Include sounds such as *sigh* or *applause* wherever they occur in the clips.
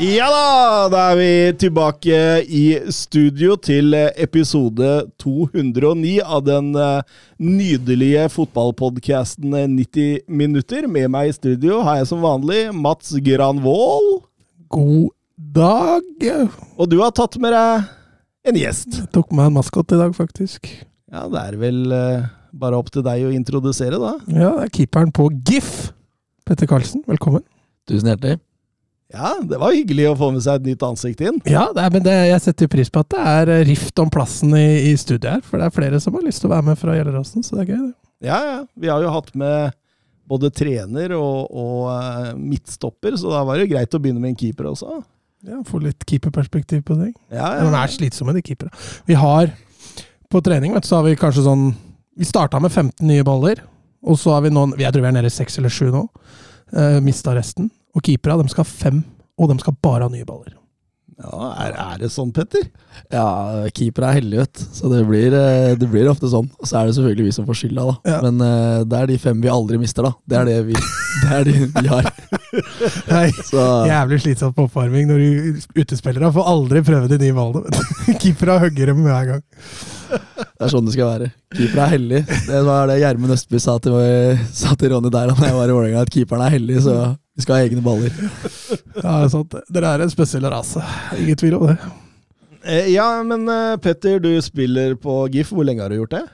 Ja da, da er vi tilbake i studio til eh, episode 209 av den eh, nydelige fotballpodkasten 90 minutter. Med meg i studio har jeg som vanlig Mats Granvoll. God dag. Og du har tatt med deg en gjest. Jeg tok med en maskot i dag, faktisk. Ja, det er vel eh, bare opp til deg å introdusere, da. Ja, det er keeperen på GIF. Petter Karlsen, velkommen. Tusen hjertelig. Ja, det var hyggelig å få med seg et nytt ansikt inn. Ja, det er, men det, jeg setter jo pris på at det er eh, rift om plassen i, i studiet her. For det er flere som har lyst til å være med fra Gjelleråsen, så det er gøy. det. Ja, ja. Vi har jo hatt med både trener og, og eh, midtstopper, så da var det jo greit å begynne med en keeper også. Ja, Få litt keeperperspektiv på ting. Ja, ja. De er slitsomme, de keepere. Vi har på trening, vet du, så har vi kanskje sånn Vi starta med 15 nye baller, og så har vi noen Jeg tror vi er nede i 6 eller 7 nå. Uh, Mista resten. Og keepera, de skal ha fem, og de skal bare ha nye baller. Ja, er, er det sånn, Petter? Ja, keepere er heldig, vet. Så det blir, eh, det blir ofte sånn. Og så er det selvfølgelig vi som får skylda, da. Ja. Men eh, det er de fem vi aldri mister, da. Det er det vi, det er de vi har. *laughs* Nei, Så Jævlig slitsomt på oppvarming når du utespillere får aldri prøve de nye ballene. *laughs* keepere. Hugger dem hver gang. det er sånn det skal være. Keepere er hellig. Det var det Gjermund Østby sa til, sa til Ronny der da jeg var i Vålerenga, at keeperen er hellig, så vi skal ha egne baller. Ja, det er sant. Dere er en spesiell rase. Ingen tvil om det. Eh, ja, men eh, Petter, du spiller på GIF. Hvor lenge har du gjort det?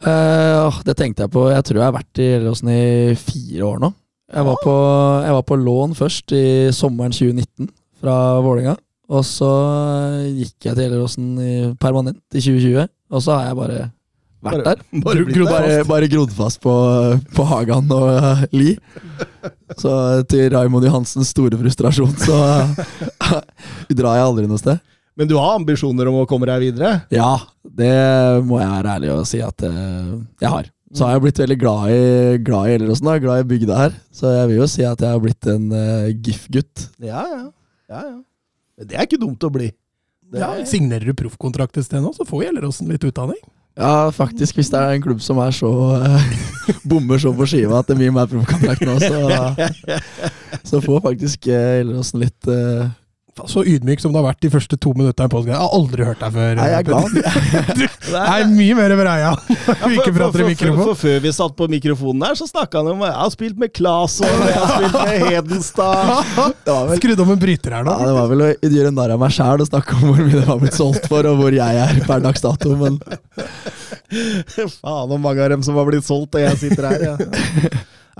Uh, det tenkte jeg på. Jeg tror jeg har vært i Gjelleråsen i fire år nå. Jeg var, på, jeg var på lån først i sommeren 2019 fra Vålerenga. Og så gikk jeg til Gjelleråsen permanent i 2020. Og så har jeg bare vært der. Bare Bare, bare grodd fast på, på Hagan og uh, Li. Så til Raymond Johansens store frustrasjon så *laughs* drar jeg aldri noe sted. Men du har ambisjoner om å komme deg videre? Ja, det må jeg være ærlig og si at uh, jeg har. Så har jeg blitt veldig glad i, glad i Elleråsen, da, glad i bygda her. Så jeg vil jo si at jeg har blitt en uh, GIF-gutt. Ja, ja. ja, ja. Det er ikke dumt å bli. Det Ja, er- signerer du proffkontrakt et sted nå, så får Gjelleråsen litt utdanning. Ja, faktisk, hvis det er en klubb som er så uh, *laughs* bommer så på skiva at det blir mer proffkontrakt nå, så, *laughs* så får faktisk uh, Gjelleråsen litt Faen, Så ydmyk som du har vært de første to minuttene. Jeg har aldri hørt deg før. Nei, jeg er glad. *laughs* Du *laughs* er mye mer breia når vi *laughs* ikke prater i for, mikrofon. for før vi satt på mikrofonen her, så snakka han om Jeg har spilt med Claesson, jeg har spilt med Hedenstad Det Skrudd om en bryter her nå. ja, det var vel å gjøre narr av meg sjæl å snakke om hvor mye det var blitt solgt for, og hvor jeg er per dags dato, men Faen, hvor mange av dem som har blitt solgt, og jeg sitter her. Ja.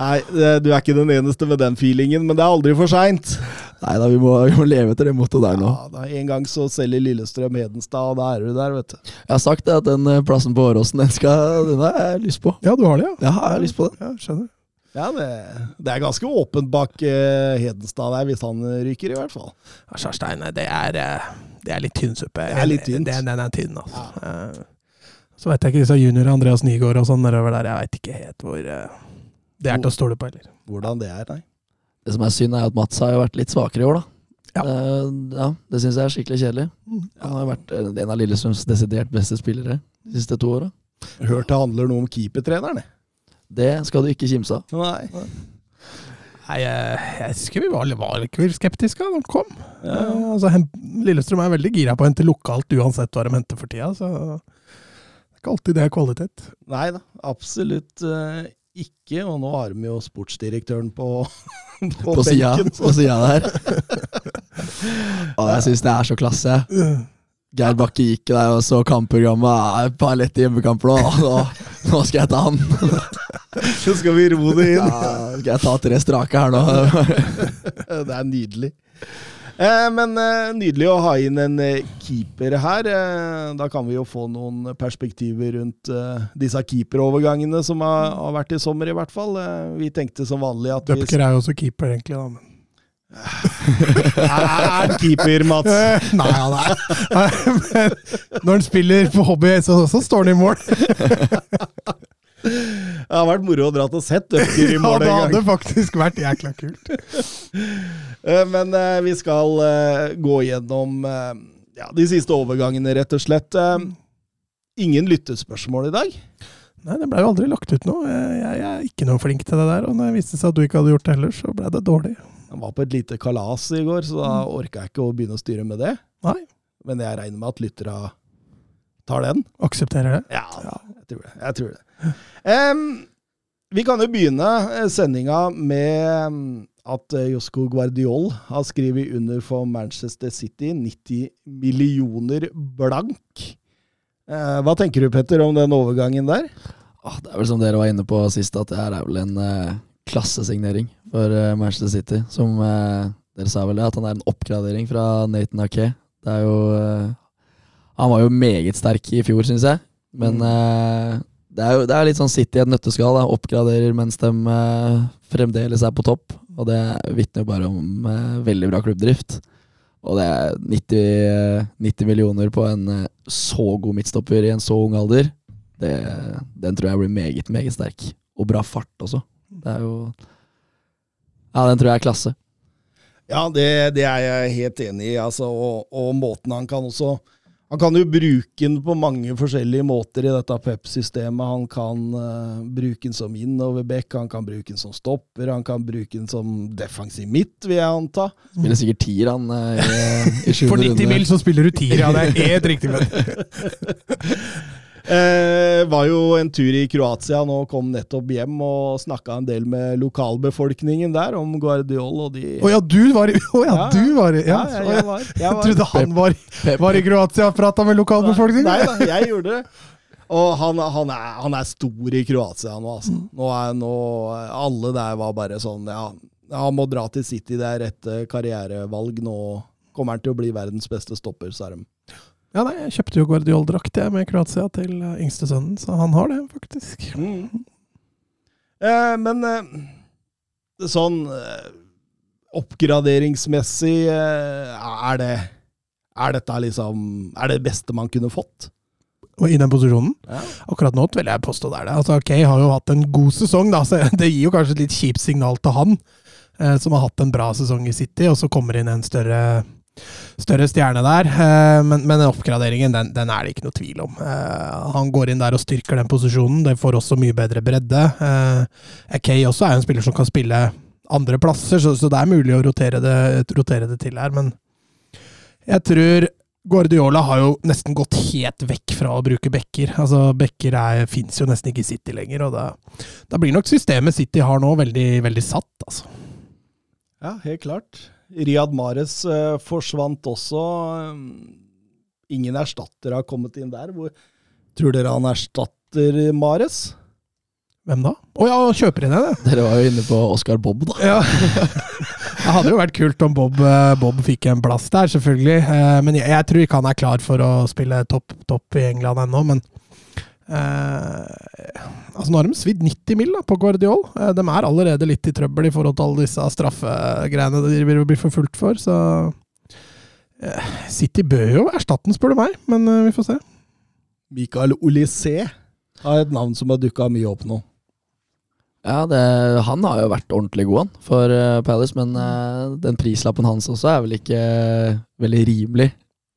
Nei, du er ikke den eneste med den feelingen, men det er aldri for seint. Nei da, vi må, vi må leve etter det mottoet der nå. Ja, da, en gang så selger Lillestrøm Hedenstad, og da er du der, vet du. Jeg har sagt det at den eh, plassen på Åråsen, den, skal- den har jeg lyst på. Ja, du har det, ja? Ja, jeg har lyst på den. Ja, skjønner. Ja, det, det er ganske åpent bak uh, Hedenstad der, hvis han ryker, i hvert fall. Ja, Kjarstein, det er, eh, det er litt tynn suppe. Det er litt tynt. Den, den er tynn, altså. Eh, Så vet jeg ikke disse junior Andreas Nygaard og sånn nedover der. Jeg veit ikke helt hvor uh, det er til å stole på, heller. Hvordan det er, nei. Det som er synd, er at Mats har jo vært litt svakere i år, da. Ja. Uh, ja det syns jeg er skikkelig kjedelig. Mm. Han har vært eh, en av Lillestrøms desidert beste spillere de siste to åra. Hørt det handler noe om keepertreneren. Det skal du ikke kimse av. Nei. Nei, jeg, husker vi var, var litt skeptiske da han kom. Ja. Eh, altså, Lillestrøm er veldig gira på å hente lokalt uansett hva de henter for tida. Så det er ikke alltid det er kvalitet. Nei da, absolutt eh, ikke. Og nå har de jo sportsdirektøren på, *laughs* på, På sida benken. på sida der. *laughs* Og jeg syns det er så klasse. Geir Bakke gikk der og så kampprogrammet. Et par lette hjemmekamper. *laughs* Nå, nå skal jeg ta han. Så skal vi ro det inn. Ja, skal jeg ta tre strake her nå. Det er nydelig. Eh, men eh, nydelig å ha inn en eh, keeper her. Da kan vi jo få noen perspektiver rundt disse keeperovergangene som har, vært i sommer, i hvert fall. Vi tenkte som vanlig at vi Dupker er jo også keeper, egentlig. Da. men *laughs* Er han keeper, Mats? *laughs* Nei, han er Men *laughs* når han spiller på hobby, så, så står han i mål. Det har vært moro å dra til sett Døpker i Ja, mål det en hadde gang. faktisk vært jækla kult. Eh, Men eh, vi skal eh, gå gjennom ja, de siste overgangene, rett og slett. Ingen lyttespørsmål i dag. Nei, det ble jo aldri lagt ut noe. Jeg, jeg, er ikke noe flink til det der. Og når det viste seg at du ikke hadde gjort det heller, så ble det dårlig. Jeg var på et lite kalas i går, så da orka jeg ikke å begynne å styre med det. Nei. Men jeg regner med at lyttera tar den. Aksepterer det. Ja, jeg tror det. Jeg tror det. Um, vi kan jo begynne sendinga med at eh, Josko Guardiol har skrevet under for Manchester City 90 millioner blank. Eh, hva tenker du, Petter, om den overgangen der? Det er vel som dere var inne på sist, at det her er vel en eh, klassesignering for Manchester City. Som dere sa vel det, at han er en oppgradering fra Nathan Ake. Det er jo Han var jo meget sterk i fjor, syns jeg. Men Mm. Det, er jo, det er litt sånn City i et nøtteskall. Da. Oppgraderer mens de eh, fremdeles er på topp. Og det vitner jo bare om eh, veldig bra klubbdrift. Og det er 90, eh, 90 millioner på en eh, så god midtstopper i en så ung alder. Det, den tror jeg blir meget, meget sterk. Og bra fart også. Det er jo Ja, den tror jeg er klasse. Ja, det, det er jeg helt enig i. Altså, og, og måten han kan også Han kan jo bruke den på mange forskjellige måter i dette Pep-systemet. Han kan uh, bruke den som innoverback, han kan bruke den som stopper, han kan bruke den som defensiv midt, vil jeg anta. Spiller sikkert tier, han, Uh, i, i For 90 mil så spiller du tier, ja. Det er helt *laughs* riktig. Eh, var jo en tur i Kroatia nå, kom nettopp hjem og snakka en del med lokalbefolkningen der om Guardiol og de Å ja, du var i oh, ja, Ja, du var i Ja, Ja, jeg, var, *laughs* jeg var. trodde han var, var i Kroatia og prata med lokalbefolkningen. Nei da, jeg gjorde det. Og han, han, er, han er stor i Kroatia nå, altså. Nå er nå Alle der var bare sånn Ja, han må dra til City, det er rett eh, karrierevalg. Nå kommer han til å bli verdens beste stopper, sa de. Ja, nei, jeg kjøpte jo Guardiol-drakt med Kroatia til eh, yngste sønnen, så han har det, faktisk. Mm. Eh, men eh, sånn eh, oppgraderingsmessig eh, er det Er dette liksom Er det det beste man kunne fått? I den posisjonen. Ja. Akkurat nå vil jeg påstå det er det. Altså, Kay har jo hatt en god sesong, da, så *laughs* det gir jo kanskje et litt kjipt signal til han, eh, som har hatt en bra sesong i City, og så kommer inn en større, større stjerne der. Eh, men, men oppgraderingen, den, den er det ikke noe tvil om. Eh, han går inn der og styrker den posisjonen. Det får også mye bedre bredde. Eh, Kay også er en spiller som kan spille andre plasser, så, så det er mulig å rotere det, rotere det til her, men jeg tror Guardiola har jo nesten gått helt vekk fra å bruke bekker. Altså, Bekker fins jo nesten ikke i City lenger, og da, da blir nok systemet City har nå, veldig, veldig satt, altså. Ja, helt klart. Riyad Mahrez eh, forsvant også. Eh, ingen erstatter har kommet inn der. Hvor tror dere han erstatter Mares? Hvem da? Å ja, kjøper inn det! Dere var jo inne på Oscar Bob, da. Ja. *laughs* Det hadde jo vært kult om Bob, eh, Bob fikk en plass der, selvfølgelig. Men jeg, jeg tror ikke han er klar for å spille topp topp i England ennå, men eh, altså Nå har de svidd 90 mil da, på Guardiol. Eh, de er allerede litt i trøbbel i forhold til alle disse straffegreiene de vil bli forfulgt for, så eh, City bør jo erstatte den, spør du meg, men eh, vi får se. Michael Olysée har et navn som har dukka mye opp nå. Ja, det, Han har jo vært ordentlig god, han, for eh, Palace. Men eh, den prislappen hans også er vel ikke veldig rimelig.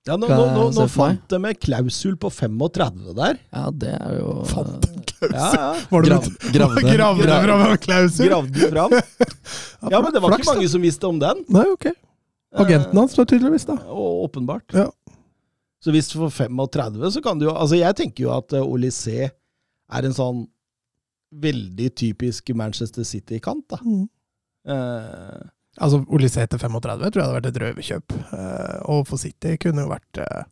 Ja, Nå, nå, nå, nå fant de en klausul på 35 der. Ja, det er jo Fant en klausul. Ja, ja. Var det Grav, gravde. Gravde det fram en klausul? Gravde fram. *laughs* Ja, men det var Flaks, ikke mange som visste om den. Nei, ok. Agenten hans, da, tydeligvis, da. Og åpenbart. Ja. Så hvis du får 35, så kan du jo Altså, jeg tenker jo at uh, Olysée er en sånn veldig typisk Manchester City-kant, da. Mm. Eh, Altså, til 35 tror jeg hadde vært et røverkjøp. Eh, og for City kunne jo vært eh,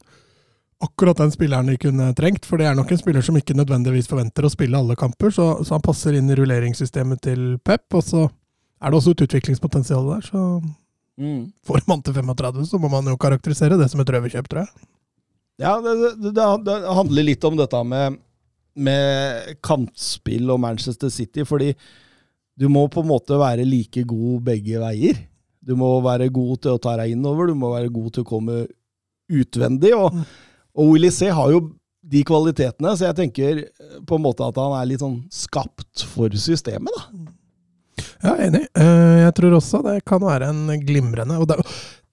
akkurat den spilleren de kunne trengt. For det er nok en spiller som ikke nødvendigvis forventer å spille alle kamper, så, så han passer inn i rulleringssystemet til Pep. Og så er det også et utviklingspotensial der, så mm. får man til 35, så må man jo karakterisere det som et røverkjøp, tror jeg. Ja, det, det, det, det handler litt om dette med, med kantspill og Manchester City, fordi du må på en måte være like god begge veier. Du må være god til å ta deg innover, du må være god til å komme utvendig. Og, Mm. og Willy C har jo de kvalitetene, så jeg tenker eh, på en måte at han er litt sånn skapt for systemet, da. Ja, enig. Eh, Jeg tror også det kan være en glimrende og det,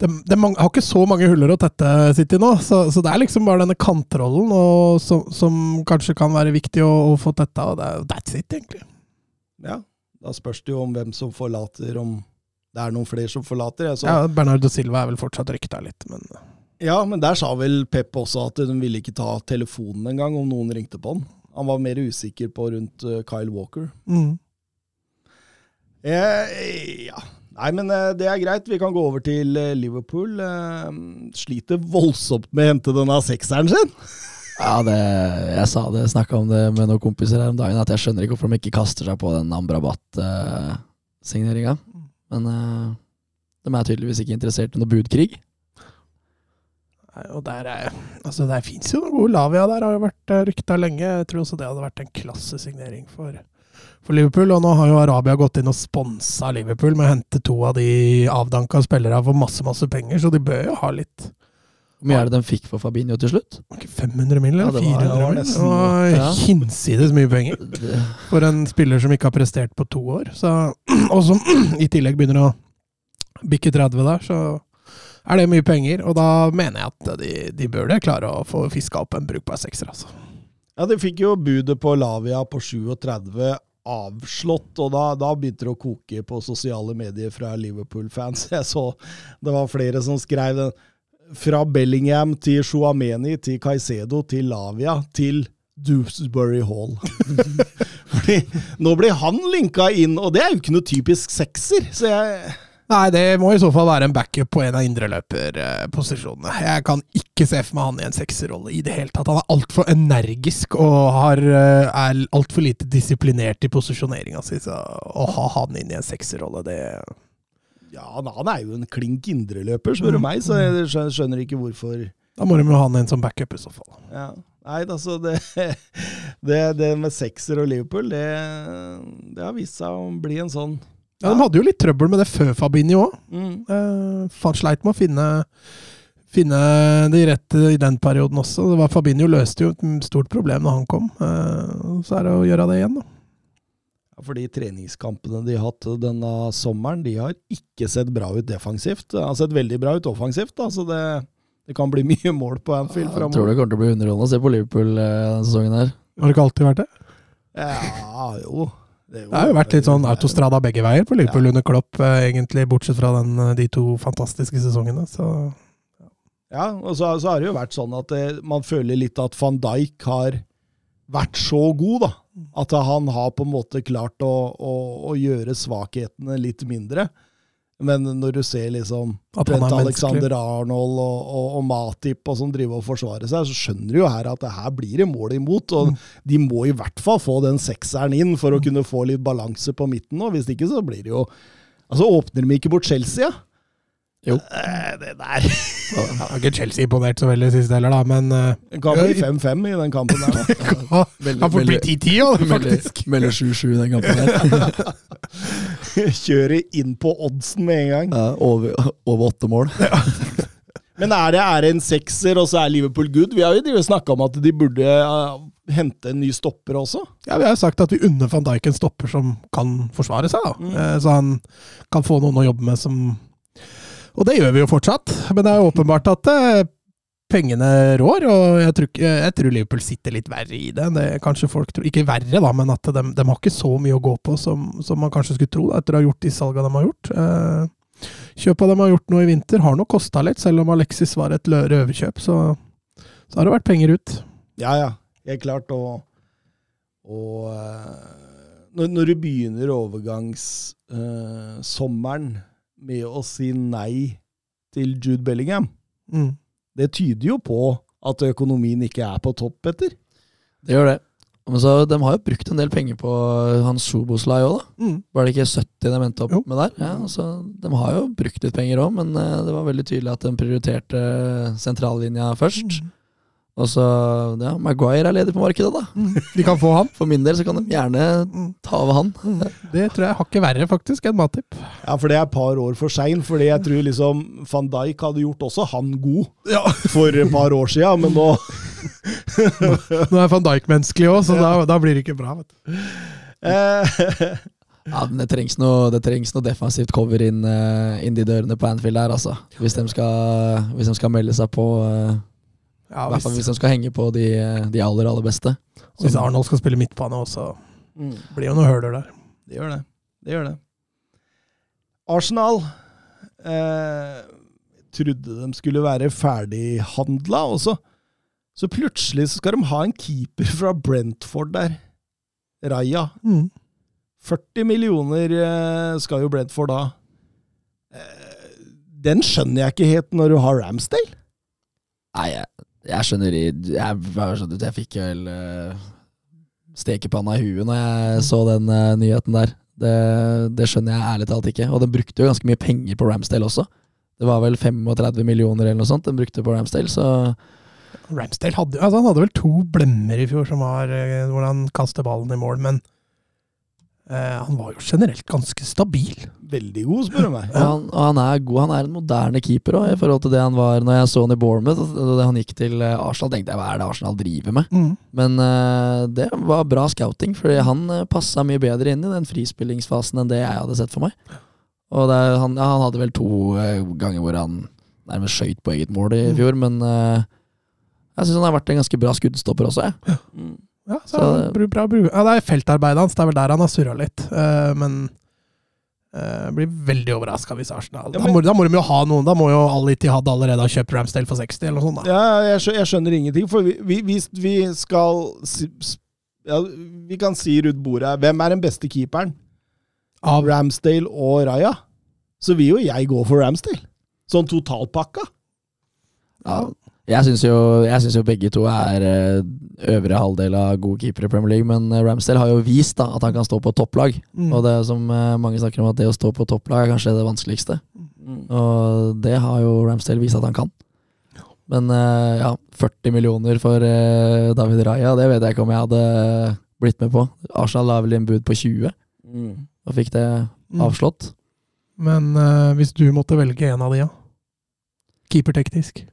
det, det mange, har ikke så mange huller å tette City nå, så, så det er liksom bare denne kantrollen og, som, som kanskje kan være viktig å, å få tetta, og det that's it, egentlig. Ja, Da spørs det jo om hvem som forlater, om det er noen flere som forlater. Jeg så, Ja, Bernardo Silva er vel fortsatt rykta litt, men Ja, men der sa vel Pep også at de ville ikke ta telefonen engang om noen ringte på han. Han var mer usikker på rundt eh, Kyle Walker. mm. Eh, ja. Nei, men eh, det er greit. Vi kan gå over til eh, Liverpool. Sliter voldsomt med å hente denne sekseren sin. Ja, det, jeg sa det, snakka om det med noen kompiser her om dagen, at jeg skjønner ikke hvorfor de ikke kaster seg på den Amrabat-signeringa. Men uh, de er tydeligvis ikke interessert i noe budkrig. Nei, Og der er Altså, der fins jo noen gode Lavia der, har jo vært uh, rykta lenge. Jeg tror også det hadde vært en klassesignering for, for Liverpool. Og nå har jo Arabia gått inn og sponsa Liverpool med å hente to av de avdanka spillerne for masse, masse penger, så de bør jo ha litt Hvor mye er det de fikk for Fabinho til slutt? Ikke 500 mill. Ja, eller det 400 det var mill. Det nesten- var ja. hinsides mye penger for en spiller som ikke har prestert på to år. Så, *clears throat* og som *clears throat* i tillegg begynner å bikke 30 der, så er det mye penger. Og da mener jeg at de, de burde klare å få fiska opp en brukbar sekser, altså. Ja, De fikk jo budet på Lavia på 37 avslått, og da, da begynte det å koke på sosiale medier fra Liverpool-fans. *laughs* Jeg så det var flere som skrev den. Fra Bellingham til Shuameni til Caicedo til Lavia til Dewsbury Hall. *laughs* Fordi nå blir han linka inn, og det er jo ikke noe typisk sekser. Så jeg Nei, det må i så fall være en backup på en av indreløperposisjonene. Jeg kan ikke se for meg han i en sekserrolle i det hele tatt. Han er altfor energisk og har, eh, er altfor lite disiplinert i posisjoneringa si. Så å ha han inn i en sekserrolle, det Ja, han er jo en klink indreløper, spør du meg, så jeg skjønner- ikke hvorfor Da må de jo ha han inn som backup i så fall. Ja. Nei, altså det, *laughs* det, det med sekser og Liverpool, det, det har vist seg å bli en sånn Ja, De hadde jo litt trøbbel med det før Fabinho òg. mm. Eh, sleit med å finne, finne de rette i den perioden også. Det var Fabinho løste jo et stort problem når han kom. Eh, Så er det å gjøre det igjen, da. Ja, For de treningskampene de har hatt denne sommeren, de har ikke sett bra ut defensivt. Det har sett veldig bra ut offensivt, da, så det, det kan bli *laughs* mye mål på Anfield jeg tror framover. det kommer til å bli underholdende å se på Liverpool eh, denne sesongen her. Har det ikke alltid vært det? Ja, jo. Det, jo- Det har jo vært litt sånn autostrada begge veier på Liverpool under Klopp, eh, egentlig, bortsett fra den, eh, de to fantastiske sesongene. Så Ja, og så, så har det jo vært sånn at det, man føler litt at van Dijk har vært så god, da. At han har på en måte klart å, å, å gjøre svakhetene litt mindre. Men når du ser liksom er Alexander Arnold og, og, og Matip og som driver og forsvarer seg, så skjønner du jo her at det her blir det mål imot. Og Mm. de må i hvert fall få den sekseren inn for å kunne få litt balanse på midten nå. Hvis ikke så blir det jo Altså, åpner de ikke bort Chelsea, ja? Jo. Eh, Det der *laughs* Jeg har ikke Chelsea imponert så veldig sist heller, da, men Det kan bli 5-5 i den kampen der. da. kan kan fort bli 10-10 òg, faktisk. Melder 7-7 i den kampen der. *laughs* Kjører inn på oddsen med en gang. Ja, over, over åtte mål. *laughs* Men er det, er en sekser, og så er Liverpool good? Vi har jo snakka om at de burde uh, hente en ny stopper også. Ja, Vi har jo sagt at vi unner van Dijk en stopper som kan forsvare seg, da. Mm. Eh, Så han kan få noen å jobbe med som Og det gjør vi jo fortsatt, men det er åpenbart at eh, pengene rår, og jeg tror, jeg tror Liverpool sitter litt verre i det. det er kanskje folk tror, Ikke verre, da, men at de, de har ikke så mye å gå på som, som man kanskje skulle tro, da, etter å ha gjort de salga de har gjort. Eh, Kjøpa de har gjort nå i vinter, har nok kosta litt, selv om Alexis var et røverkjøp. Så, så har det vært penger ut. Ja, ja. Helt klart. Og, og eh, når, når du begynner overgangssommeren med å si nei til Jude Bellingham, Mm. det tyder jo på at økonomien ikke er på topp, Petter. Det gjør det. Men så, De har jo brukt en del penger på han Soboslai òg, da. Mm. Var det ikke 70 de endte opp Jo. med der? Ja, så De har jo brukt litt penger òg, men eh, det var veldig tydelig at de prioriterte sentrallinja først. Mm. Og så, ja, Maguire er ledig på markedet, da. De kan få han. *laughs* For min del så kan de gjerne ta over han. Det tror jeg hakket verre, faktisk, enn Matip. Ja, for det er et par år for sein. Fordi jeg tror liksom van Dijk hadde gjort også han god *laughs* for et par år sia, men nå *laughs* Nå er van Dijk menneskelig òg, så da, da blir det ikke bra. vet du. eh, Ja, men det trengs noe, det trengs noe defensivt cover inn, eh, inn de dørene på Anfield der, altså. Hvis de skal, hvis de skal melde seg på eh, Ja, I hvert fall hvis, han skal henge på de, de aller, aller beste. hvis Arnold skal spille midtbane også, blir jo noen høler der. Det gjør det. Det gjør det. Arsenal eh, trodde de skulle være ferdighandla, også. så, så plutselig så skal de ha en keeper fra Brentford der. Raja. Mm. 40 millioner eh, skal jo Brentford ha. Eh, den skjønner jeg ikke helt når du har Ramsdale. Nei, jeg, jeg skjønner jeg, Jeg, sånn- jeg fikk vel uh, stekepanna i huet når jeg så den uh, nyheten der. Det, det skjønner jeg ærlig talt ikke. Og den brukte jo ganske mye penger på Ramsdale også. Det var vel 35 millioner eller noe sånt den brukte på Ramsdale, så Ramsdale hadde, altså han hadde vel to blemmer i fjor som var uh, hvor han kastet ballen i mål, men eh, han var jo generelt ganske stabil. Veldig god, spør du meg. Ja. han, og han er god. Han er en moderne keeper også, i forhold til det han var når jeg så han i Bournemouth. Da han gikk til eh, Arsenal, tenkte jeg hva er det Arsenal driver med? Mm. Men uh, det var bra scouting, fordi han passa mye bedre inn i den frispillingsfasen enn det jeg hadde sett for meg. Og det, han, ja, han hadde vel to eh, ganger hvor han nærmest skøyt på eget mål i fjor, men uh, jeg syns han har vært en ganske bra skuddstopper også, jeg. Ja, så, Så- bra, bra, bra. ja, det er feltarbeidet hans, det er vel der han har surra litt. Uh, men uh, blir veldig overraska hvis Arsenal Ja, da, må, da må de jo ha noen. Da må jo Ali Tihad allerede ha kjøpt Ramsdale for 60, eller noe sånt. da. Ja, jeg, skjønner, jeg skjønner ingenting. For vi, vi, hvis vi skal ja, Vi kan si rundt bordet her Hvem er den beste keeperen? Av Ramsdale og Raja? Så vil jo jeg gå for Ramsdale. Sånn totalpakka. Ja, jeg syns jo, synes jo begge to er eh, øvre halvdel av gode keepere i Premier League, men eh, Ramsdale har jo vist da at han kan stå på topplag. Mm. Og det er som eh, mange snakker om, at det å stå på topplag er kanskje det vanskeligste. Mm. Og det har jo Ramsdale vist at han kan. Men ja, 40 millioner for David Raja, det vet jeg ikke om jeg hadde blitt med på. Arsenal la vel inn bud på 20, og fikk det Mm. avslått. Men uh, hvis du måtte velge en av de, ja? Keeperteknisk.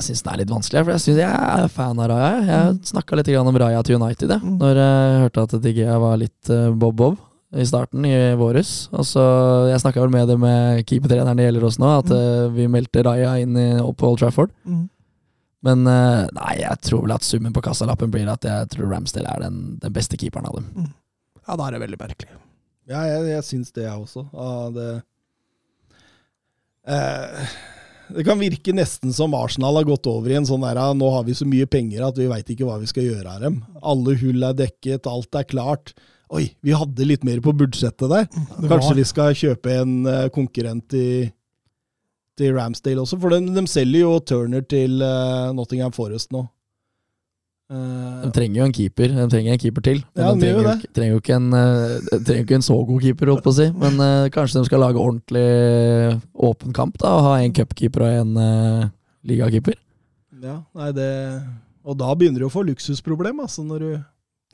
Jeg syns det er litt vanskelig, for jeg synes jeg er fan av Raja. jeg. Jeg snakka litt om Raja til United, jeg, Mm. når jeg hørte at Digea var litt eh, bob-bob i starten i våres. Og så Jeg snakka vel med det med keepertreneren det gjelder oss nå, at eh, vi meldte Raja inn i, opp på Old Trafford. Mm. Men eh, nei, jeg tror vel at summen på kassalappen blir at jeg tror Ramsdale er den, den beste keeperen av dem. Ja, da er det veldig merkelig. Ja, jeg, jeg syns det, jeg også. Ah, det eh, Det kan virke nesten som Arsenal har gått over i en sånn der Nå har vi så mye penger at vi veit ikke hva vi skal gjøre av dem. Alle hull er dekket, alt er klart. Oi, vi hadde litt mer på budsjettet der. Kanskje vi skal kjøpe en eh, konkurrent til, til Ramsdale også, for de, de selger jo Turner til eh, Nottingham Forest nå. Eh, De trenger jo en keeper. De trenger en keeper til. Men Ja, de trenger, jo ikke- trenger jo en, eh, de trenger jo ikke en så god keeper, holdt på å si. Men uh, kanskje de skal lage ordentlig åpen kamp da, og ha en cupkeeper og en uh, ligakeeper. ja, nei, det Og da begynner du å få luksusproblem, altså, når du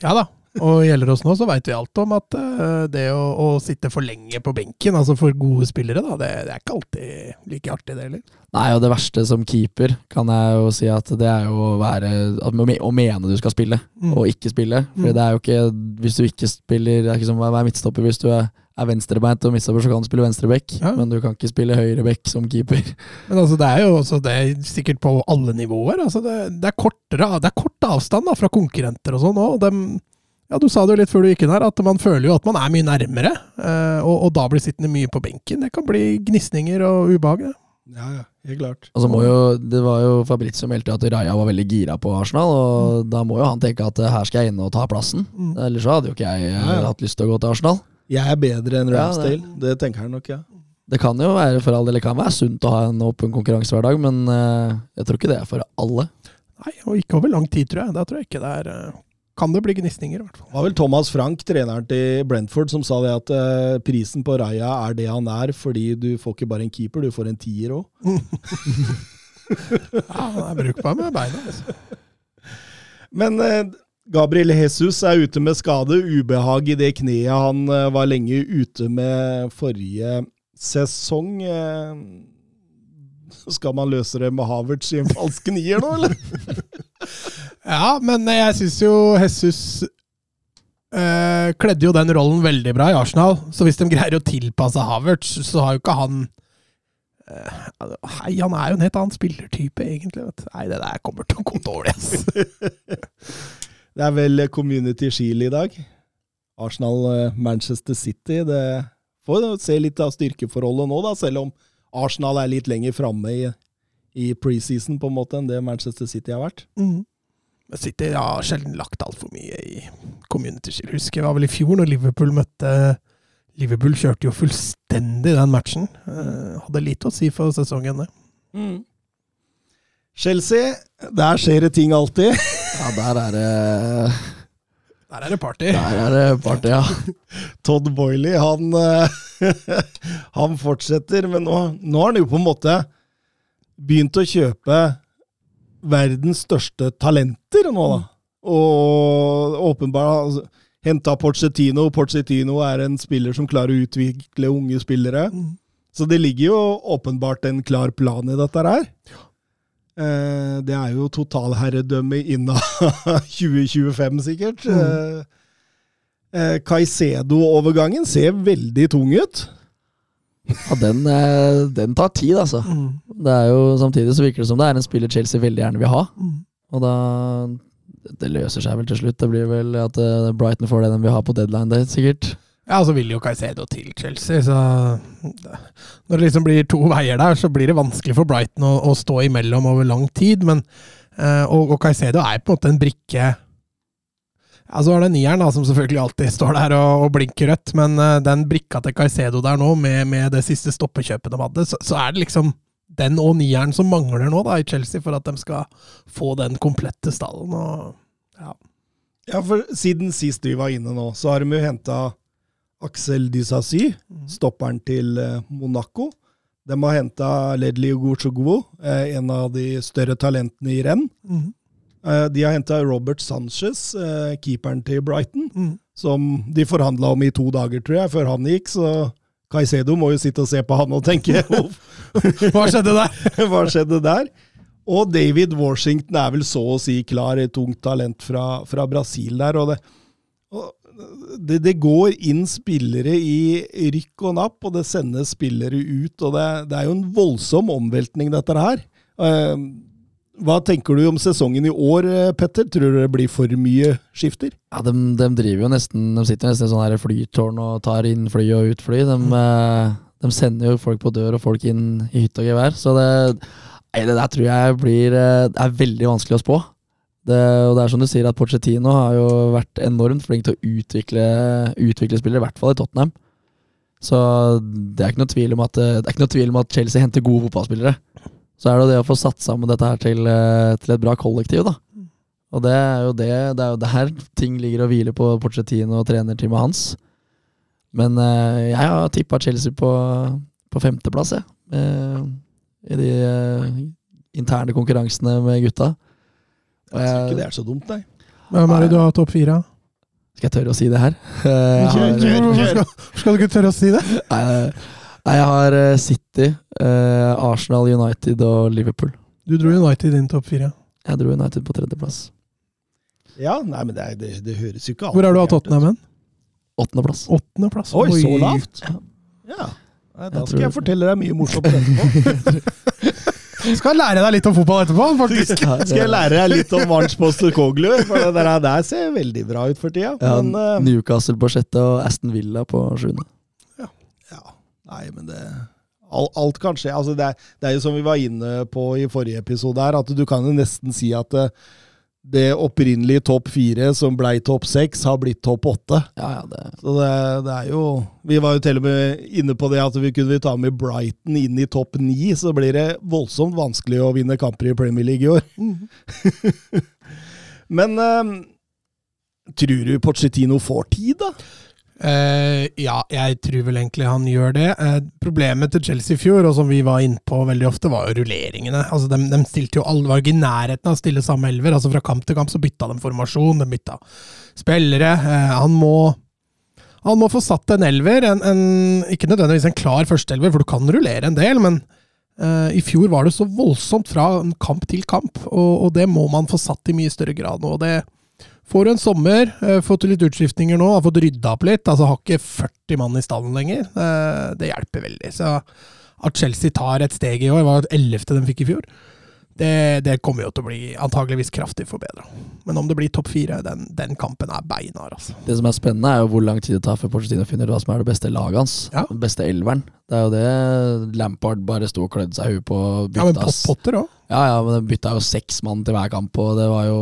Ja da. Og gjelder oss nå, så veit vi alt om at eh, det å, å sitte for lenge på benken, altså for gode spillere, da, det, det er ikke alltid like artig, det heller. Nei, og det verste som keeper kan jeg jo si at det er jo å være Å mene du skal spille, Mm. og ikke spille. For Mm. det er jo ikke Hvis du ikke spiller Det er ikke som å være midtstopper. Hvis du er, er venstrebeint og midtstopper, så kan du spille venstreback, Ja. men du kan ikke spille høyreback som keeper. Men altså, det er jo også, det er sikkert på alle nivåer. Altså, det, det, er kortere, det er kort avstand da, fra konkurrenter og sånn. Dem, ja, du sa det jo litt før du gikk inn her, at man føler jo at man er mye nærmere. eh, og, og da blir sittende mye på benken. Det kan bli gnisninger og ubehag. Ja, ja, helt klart. Og så må jo, Det var jo Fabrizio som meldte at Raja var veldig gira på Arsenal, og da må jo han tenke at eh, her skal jeg inn og ta plassen. Mm. Ellers så hadde jo ikke jeg eh, Ja, ja. hatt lyst til å gå til Arsenal. Jeg er bedre enn Ja, Ramsdale. det- det. tenker han nok, ja. Det kan jo være for all del det kan være sunt å ha en åpen konkurransehverdag, men eh, jeg tror ikke det er for alle. Nei, og ikke over lang tid, tror jeg. Da tror jeg ikke det er Kan det bli gnisninger, i hvert fall. Det var vel Thomas Frank, treneren til Brentford, som sa det at eh, prisen på Raja er det han er, fordi du får ikke bare en keeper, du får en tier òg. *laughs* Ja, han er brukbar med beina. Altså. Men eh, Gabriel Jesus er ute med skade. Ubehag i det kneet han eh, var lenge ute med forrige sesong. Skal man løse det med Havertz i en falsk nier nå, eller? *laughs* Ja, men jeg syns jo Jesus øh, kledde jo den rollen veldig bra i Arsenal. Så hvis de greier å tilpasse Havertz, så har jo ikke han eh, Hei, han er jo en helt annen spillertype, egentlig. Vet. Nei, det der kommer til å gå dårlig, ass. *laughs* Det er vel Community Shield i dag. Arsenal-Manchester City. Det får se litt av styrkeforholdet nå, da, selv om Arsenal er litt lenger framme i, i preseason på en måte enn det Manchester City har vært. Mm. Men City har sjelden lagt altfor mye i Community Shield. Husker jeg var vel i fjor, når Liverpool møtte Liverpool kjørte jo fullstendig den matchen. Eh, hadde lite å si for sesongen, det. Mm. Chelsea, der skjer det ting alltid. *laughs* Ja, der er det Der er det party. Der er det party, ja. *laughs* Todd Boiley, han, eh, *laughs* han fortsetter, men nå, nå har han jo på en måte begynt å kjøpe verdens største talenter nå, da. Og åpenbart altså, henta Porcetino. Porcetino er en spiller som klarer å utvikle unge spillere. Mm. Så det ligger jo åpenbart en klar plan i dette her. Eh, det er jo totalherredømme inna *laughs* 2025, sikkert. Mm. eh, Caicedo-overgangen ser veldig tung ut. Ja den, eh, den tar tid, altså. Mm. Det er jo Samtidig så virker det som det er en spiller Chelsea veldig gjerne vil ha. Mm. Og da Det løser seg vel til slutt. Det blir vel at eh, Brighton får det de vil ha på deadline date, sikkert. Ja, så vil jo Caicedo til Chelsea, så Når det liksom blir to veier der, så blir det vanskelig for Brighton å, å stå imellom over lang tid, men eh, og, og Caicedo er på en måte en brikke ja, Så er det nieren, da, som selvfølgelig alltid står der og, og blinker rødt, men uh, den brikka til Caicedo der nå, med, med det siste stoppekjøpet de hadde, så, så er det liksom den og nieren som mangler nå da i Chelsea for at de skal få den komplette stallen. og ja. Ja, for siden sist vi var inne nå, så har de jo henta Axel Disasy, stopperen til eh, Monaco. De har henta Ledley Ogorchogwo, eh, en av de større talentene i renn. Mm Eh, De har henta Robert Sanchez, eh, keeperen til Brighton, mm. som de forhandla om i to dager, tror jeg, før han gikk. Så Caicedo må jo sitte og se på han og tenke *laughs* *laughs* Hva skjedde der? *laughs* hva skjedde der? Og David Washington er vel så å si klar, et tungt talent fra, fra Brasil der. og det, og det, det går inn spillere i rykk og napp, og det sendes spillere ut. og Det, det er jo en voldsom omveltning, dette her. Eh, Hva tenker du om sesongen i år, eh, Petter? Tror du det blir for mye skifter? Ja, de, de driver jo nesten De sitter nesten i sånn her flytårn og tar inn fly og ut fly. De, mm. de sender jo folk på dør og folk inn i hytte og gevær. Så det, nei, det der tror jeg blir eh, Det er veldig vanskelig å spå. Det, og det er som du sier, at Pochettino har jo vært enormt flink til å utvikle, utvikle spillere, i hvert fall i Tottenham. Så det er ikke noe tvil om at, tvil om at Chelsea henter gode fotballspillere. Så er det det å få satt sammen dette her til, eh, til et bra kollektiv, da. Og det er jo det, det er jo der ting ligger og hviler på Porcetino og trenerteamet hans. Men eh, jeg har tippa Chelsea på, på femteplass, jeg. Eh, I de eh, interne konkurransene med gutta. Og Jeg tror ikke det er så dumt, nei. Hvem er det du har topp fire? skal jeg tørre å si det her? *laughs* Eh, har- kjør. Hvorfor skal, skal du ikke tørre å si det? Nei, nei, jeg har eh, City, eh, Arsenal, United og Liverpool. Du dro United inn topp fire. Jeg dro United på tredjeplass. Ja, nei, men det, er, det, det høres jo ikke Hvor er du av. Tottenham hen? Åttendeplass. Åttendeplass. Oi, så lavt? Ja. Ja. Nei, Jeg da tror- skal jeg fortelle deg mye morsomt etterpå. *laughs* Skal lære deg litt om fotball etterpå, faktisk. Skal jeg lære deg litt om Arns Postecoglou? For det der, der ser veldig bra ut for tida. Ja, Men eh, Newcastle på sjette og Aston Villa på sjuende. Nei, men det Alt, alt kan skje. Altså, det, er, det er jo som vi var inne på i forrige episode her, at du kan jo nesten si at det, det opprinnelige topp fire som blei topp seks, har blitt topp åtte. Ja, ja, det Så det, det er jo Vi var jo til og med inne på det at vi kunne ta med Brighton inn i topp ni, så blir det voldsomt vanskelig å vinne kamper i Premier League i år. *laughs* Men um, tror du Pochettino får tid, da? Eh, ja, jeg tror vel egentlig han gjør det. Uh, problemet til Chelsea i fjor, og som vi var innpå veldig ofte, var jo rulleringene. Altså, de, de stilte jo alle, var i nærheten av å stille samme elver. Altså, fra kamp til kamp så bytta de formasjon, de bytta spillere. Uh, han må han må få satt en elver, en, en, ikke nødvendigvis en klar førsteelver, for du kan rullere en del, men uh, i fjor var det så voldsomt fra kamp til kamp, og, og, det må man få satt i mye større grad nå. og det Får du en sommer, uh, fått litt utskiftninger nå, har fått rydda opp litt, altså har ikke 40 mann i stallen lenger, uh, det hjelper veldig. Så at Chelsea tar et steg i år, var det ellevte de fikk i fjor, det, det, kommer jo til å bli antageligvis kraftig forbedra. Men om det blir topp fire, den, den, kampen er beinhard. Altså. Det som er spennende, er jo hvor lang tid det tar før Porcetino finner hva som er det beste laget hans. Ja. Den beste elveren. Det er jo det Lampard bare sto og klødde seg i huet på. Ja, men Potter òg. Ja, ja, men de bytta jo seks mann til hver kamp, og det var jo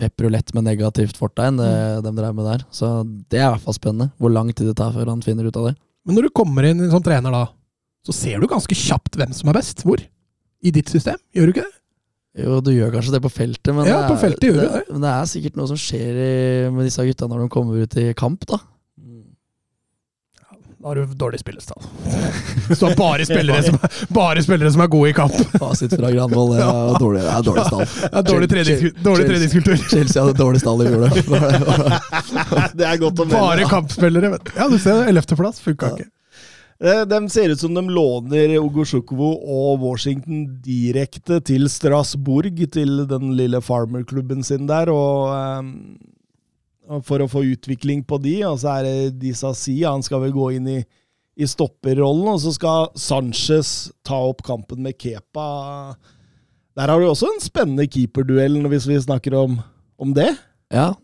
pepperulett med negativt fortegn, det mm. de drev med der. Så det er i hvert fall spennende. Hvor lang tid det tar før han finner ut av det. Men når du kommer inn som trener da, så ser du ganske kjapt hvem som er best. Hvor? I ditt system, gjør du ikke det? Jo, du gjør kanskje det på feltet, men, ja, det, på feltet gjør det, det. men det er sikkert noe som skjer i, med disse gutta når de kommer ut i kamp, da. Da har du dårlig spillestall. Hvis du har bare spillere, som, bare spillere som er gode i kamp. Fasit fra Granvoll, det er dårlig, det er dårlig stall. Ja, dårlig treningskultur. Chelsea hadde dårlig stall i fjor, *laughs* det er godt å melde. Bare kampspillere. Ja, du ser ellevteplass funka ikke. Eh, de ser ut som de låner Ogosjukwu og Washington direkte til Strasbourg, til den lille farmerklubben sin der. og... Um, for å få utvikling på de, og så er det Disasi, han skal vel gå inn i, i stopperrollen, og så skal Sanchez ta opp kampen med Kepa. Der har du også en spennende keeperduell, hvis vi snakker om, om det. Ja,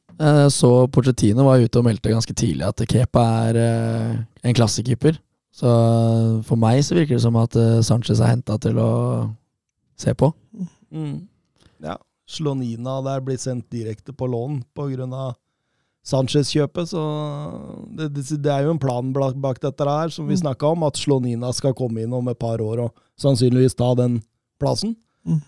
så Porcetino var ute og meldte ganske tidlig at Kepa er en klassekeeper. Så for meg så virker det som at uh, Sanchez er henta til å se på. Mm. Ja. Slonina der blir sendt direkte på lån pga. Sanchez-kjøpet. Så det, det, det, er jo en plan bak, dette her, som vi mm. snakka om, at Slonina skal komme inn om et par år og sannsynligvis ta den plassen. Mm.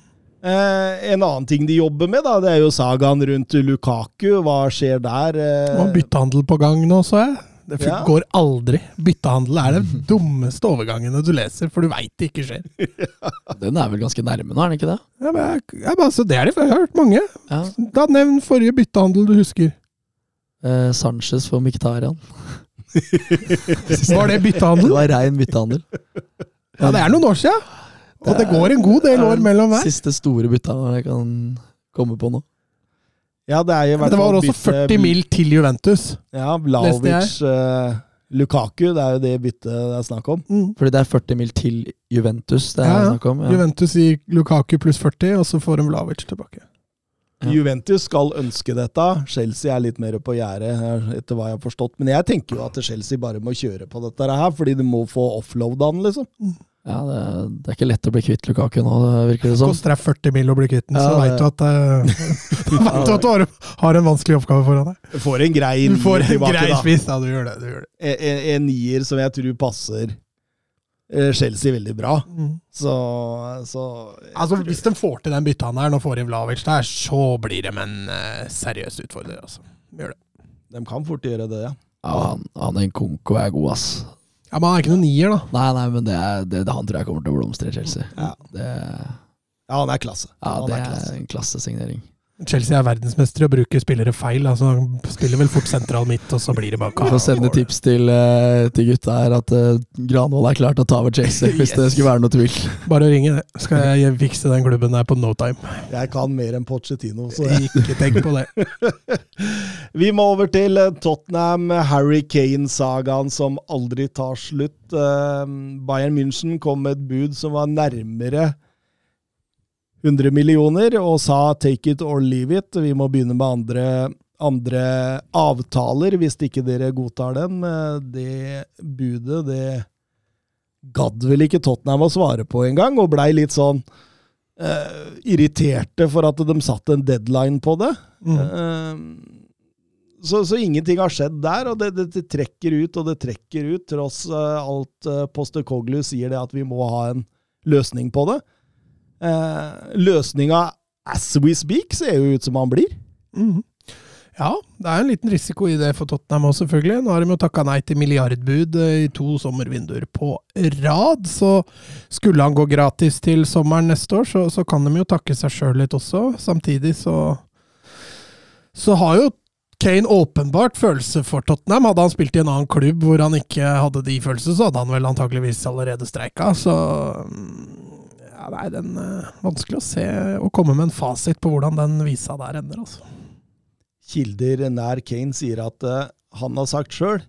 Eh, en annen ting de jobber med, da, det er jo sagaen rundt Lukaku. Hva skjer der? Eh, byttehandel på gang nå, så jeg. Det ja. går aldri. Byttehandel er de *laughs* dummeste overgangene du leser, for du veit det ikke skjer. *laughs* Den er vel ganske nærme nå, er den ikke det? Ja, men jeg, jeg, altså, det er det, for jeg har hørt mange. Ja. Da Nevn forrige byttehandel du husker. Eh, Sanchez for Miktarian. *laughs* var det byttehandel? Det var rein byttehandel. Ja, det er noen år siden. Og det, det går en god del år mellom hver. Siste store byttehandel jeg kan komme på nå. Ja, det, er jo det var også 40 mil til Juventus. Ja, Vlaovic uh, Lukaku, det er jo det byttet det er snakk om. Mm. Fordi det er 40 mil til Juventus det er ja, snakk om? Ja. Juventus gir Lukaku pluss 40, og så får de Vlaovic tilbake. Ja. Juventus skal ønske dette. Chelsea er litt mer på gjerdet, etter hva jeg har forstått. Men jeg tenker jo at Chelsea bare må kjøre på dette her, fordi de må få offloada den, liksom. Mm. Ja, det, det, er ikke lett å bli kvitt Lukaku nå, det virker det som. Koster deg 40 mill å bli kvitt den, ja, så veit du at, uh, *laughs* *laughs* vet du, at du har, har, en vanskelig oppgave foran deg. Du får en grei nier tilbake, grei spiss, ja, du gjør det. Du gjør det. En, en, nier som jeg tror passer uh, Chelsea veldig bra. Mm. Så, så Altså, Hvis de får til den bytta der, nå får inn Vlavic der, så blir de en uh, seriøs utfordrer. altså. Gjør det. De kan fort gjøre det, ja. Ja, han, han Nkunku er god, ass. Ja, Men han er ikke noen nier, da. Nei, nei, men det er, det, han tror jeg kommer til å blomstre i Chelsea. Ja. Det, ja, han er klasse. Ja, han det er, klasse. en klassesignering. Chelsea er verdensmester og bruker spillere feil. altså spiller vel fort sentral midt, og så blir det bak. Vi får sende tips til, uh, til, gutta her at uh, Granvoll er klar til å ta over Chelsea, yes. hvis det skulle være noe tvil. Bare ringe, det. Skal jeg fikse den klubben der på no time. Jeg kan mer enn Pochettino, så jeg. Ikke tenk på det. *laughs* Vi må over til eh, Tottenham, Harry Kane-sagaen som aldri tar slutt. Uh, Bayern München kom med et bud som var nærmere 100 millioner og sa 'take it or leave it'. Vi må begynne med andre, andre avtaler hvis ikke dere godtar den. Det budet, det gadd vel ikke Tottenham å svare på engang, og blei litt sånn uh, irriterte for at de satte en deadline på det. Mm. Uh, så, så, ingenting har skjedd der, og det, det, det, trekker ut og det trekker ut, tross uh, alt uh, Poster Coglu sier det at vi må ha en løsning på det. Eh, løsninga as we speak ser jo ut som han blir. Mm. Ja, det er en liten risiko i det for Tottenham òg, selvfølgelig. Nå har de jo takka nei til milliardbud eh, i to sommervinduer på rad. Så skulle han gå gratis til sommeren neste år, så, så kan de jo takke seg sjøl litt også. Samtidig så Så har jo Kane åpenbart følelse for Tottenham. Hadde han spilt i en annen klubb hvor han ikke hadde de følelsene, så hadde han vel antakeligvis allerede streika. Så mm, Nei, den er vanskelig å se og komme med en fasit på hvordan den visa der ender, altså. Kilder nær Kane sier at uh, han har sagt sjøl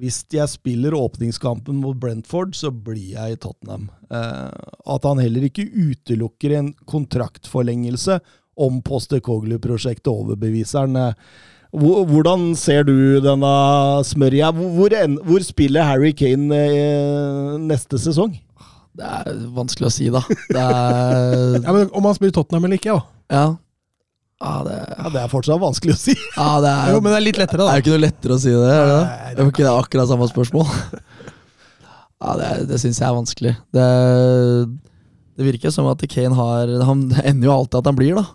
hvis jeg spiller åpningskampen mot Brentford, så blir jeg i Tottenham. Uh, at han heller ikke utelukker en kontraktforlengelse om Postekoglu-prosjektet overbeviser han. Hvordan ser du denne smørja? Hvor, hvor, spiller Harry Kane eh, neste sesong? Det er vanskelig å si, da. Er... *laughs* ja, men Om han spiller Tottenham eller ikke, da. Ja. Ah, det... Ja, det er fortsatt vanskelig å si. Ah, det er... Jo, men det er litt lettere, da. Det er jo ikke noe lettere å si det. Er det? Nei, det er ikke det akkurat samme spørsmål. *laughs* ja, det det syns jeg er vanskelig. Det, det virker som at Kane har Han ender jo alltid at han blir, da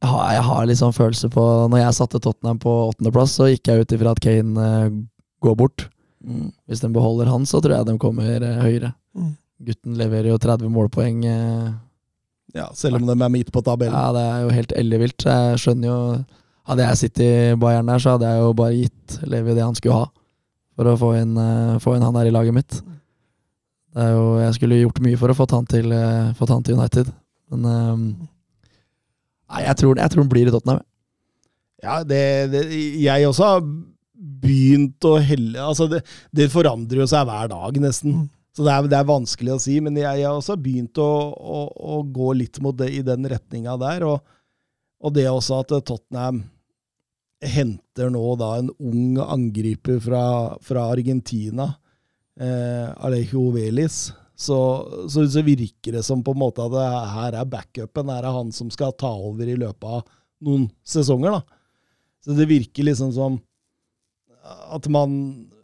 jeg har, jeg har sånn følelse på Når jeg satte Tottenham på åttendeplass, så gikk jeg ut ifra at Kane uh, går bort. Mm. Hvis de beholder han, så tror jeg de kommer uh, høyere. Mm. Gutten leverer jo 30 målpoeng. Uh, ja, Selv om de er midt på tabellen. Ja, det er jo helt ellevilt. Jeg skjønner jo Hadde jeg sittet i Bayern der, så hadde jeg jo bare gitt Levi det han skulle ha. For å få inn, få inn han der i laget mitt. Det er jo, jeg skulle gjort mye for å få han til, fått han til United. Men Nei, jeg tror, jeg tror han blir i Tottenham. Ja, det, det, jeg også har begynt å helle Altså, det, det forandrer jo seg hver dag, nesten. Så det er, det er, vanskelig å si, men jeg, har også begynt å, å, å, gå litt mot det i den retninga der. Og, og, det også at Tottenham henter nå da en ung angriper fra, fra Argentina, eh, Alejo Velis, så, så, så, virker det som på en måte at det her er backupen. Her er han som skal ta over i løpet av noen sesonger. da. Så det virker liksom som at man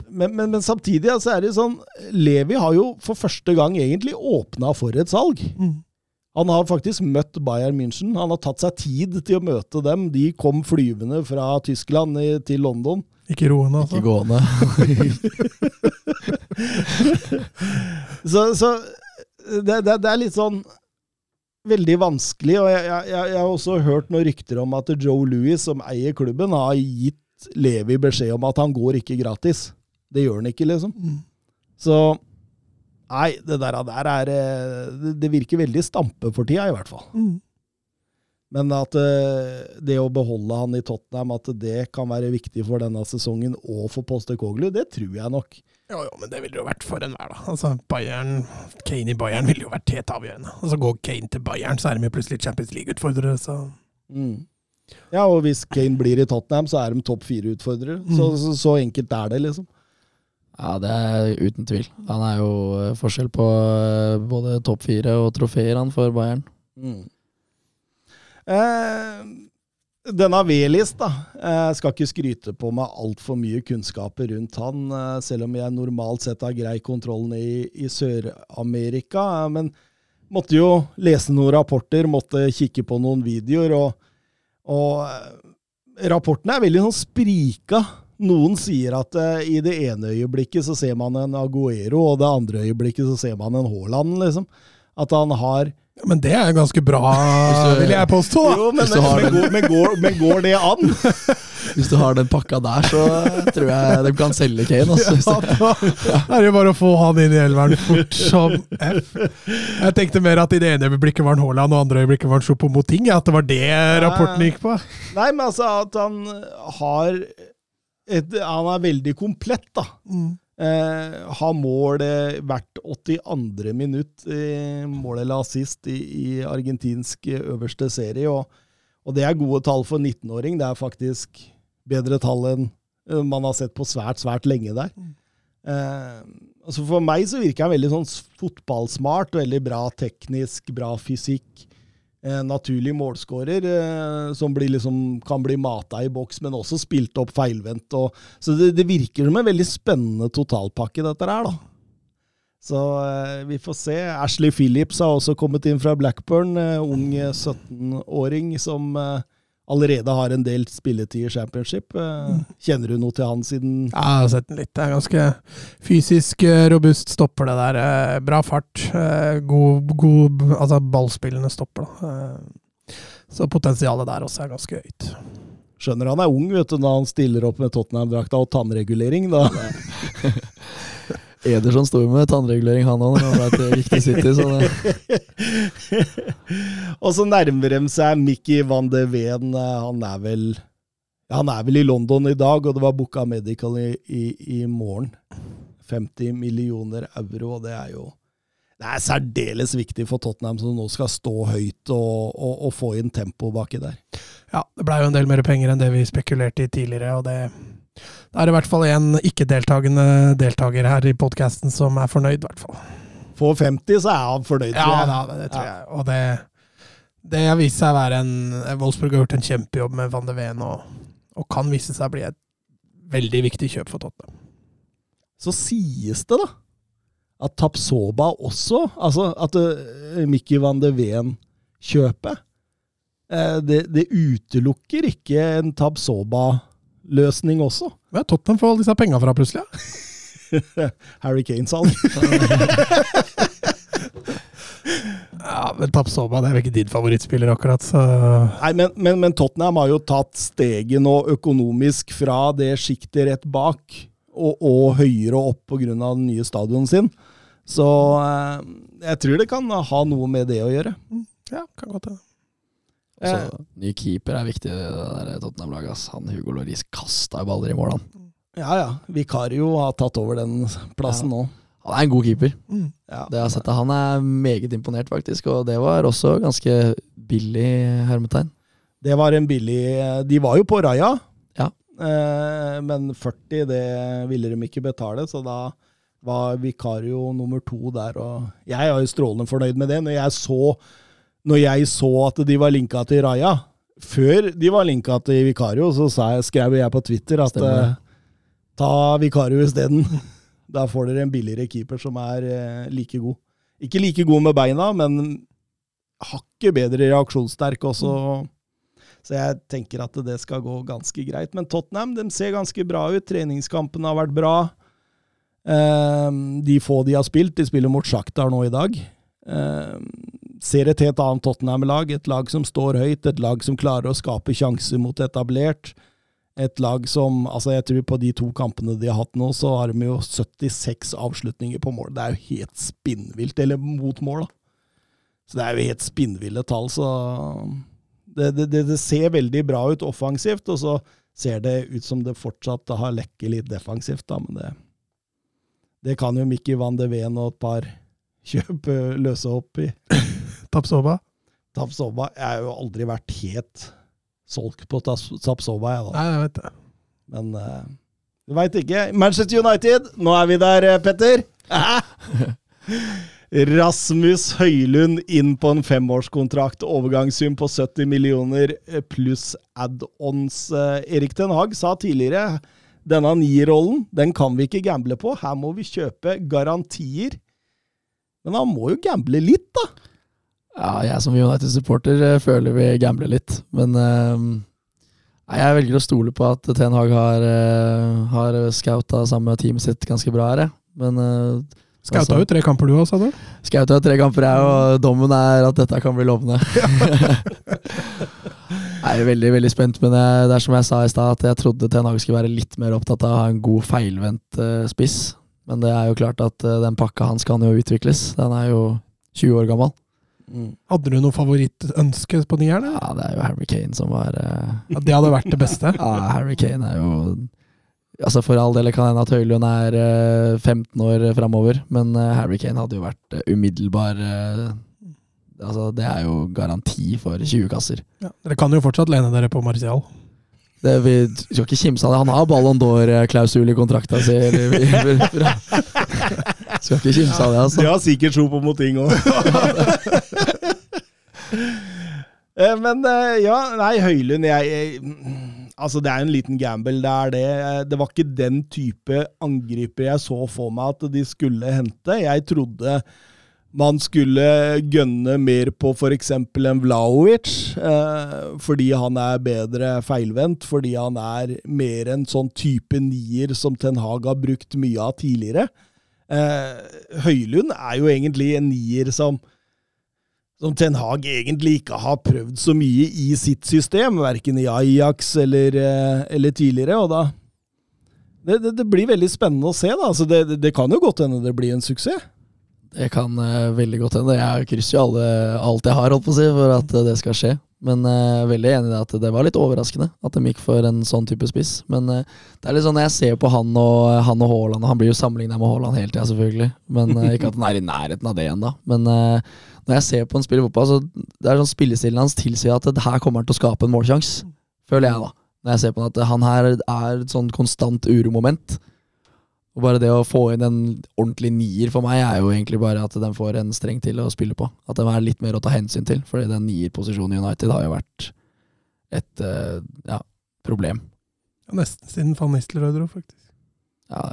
Men, men, men samtidig så er det sånn Levi har jo for første gang egentlig åpna for et salg. Mm. Han har faktisk møtt Bayern München. Han har tatt seg tid til å møte dem. De kom flyvende fra Tyskland i, til London. Ikke roende, altså. Ikke gående. *laughs* så, så det, det, det, er litt sånn veldig vanskelig. Og jeg, jeg, jeg, har også hørt noen rykter om at Joe Louis, som eier klubben, har gitt Levi beskjed om at han går ikke gratis. Det gjør han ikke, liksom. Mm. Så Nei, det der, der er eh, Det virker veldig stampe for tida, i hvert fall. Mm. Men at uh, det å beholde han i Tottenham, at det kan være viktig for denne sesongen og for Postekoglu, det tror jeg nok. Jo, jo, men det ville jo vært for enhver, da. Altså, Bayern, Kane i Bayern ville jo vært helt avgjørende. Og Altså, Går Kane til Bayern, så er de plutselig Champions League-utfordrere, så mm. Ja, og hvis Kane blir i Tottenham, så er de topp fire-utfordrere. Mm. Så, så, så, enkelt er det, liksom. Ja, det er uten tvil. Han er jo eh, forskjell på eh, både topp fire og trofeer, han, for Bayern. Mm. Eh, denne Velis, da. Jeg skal ikke skryte på meg altfor mye kunnskaper rundt han, eh, selv om jeg normalt sett har grei kontrollen i, i Sør-Amerika. Men måtte jo lese noen rapporter, måtte kikke på noen videoer, og, og eh, rapportene er veldig sånn sprika. Noen sier at uh, i det ene øyeblikket så ser man en Aguero, og det andre øyeblikket så ser man en Haaland, liksom. At han har men det er ganske bra, vil jeg påstå. Da. Jo, men, men, men, går, men, går, men, går, det an? *laughs* Hvis du har den pakka der, så tror jeg de kan selge Kane. Altså. *laughs* Ja, da er det jo bare å få han inn i elveren fort som F. Jeg tenkte mer at i det ene øyeblikket var han Haaland, og andre øyeblikket var han Choupo-Moting. At det var det rapporten gikk på. Nei, men altså at han har et, Han er veldig komplett, da. Mm. Eh, har mål eh, hvert 82. minutt, eh, mål eller assist, i, i, argentinsk øverste serie. Og, og, det er gode tall for 19-åring. Det er faktisk bedre tall enn eh, man har sett på svært, svært lenge der. Mm. Eh, altså for meg så virker han veldig sånn fotballsmart, veldig bra teknisk, bra fysikk naturlig målskårer, eh, som liksom, kan bli mata i boks, men også spilt opp feilvendt. Så det, det, virker som en veldig spennende totalpakke, dette her, da. Så eh, vi får se. Ashley Phillips har også kommet inn fra Blackburn. Eh, ung 17-åring som allerede har en del spilletid i championship. Eh, Kjenner du noe til han siden Ja, jeg har sett den litt. Det er ganske fysisk eh, robust stopper, det der. Eh, Bra fart. God, god altså ballspillende stopper, da. Så potensialet der også er ganske høyt. Skjønner han er ung vet du, når han stiller opp med Tottenham-drakta og tannregulering. da. *laughs* Ederson sto med tannregulering, han òg, da han ble til riktig City. Så det, *laughs* og så nærmer de seg Mickey van de Ven. eh, Han er vel Han er vel i London i dag, og det var booka medical i, i, i morgen. 50 millioner euro, og det er jo Det er særdeles viktig for Tottenham, som nå skal stå høyt og, og, og få inn tempo baki der. Ja, det blei jo en del mer penger enn det vi spekulerte i tidligere, og det det er i hvert fall en ikke-deltakende deltaker her i podkasten som er fornøyd, i hvert fall. Får 50, så er han fornøyd, tror Ja, jeg. da, det tror jeg. Og det, det har vist seg å være en Wolfsburg har gjort en kjempejobb med Van de Ven, og, og kan vise seg å bli et veldig viktig kjøp for Tottenham. Så sies det, da, at Tapsoba også Altså at uh, Mickey van de Ven-kjøpet uh, det, det utelukker ikke en Tapsoba-løsning også. Ja, Tottenham får alle disse penga fra, plutselig. Ja. *laughs* Harry Kane-salg. *laughs* Ja, men Tapsoba det er vel ikke din favorittspiller, akkurat, så Nei, men, men, men Tottenham har jo tatt steget nå økonomisk fra det sjiktet rett bak og, og høyere opp pga. den nye stadionet sin. Så eh, jeg tror det kan ha noe med det å gjøre. ja, kan godt hende. Så, ny keeper er viktig i det Tottenham-laget. Han Hugo Loris kasta baller i mål, han. Ja ja, Vikario har tatt over den plassen nå. Han er en god keeper. Mm. Ja. Det jeg har sett, Han er meget imponert, faktisk. Og det var også ganske billig hermetegn. Det var en billig De var jo på Raja, Ja. eh, men 40 det ville de ikke betale, så da var Vikario nummer to der. Og jeg er jo strålende fornøyd med det. Når jeg så, når jeg så at de var linka til Raja Før de var linka til Vikario, så sa jeg, skrev jeg på Twitter at uh, eh, ta Vikario isteden. *laughs* Da får dere en billigere keeper som er uh, like god. Ikke like god med beina, men hakket bedre reaksjonssterk også. Så jeg tenker at det skal gå ganske greit. Men Tottenham de ser ganske bra ut. Treningskampene har vært bra. Ehm, de få de har spilt, de spiller mot Shakhtar nå i dag. Ser et helt annet Tottenham-lag. Et lag som står høyt, et lag som klarer å skape sjanser mot etablert. Et lag som altså Jeg tror på de to kampene de har hatt nå, så har de jo 76 avslutninger på mål. Det er jo helt spinnvilt. Eller mot mål, da. Så det er jo helt spinnville tall, så det, det, det, ser veldig bra ut offensivt, og så ser det ut som det fortsatt har lekket litt defensivt, da, men det Det kan jo Mickey van de Ven og et par kjøp løse opp i. Tapsoba? Tapsoba Jeg har jo aldri vært helt solgt på Tapsoba, jeg, da. Nei, jeg vet det. Men uh, du veit ikke. Manchester United, nå er vi der, eh, Petter. *laughs* Rasmus Høylund inn på en femårskontrakt. Overgangssum på 70 millioner eh, pluss add-ons. Erik Den Haag sa tidligere denne nierrollen den kan vi ikke gamble på. Her må vi kjøpe garantier. Men han må jo gamble litt, da. Ja, jeg som United-supporter eh, føler vi gambler litt, men eh, jeg velger å stole på at Ten Hag har, uh, har scouta samme teamet sitt ganske bra her. Men uh, Skauta jo tre kamper du òg, sa du? jo tre kamper, jeg, og dommen er at dette kan bli lovende. *laughs* *laughs* jeg er veldig veldig spent, men jeg, det er som jeg sa i stad, at jeg trodde Ten Hag skulle være litt mer opptatt av å ha en god feilvendt uh, spiss. Men det er jo klart at uh, den pakka hans kan jo utvikles. Den er jo 20 år gammel. Hadde du noe favorittønske på nieren? Ja, det er jo Harry Kane som var uh... Ja, det hadde vært det beste. *laughs* Ja, Harry Kane er jo Altså For all del kan hende at Høylund er uh, 15 år framover, men uh, Harry Kane hadde jo vært eh, umiddelbar eh, Altså Det er jo garanti for 20 kasser. Ja, dere kan jo fortsatt lene dere på Martial. Det, vi skal ikke kimse av det. Han har Ballon d'Or-klausul i kontrakta si. Skal ikke kimse av det, De altså. har sikkert tro på Moting òg. *laughs* Men eh, ja, nei, Høylund jeg, jeg, Altså, det er en liten gamble, det er det. Eh, Det var ikke den type angriper jeg så for meg at de skulle hente. Jeg trodde man skulle gønne mer på f.eks. en Vlaovic, eh, fordi han er bedre feilvendt, fordi han er mer en sånn type nier som Ten Hag har brukt mye av tidligere. Eh, Høylund er jo egentlig en nier som som Ten Hag egentlig ikke har prøvd så mye i sitt system, verken i Ajax eller, eh, eller tidligere. og da det, det, det, blir veldig spennende å se. da. Altså det, det, kan jo godt hende det blir en suksess. Det kan uh, veldig godt hende. Jeg krysser jo alle, alt jeg har holdt på å si, for at uh, det skal skje. Men uh, veldig enig i det at det var litt overraskende at de gikk for en sånn type spiss. Men det er litt sånn når jeg ser på han og han og Haaland, han blir jo sammenligna med Haaland hele tida, selvfølgelig. Men Ikke at han er i nærheten av det ennå. Men når jeg ser på en spiller fotball, så det er sånn spillestilen hans tilsier at det her kommer han til å skape en målsjanse. Føler jeg, da. Når jeg ser på han at han her er et sånn konstant uromoment. Og bare det å få inn en ordentlig nier for meg, er jo egentlig bare at den får en streng til å spille på. At den er litt mer å ta hensyn til. Fordi den nierposisjonen i United har jo vært et uh, ja, problem. Ja, nesten siden van Nistelrooy dro, faktisk. Ja,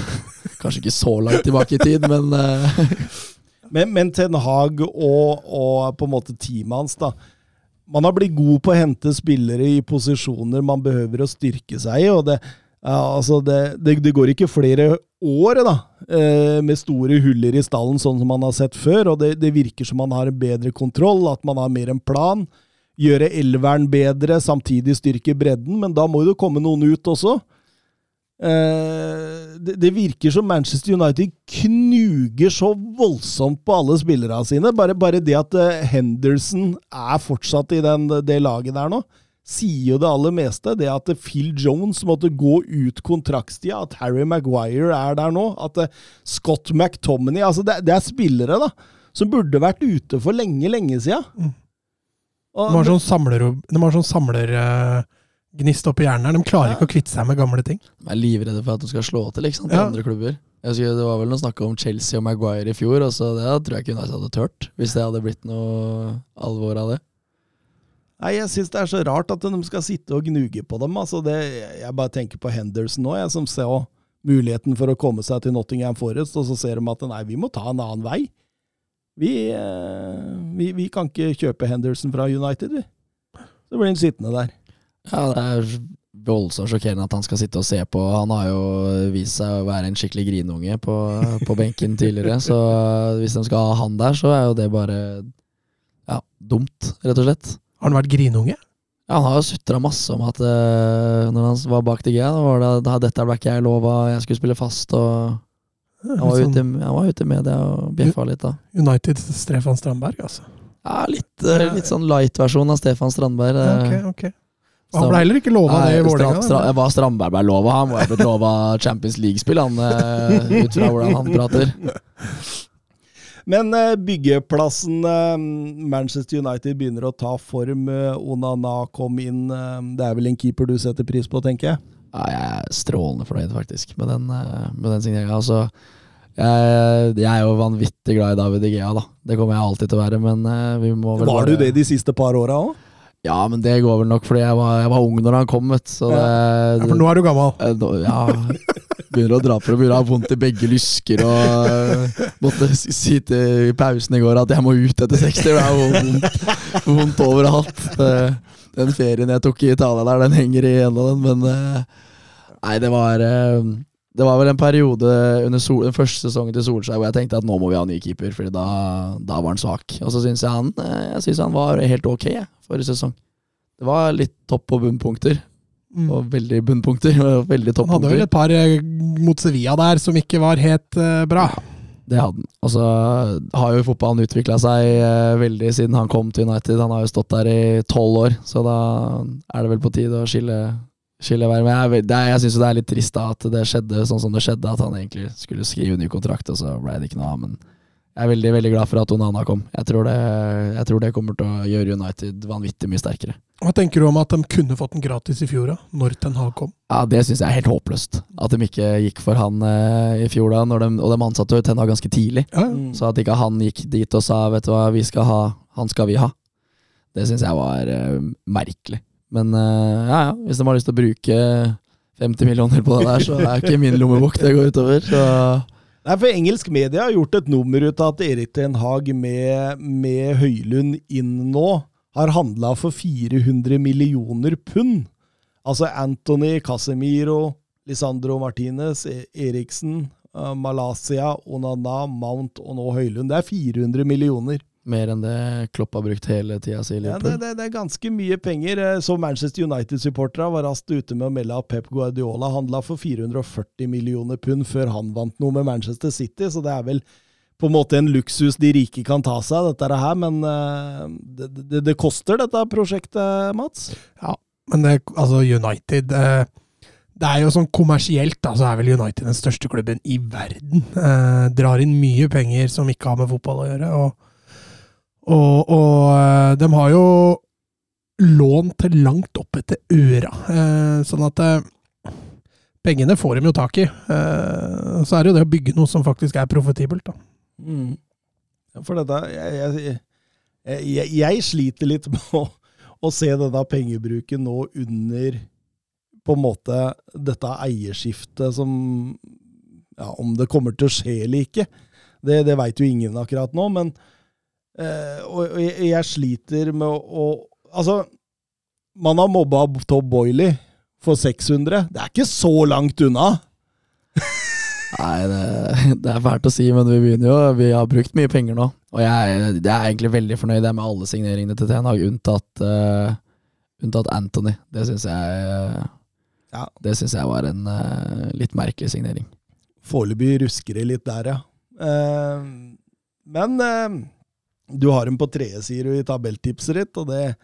*laughs* kanskje ikke så langt tilbake i tid, men uh, *laughs* Men, men Ten Hag og, og, på en måte teamet hans, da. Man har blitt god på å hente spillere i posisjoner man behøver å styrke seg i. og det, ja, altså det, det, det går ikke flere år da, eh, med store huller i stallen, sånn som man har sett før. og det, det virker som man har bedre kontroll, at man har mer en plan. Gjøre elveren bedre, samtidig styrke bredden, men da må jo det komme noen ut også. Eh, det, virker som Manchester United knuger så voldsomt på alle spillerne sine. Bare, bare det at eh, Henderson er fortsatt i den, det laget der nå, sier jo det aller meste. Det at Phil Jones måtte gå ut kontraktstida, at Harry Maguire er der nå, at eh, Scott McTominay altså det, det, er spillere da, som burde vært ute for lenge, lenge sida. Mm. de har sånn samler, sånn samler uh gnist opp i hjernen. De klarer ja. ikke å kvitte seg med gamle ting. De er livredde for at de skal slå til ikke sant, ja. andre klubber. Jeg husker Det var vel noe snakk om Chelsea og Maguire i fjor, og så det tror jeg ikke United hadde tørt. Hvis det hadde blitt noe alvor av det. Nei, Jeg syns det er så rart at de skal sitte og gnuge på dem. Altså det, jeg bare tenker på Henderson nå, jeg som ser muligheten for å komme seg til Nottingham Forest, og så ser de at nei, vi må ta en annen vei. Vi, eh, vi, vi kan ikke kjøpe Henderson fra United, vi. Så blir han sittende der. Ja, det er voldsomt sjokkerende at han skal sitte og se på. Han har jo vist seg å være en skikkelig grinunge på, på benken *laughs* tidligere, så hvis de skal ha han der, så er jo det bare ja, dumt, rett og slett. Har han vært grinunge? Ja, han har jo sutra masse om at uh, når han var bak DG, da var det da dette ble ikke jeg lova, jeg skulle spille fast, og han var, sånn, ute, han var ute i media og bjeffa litt da. United Stefan Strandberg, altså? Ja, litt, uh, litt sånn light-versjon av Stefan Strandberg. Ja, okay, okay. Han ble heller ikke lova det i Vålerenga. Hva Strandberg ble lova? Han må ha blitt lova Champions League-spill, ut fra hvordan han prater. *laughs* Men uh, byggeplassen uh, Manchester United begynner å ta form. Onana kom inn. det er vel en keeper du setter pris på, tenker jeg? Ja, jeg er strålende fornøyd, faktisk, med den, med den signeringa. Altså, jeg, jeg, er jo vanvittig glad i David Igea, da. Det kommer jeg alltid til å være, men vi må vel Var du det de siste par åra òg? Ja, men det går vel nok fordi jeg var, jeg var ung når han kom. vet så det, ja, For nå er du gammel? Ja. Begynner å dra for å begynne å ha vondt i begge lysker. Og uh, måtte si til pausen i går at jeg må ut etter 60. Det er vondt, vondt overalt. Den ferien jeg tok i Italia der, den henger igjen av den, men uh, Nei, det var det var vel en periode under sol, den første sesongen til Solskjær hvor jeg tenkte at nå må vi ha ny keeper, Fordi da, da var han svak. Og så syns jeg han Jeg synes han var helt ok forrige sesong. Det var litt topp- og bunnpunkter. Mm. Og veldig bunnpunkter. Og veldig Han hadde vel et par eh, mot Sevilla der som ikke var helt uh, bra. Det hadde han. Og så har jo fotballen utvikla seg uh, veldig siden han kom til United. Han har jo stått der i tolv år, så da er det vel på tide å skille skille vær. Men jeg, det, jeg syns det er litt trist da at det skjedde sånn som det skjedde. At han egentlig skulle skrive ny kontrakt, og så ble det ikke noe av. Men jeg er veldig veldig glad for at Onana kom. Jeg tror, det, jeg tror det kommer til å gjøre United vanvittig mye sterkere. Hva tenker du om at de kunne fått den gratis i fjor, da? Når Ten Hag kom? Ja, Det syns jeg er helt håpløst. At de ikke gikk for han eh, i fjor, da. De, og de ansatte jo Ten Hag ganske tidlig. Ja, ja. Så at ikke han gikk dit og sa vet du hva, vi skal ha, han skal vi ha. Det syns jeg var eh, merkelig. Men uh, ja, ja, hvis de har lyst til å bruke 50 millioner på det der, så er ikke min lommebok det går utover. Så Nei, for Engelsk media har gjort et nummer ut av at Erik Ten Hag med, med Høylund inn nå har handla for 400 millioner pund. Altså Anthony, Casemiro, Lisandro Martinez, e- Eriksen, uh, Malaysia, Onana, Mount og nå Høylund. Det er 400 millioner. Mer enn det Klopp har brukt hele tida si i Ja, det, det, det er ganske mye penger. Eh, Så Manchester United-supporterne var raskt ute med å melde at Pep Guardiola handla for 440 millioner pund før han vant noe med Manchester City, så det er vel på en måte en luksus de rike kan ta seg, dette her, men eh, det, det, det koster dette prosjektet, Mats? Ja, men det, altså United eh, Det er jo sånn kommersielt, da, så er vel United den største klubben i verden. Eh, drar inn mye penger som ikke har med fotball å gjøre. Og, og, og eh, de har jo lån til langt opp etter øra. Eh, sånn at eh, pengene får de jo tak i. Så er det jo det å bygge noe som faktisk er profitibelt, da. Mm. For dette jeg, jeg, jeg, jeg sliter litt *laughs* med å, å se denne pengebruken nå under på en måte dette eierskiftet som ja, Om det kommer til å skje eller ikke, det, det veit jo ingen akkurat nå. Men og, og jeg, sliter med å, Altså, man har mobba Tob Boiley for 600. Det er ikke så langt unna. *laughs* Nei, det, det er fælt å si, men vi begynner jo Vi har brukt mye penger nå. Og jeg, jeg er egentlig veldig fornøyd med alle signeringene til Ten unntatt, uh, unntatt Anthony. Det syns jeg uh, Ja. Det syns jeg var en uh, litt merkelig signering. Foreløpig rusker det litt der, ja. Eh, men eh, du har dem på tredje, sier du i tabelltipset ditt, og det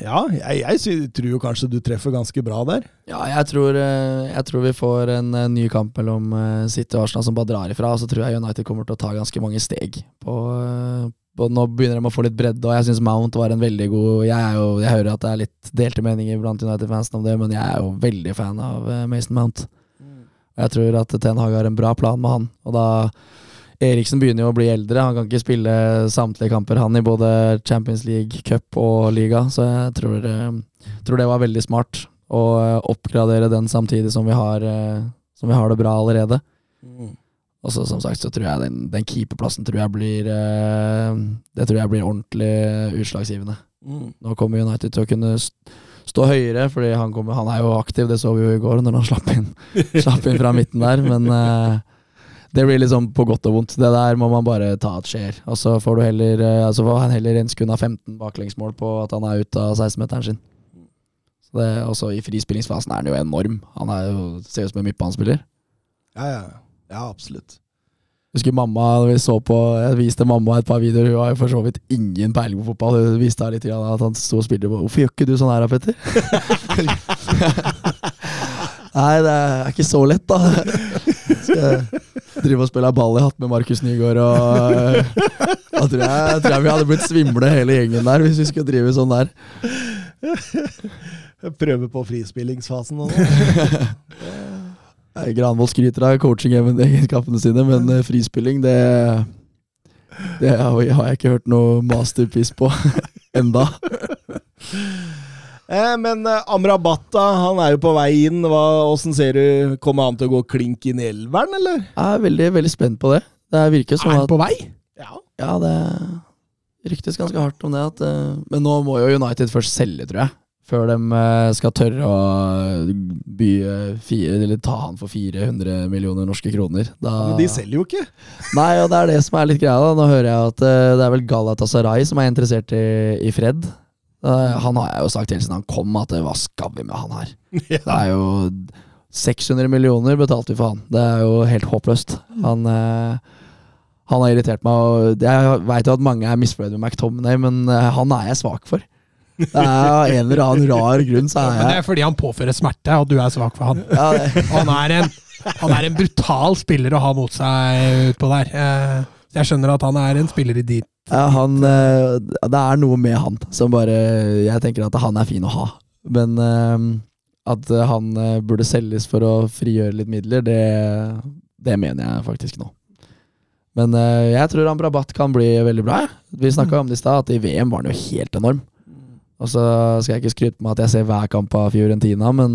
Ja, jeg, jeg tror jo kanskje du treffer ganske bra der. Ja, jeg tror, eh, jeg tror vi får en eh, ny kamp mellom eh, City og Arsenal som bare drar ifra. Og så tror jeg United kommer til å ta ganske mange steg. På, nå begynner de å få litt bredde, og jeg syns Mount var en veldig god Jeg, er jo, jeg hører at det er litt delte meninger blant United-fansen om det, men jeg er jo veldig fan av Mason Mount. Og jeg tror at Ten Hag har en bra plan med han. Og da Eriksen begynner jo å bli eldre. Han kan ikke spille samtlige kamper, han, i både Champions League, cup og liga. Så jeg tror, eh, tror det var veldig smart å eh, oppgradere den samtidig som vi har, eh, som vi har det bra allerede. Og så som sagt så tror jeg den, den keeperplassen tror jeg blir Det tror jeg blir ordentlig utslagsgivende. Nå kommer United til å kunne stå høyere, fordi han, kommer, han er jo aktiv, det så vi jo i går når han slapp inn, *laughs* slapp inn fra midten der. Men det blir liksom på godt og vondt. Det der må man bare ta at skjer. Og så får du heller altså får han heller en sekund av 15 baklengsmål på at han er ute av 16-meteren sin. Så det, også I frispillingsfasen er han jo enorm. Han er jo, ser ut som en midtbanespiller. Ja, ja. ja absolutt. Husker mamma, vi så på, Jeg viste mamma et par videoer. Hun har jo for så vidt ingen peiling på fotball. Hun viste litt at han sto og spilte på Hvorfor gjør ikke du sånn her da, Petter? *laughs* *laughs* Nei, det er ikke så lett, da. *laughs* Drive og spille ball i hatt med Markus Nygaard og øh, Da tror jeg, jeg tror jeg vi hadde blitt svimle hele gjengen der hvis vi skulle drive sånn der. Prøve på frispillingsfasen og sånn. Granvoll skryter av coaching-egenskapene sine, men øh, frispilling, det Det har har jeg ikke hørt noe masterpiece på *laughs* enda. Eh, men eh, Amrabat, han er jo på vei inn. Hva, hvordan ser du? Kommer han til å gå klink inn i elveren, eller? Jeg er veldig veldig spent på det. Det virker som Er han at på vei? Ja. Ja, det ryktes ganske hardt om det. At, eh, men nå må jo United først selge, tror jeg. Før de eh, skal tørre å by eh, fire, eller ta han for 400 millioner norske kroner. Da, Men de selger jo ikke. Nei, og det er det som er litt greia. da Nå hører jeg at eh, det er vel Galatasaray som er interessert i, i Fred. Eh, han har jeg jo sagt helt siden han kom, at hva skal vi med han her? *laughs* Det er jo 600 millioner betalte vi for han. Det er jo helt håpløst. Han, eh, han har irritert meg. Og jeg veit jo at mange er misfornøyd med McTominay, men eh, han er jeg svak for. Det er av en eller annen rar grunn, så er jeg det er fordi han påfører smerte, og du er svak for han. ja, Han er en, han er en brutal spiller å ha mot seg utpå der. Jeg skjønner at han er en spiller i dit. Ja, han, eh, det er noe med han som bare Jeg tenker at han er fin å ha. Men eh, at han eh, burde selges for å frigjøre litt midler, det, det mener jeg faktisk nå. Men jeg tror Amrabat kan bli veldig bra. Vi snakka om det i stad, at i VM var han jo helt enorm. Og så skal jeg ikke skryte på meg at jeg ser hver kamp av Fiorentina, men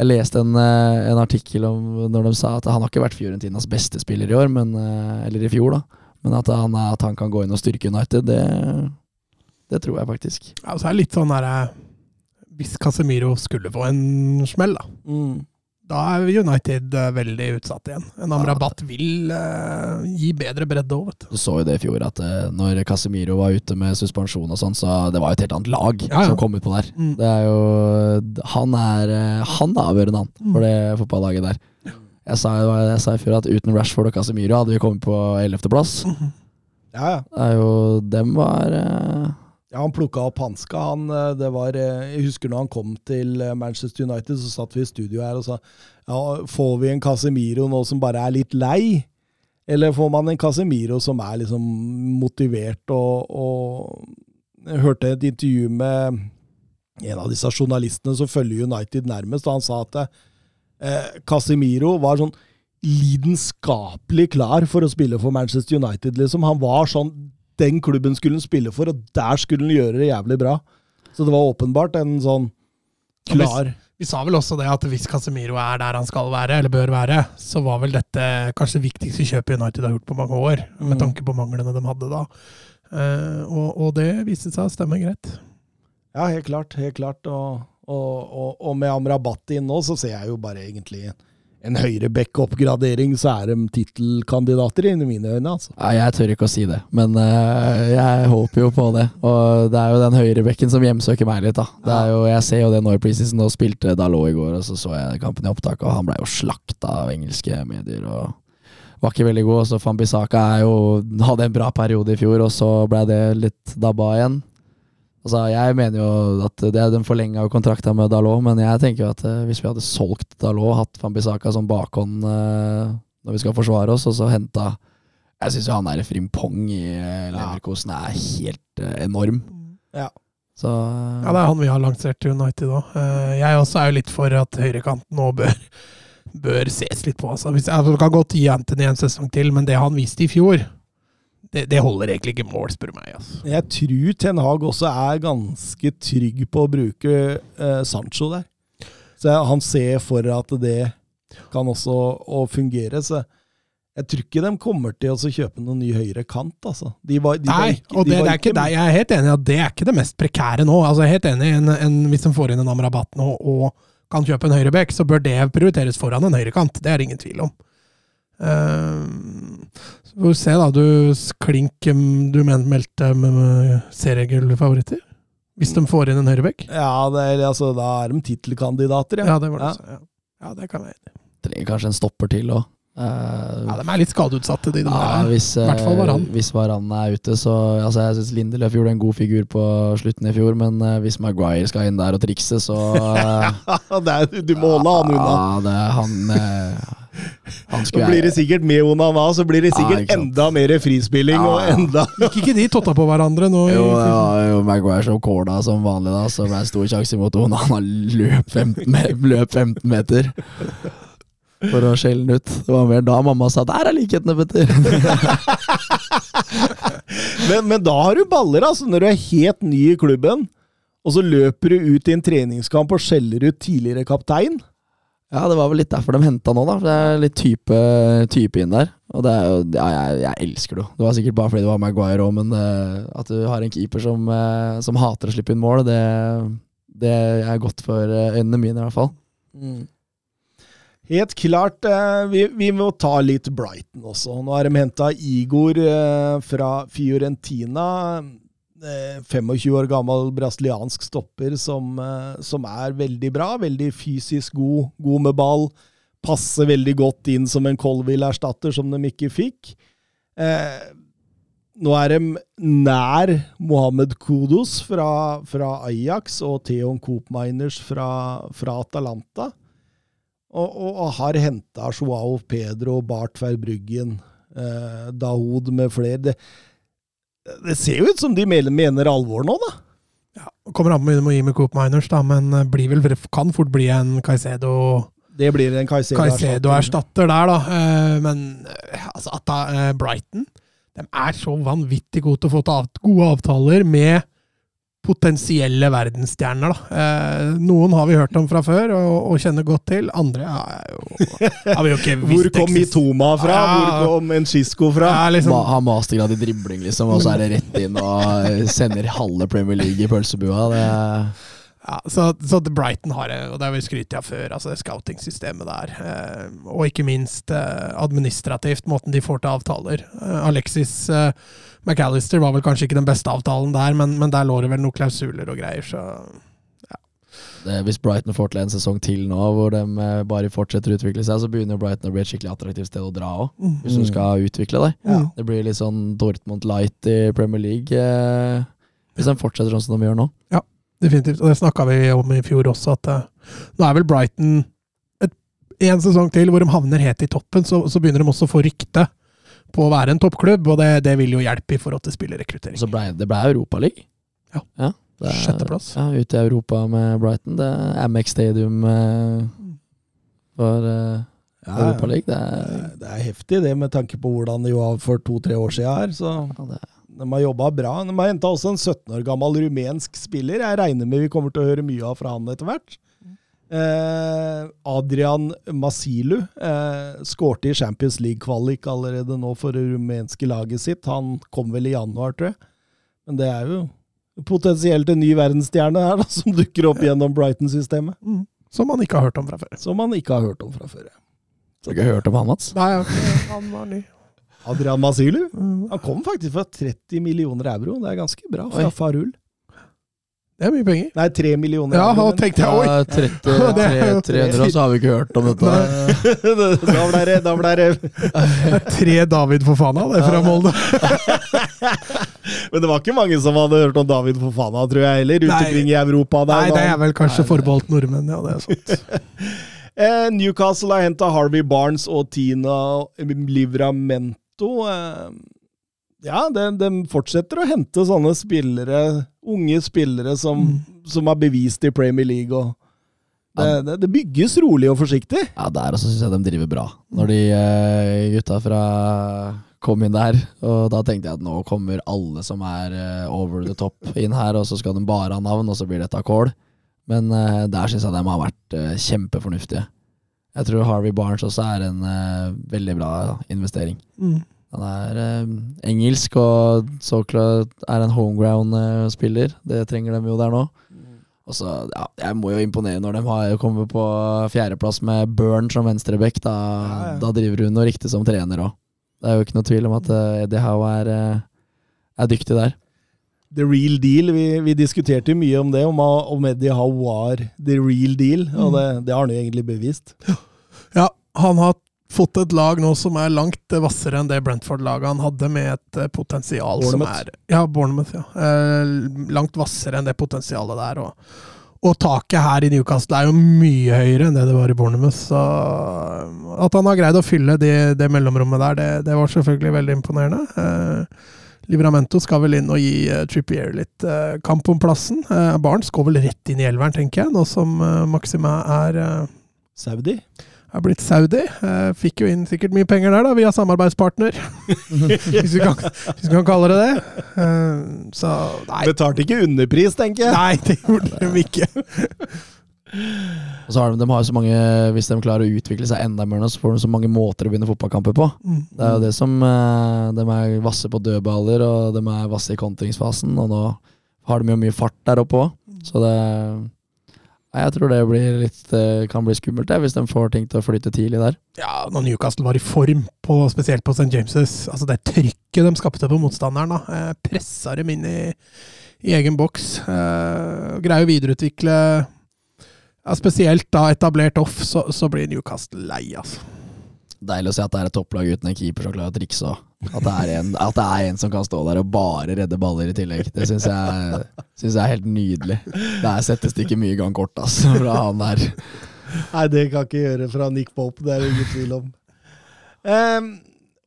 Jeg leste en, en artikkel om når de sa at han har ikke vært Fiorentinas beste spiller i år, men, eller i fjor, da. Men at han, at han kan gå inn og styrke United, det, det tror jeg faktisk. Ja, så er det litt sånn der, Hvis Casemiro skulle få en smell, da. Da er United eh, veldig utsatt igjen. En Amrabat vil uh, gi bedre bredde òg, vet du. Du så jo det i fjor, at uh, når Casemiro var ute med suspensjon og sånn, så det var jo et helt annet lag Ja, ja. som kom ut på der. Mm. Det er jo Han er, eh, han er avgjørende, han, for det fotballaget der. Jeg sa, jeg sa i fjor at uten Rashford og Casemiro hadde vi kommet på 11.-plass. *laughs* Ja, ja. Det er jo Dem var eh, Ja, han plukka opp hanska. Han, eh, det var, eh, jeg husker når han kom til eh, Manchester United, så satt vi i studio her og sa ja, får vi en Casemiro nå som bare er litt lei? Eller får man en Casemiro som er liksom motivert og, og Jeg hørte et intervju med en av disse journalistene som følger United nærmest, og han sa at eh, Casemiro var sånn lidenskapelig klar for å spille for Manchester United, liksom. Han var sånn Den klubben skulle han spille for, og der skulle han gjøre det jævlig bra. Så det var åpenbart en sånn klar Vi sa vel også det at hvis Casemiro er der han skal være, eller bør være, så var vel dette kanskje det viktigste kjøpet United har gjort på mange år, med Mm. tanke på manglene de hadde da. Eh, og, og det viste seg å stemme greit. Ja, helt klart. Helt klart. Og, og, og, og med Amrabat inn nå, så ser jeg jo bare egentlig en høyreback-oppgradering, så er de tittelkandidater i mine øyne, altså. Nei, jeg tør ikke å si det, men uh, jeg håper jo på det. Og det er jo den høyrebekken som hjemsøker meg litt, da. Det er jo, jeg ser jo det når preseason nå spilte Dalot i går, og så så jeg kampen i opptak, og han ble jo slakta av engelske medier. og var ikke veldig god. Og Så Fambisaka jo, hadde en bra periode i fjor, og så ble det litt dabba igjen. Altså, jeg mener jo at det er den forlenga kontrakta med Dalot, men jeg tenker jo at eh, hvis vi hadde solgt Dalot, hatt Fambisaka som bakhånd eh, når vi skal forsvare oss, og så henta Jeg syns jo han der Frimpong i eh, Leverkosen er helt eh, enorm. Ja. Så Ja, det er han vi har lansert til United òg. jeg også er jo litt for at høyrekanten nå bør, bør ses litt på. Altså. Hvis, altså, det kan godt gi Anthony en sesong til, men det han viste i fjor, det, det holder egentlig ikke mål, spør du meg. Altså. Jeg tror Ten Hag også er ganske trygg på å bruke eh, Sancho der. Så jeg, han ser for at det kan også å fungere. Så jeg tror ikke de kommer til å kjøpe noen ny høyre kant, altså. De var, de Nei, ikke- og det, det er ikke det. Jeg er helt enig i at det er ikke det mest prekære nå. Altså, jeg er helt enig en, en, Hvis de får inn en Amrabat nå og kan kjøpe en høyrebekk, så bør det prioriteres foran en høyrekant. Det er det ingen tvil om. Uh, så får vi se, da. Du klink Du mener meldte seriegullfavoritter? Hvis de får inn en høyrebekk? Ja, det er, altså, da er de tittelkandidater, ja. Ja, det var det. Ja. Ja. ja, det kan være trenger kanskje en stopper til òg. Ja, de er litt skadeutsatte, de. de Ja, hvis, I hvert fall Varan. Hvis Varan er ute, så altså, Jeg syns Lindelöf gjorde en god figur på slutten i fjor, men uh, hvis Maguire skal inn der og trikse, så *laughs* uh, det er, du må holde han unna. Ja, det er han Han Så blir det sikkert med Onana, så blir det sikkert ja, enda mer frispilling Ja, og enda Gikk ikke de totta på hverandre nå? jo, det var jo Maguire som corna som vanlig, da, så ble det stor sjanse imot Onana. Han løp 15, løp 15 meter for å skjelle den ut. Det var mer da mamma sa 'der er likhetene, Petter'. *laughs* men, men da har du baller, altså, når du er helt ny i klubben, og så løper du ut i en treningskamp og skjeller ut tidligere kaptein. Ja, det var vel litt derfor de henta nå, da. For det er litt type, type inn der. Og det er jo Ja, jeg, jeg elsker det jo. Det var sikkert bare fordi det var Maguire òg, men uh, at du har en keeper som, uh, som hater å slippe inn mål, det, det er godt for eh, øynene mine, i hvert fall. Helt klart. Vi, vi må ta litt Brighton også. Nå har de henta Igor fra Fiorentina. Eh, 25 år gammel brasiliansk stopper som, eh, som er veldig bra. Veldig fysisk god, god med ball. Passer veldig godt inn som en Colville-erstatter, som de ikke fikk. Eh, nå er de nær Mohammed Kudos fra, fra Ajax og Theon Coopminers fra, fra Atalanta. Og, og, og har henta Joao Pedro, Bart Verbruggen, eh, Daoud med flere. Det, det ser jo ut som de mener, mener alvor nå, da. Ja, kommer an på mye med Coop Miners, da, men eh, blir vel, kan fort bli en Caicedo Det blir en Caicedo. Caicedo-erstatter der, da. Eh, Men eh, altså, at da, Brighton de er så vanvittig gode til å få til gode avtaler med potensielle verdensstjerner. Da. Eh, noen har vi hørt om fra før og, og kjenner godt til. Andre er jo, har *laughs* vi jo ikke visst Hvor kom Mitoma fra? Ja. Hvor kom Enchisco fra? Ja, liksom, Ma- Har mastergrad i dribling, liksom, og så er det rett inn og sender halve Premier League i pølsebua. Det er ja, så, så Brighton har det, og det har vi skrytt av før, altså det scouting-systemet der. Eh, og ikke minst eh, administrativt, måten de får til avtaler. Eh, Alexis eh, McAllister var vel kanskje ikke den beste avtalen der, men, men der lå det vel noen klausuler og greier, så det, hvis Brighton får til en sesong til nå, hvor de eh, bare fortsetter å utvikle seg, så begynner Brighton å bli et skikkelig attraktivt sted å dra òg, hvis du Mm. skal utvikle deg. Ja. Det blir litt sånn Dortmund light i Premier League, eh, hvis de fortsetter sånn som de gjør nå. Definitivt. Og det snakka vi om i fjor også, at uh, nå er vel Brighton et, en sesong til hvor de havner helt i toppen, så, så begynner de også å få rykte på å være en toppklubb, og det, det vil jo hjelpe i forhold til spillerrekruttering. Så ble, det ble Europaliga. Ja. ja er- Sjetteplass. Ja, ute i Europa med Brighton. Det er Amex Stadium eh, for uh, Ja, Europaliga. Det Det er er- det er heftig, det, med tanke på hvordan det var for to-tre år siden her. Så ja, det, de har jobba bra. De har henta også en 17 år gammel rumensk spiller. Jeg regner med vi kommer til å høre mye av fra han etter hvert. Eh, Adrian Masilu eh, skårte i Champions League-kvalik allerede nå for det rumenske laget sitt. Han kom vel i januar, tror jeg. Men det er jo potensielt en ny verdensstjerne her, da, *laughs* som dukker opp gjennom Brighton-systemet. Mm. Som man ikke har hørt om fra før. Som man ikke har hørt om fra før. Så du ikke hørt om han, Mats? Nei, han var ny. Adrian Masilu Mm. han kom faktisk for 30 millioner euro. Det er ganske bra fra. Farul. Det er mye penger. Nei, 3 millioner Ja, euro. og tenkte jeg, oi! Ja, 30, *laughs* Det er jo- 300, og så har vi ikke hørt om dette. *laughs* da ble det, da ble det *laughs* tre David for faen av det fra Molde. Men det var ikke mange som hadde hørt om David Fofana, tror jeg heller, rundt Nei. omkring i Europa. Der, Nei, det er vel kanskje forbeholdt nordmenn, ja. det er sant. Eh, Newcastle har henta Harvey Barnes og Tina Livramento. Eh, ja, de, de fortsetter å hente sånne spillere, unge spillere som, som er bevist i Premier League. Og det, det, det bygges rolig og forsiktig. Ja, der også syns jeg de driver bra. Når de eh, gutta fra kom inn der, og da tenkte jeg at nå kommer alle som er eh, over the top inn her, og så skal de bare ha navn, og så blir dette kål. Men eh, der syns jeg de har vært kjempefornuftige. Jeg tror Harvey Barnes også er en uh, veldig bra investering. Mm. Han er uh, engelsk og så klart er en homeground-spiller. Det trenger de jo der nå. Og så, ja, Jeg må jo imponere når de har kommet på fjerdeplass med Burn som venstreback. Da, Ja, ja. da driver hun noe riktig som trener òg. Det er jo ikke noe tvil om at uh, Eddie Howe er, eh, er dyktig der. The real deal. Vi, vi diskuterte mye om det, om, om Eddie Howe var the real deal. Og det, det har han jo egentlig bevist. Ja, han har fått et lag nå som er langt hvassere enn det Brentford-laget han hadde, med et eh, potensial som er Ja, Bournemouth, ja. Eh, langt hvassere enn det potensialet der. Og, og taket her i Newcastle er jo mye høyere enn det det var i Bournemouth. Så at han har greid å fylle det, det mellomrommet der, det, det var selvfølgelig veldig imponerende. Eh, Livramento skal vel inn og gi uh, Trippier litt uh, kamp om plassen. Uh, Barents går vel rett inn i elveren, tenker jeg, nå som uh, Maxima er eh, Saudi. er blitt Saudi. Eh, fikk jo inn sikkert mye penger der, da, via samarbeidspartner. *laughs* hvis, vi kan, hvis vi kan kalle det det. Eh, så nei. Betalte ikke underpris, tenker jeg. Nei, det gjorde de ikke. Og så har de, de har så mange, Hvis de klarer å utvikle seg enda mer, så får de så mange måter å vinne fotballkamper på. Mm. Det er jo det som eh, De er vasse på dødballer, og de er vasse i kontringsfasen. Og nå har de jo mye fart der oppe òg. Så det Jeg tror det blir litt, eh, kan bli skummelt det, hvis de får ting til å flyte tidlig der. Ja, når Newcastle var i form, på, spesielt på St. James' altså Det trykket de skapte på motstanderen, da, eh, pressa dem inn i, i egen boks. Eh, greier å videreutvikle ja, Spesielt da etablert off, så, så blir Newcastle lei, altså. Deilig å se at det er et topplag uten en keeper som klarer å trikse òg. At, det er en- at det er en som kan stå der og bare redde baller i tillegg. Det syns jeg, synes jeg er helt nydelig. Der settes det ikke mye gang kort, altså, fra han der. Nei, det kan ikke gjøre fra Nick Pope, det er det ingen tvil om. Um,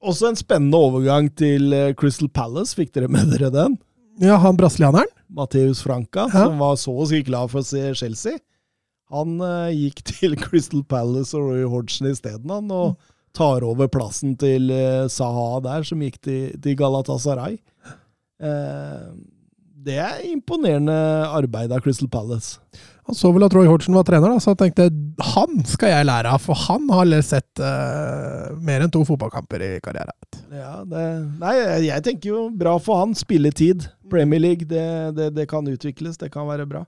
også en spennende overgang til eh, Crystal Palace. Fikk dere med dere den? Ja, han brasilianeren? Mateus Franca, Ja. som var så å si glad for å se Chelsea. Han eh, gikk *laughs* til Crystal Palace og Roy Hodgson isteden, han, og tar over plassen til eh, Saha der, som gikk til, til Galatasaray. Eh, det er imponerende arbeid av Crystal Palace. Han så vel at Roy Hodgson var trener, da, så jeg tenkte han skal jeg lære av, for han har sett uh, mer enn to fotballkamper i karrieren. Ja, det, nei, jeg tenker jo bra for han. Spilletid. Premier League, det, det, det kan utvikles. Det kan være bra.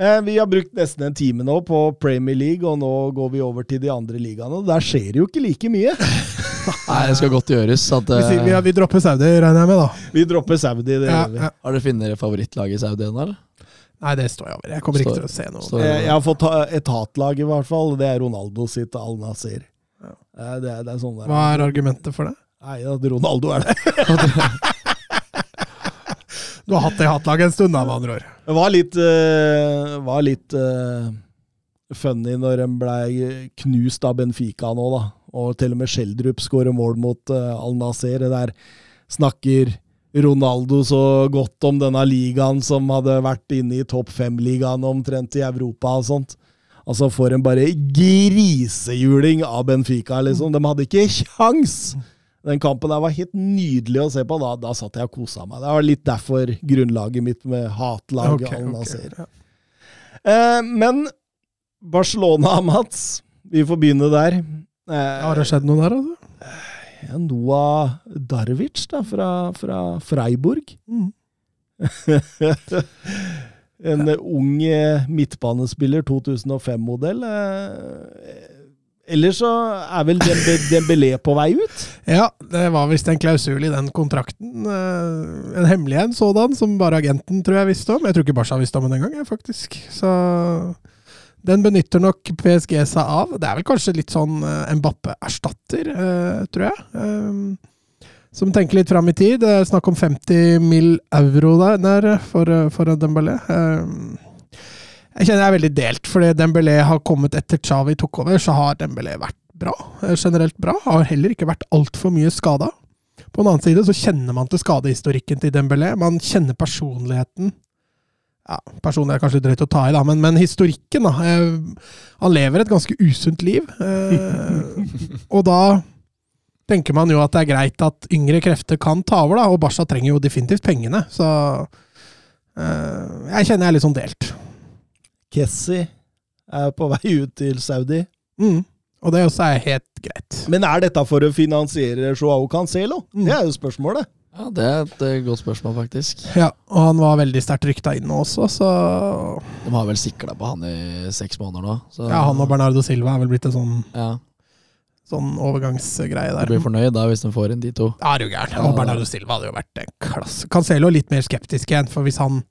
Eh, vi har brukt nesten en time nå på Premier League, og nå går vi over til de andre ligaene. Der skjer det jo ikke like mye. *laughs* Nei, det skal godt gjøres. At, vi, sier, vi, vi, dropper Saudi, regner jeg med, da. Vi dropper Saudi, det ja, gjør vi. Ja. Har dere funnet favorittlaget i Saudi ennå, eller? Nei, det står jeg over. Jeg kommer står, ikke til å se noe. Står, jeg, jeg, har fått et hatlag, i hvert fall. Det er Ronaldo sitt Al Nasir. Ja. Det, det er sånn der. Hva er argumentet for det? Nei, at Ronaldo er det. *laughs* *laughs* du har hatt det hattlaget en stund, da, med andre ord. Det var litt, uh, var litt uh, funny når de ble knust av Benfica nå, da. Og til og med Schjelderup skårer mål mot uh, Al Nasir. Det der snakker Ronaldo så godt om denne ligaen som hadde vært inne i topp fem-ligaen omtrent i Europa og sånt. Altså får en bare grisehjuling av Benfica, liksom. De hadde ikke kjangs! Den kampen der var helt nydelig å se på. Da, da satt jeg og kosa meg. Det var litt derfor grunnlaget mitt med hatlaget okay, Al-Nasir. Okay, ja. eh, men Barcelona, Mats. Vi får begynne der. Eh, Har det skjedd noe der, altså? Ja, Noah Darwic da, fra, fra Freiburg. Mm. *laughs* en ung eh, midtbanespiller, 2005-modell. Eh, ellers så er vel Dembélé på vei ut? Ja, det var visst en klausul i den kontrakten. Eh, en hemmelig en sådan, som bare agenten tror jeg visste om. Jeg tror ikke Barca visste om den engang, faktisk. Så den benytter nok PSG seg av. Det er vel kanskje litt sånn uh, Mbappe-erstatter, uh, tror jeg. Som tenker litt fram i tid. Det er snakk om 50 mill. euro der for, for Dembélé. Jeg kjenner jeg er veldig delt, fordi Dembélé har kommet etter Chavi tok over, så har Dembélé vært bra. Generelt bra. Har heller ikke vært altfor mye skada. På den annen side så kjenner man til skadehistorikken til Dembélé. Man kjenner personligheten ja, Personlig er kanskje drøyt å ta i, da, men, men historikken, da. Eh, han lever et ganske usunt liv. Eh, og da tenker man jo at det er greit at yngre krefter kan ta over, da. Og Barca trenger jo definitivt pengene, så eh, jeg kjenner jeg er litt sånn delt. Kessi er på vei ut til Saudi. Mm. Og det også er helt greit. Men er dette for å finansiere Joao Cancelo? Mm. Det er jo spørsmålet. Ja, Det er et uh, godt spørsmål, faktisk. Ja, Og han var veldig sterkt rykta inn også, så De har vel sikla på han i seks måneder nå. Så... Ja, han og Bernardo Silva er vel blitt en sånn ja. Sånn overgangsgreie der. Du blir fornøyd da hvis de får inn de to? Ja, det er jo gærent. Og Bernardo Silva hadde jo vært en klasse. Cancelo litt mer skeptisk igjen, for hvis han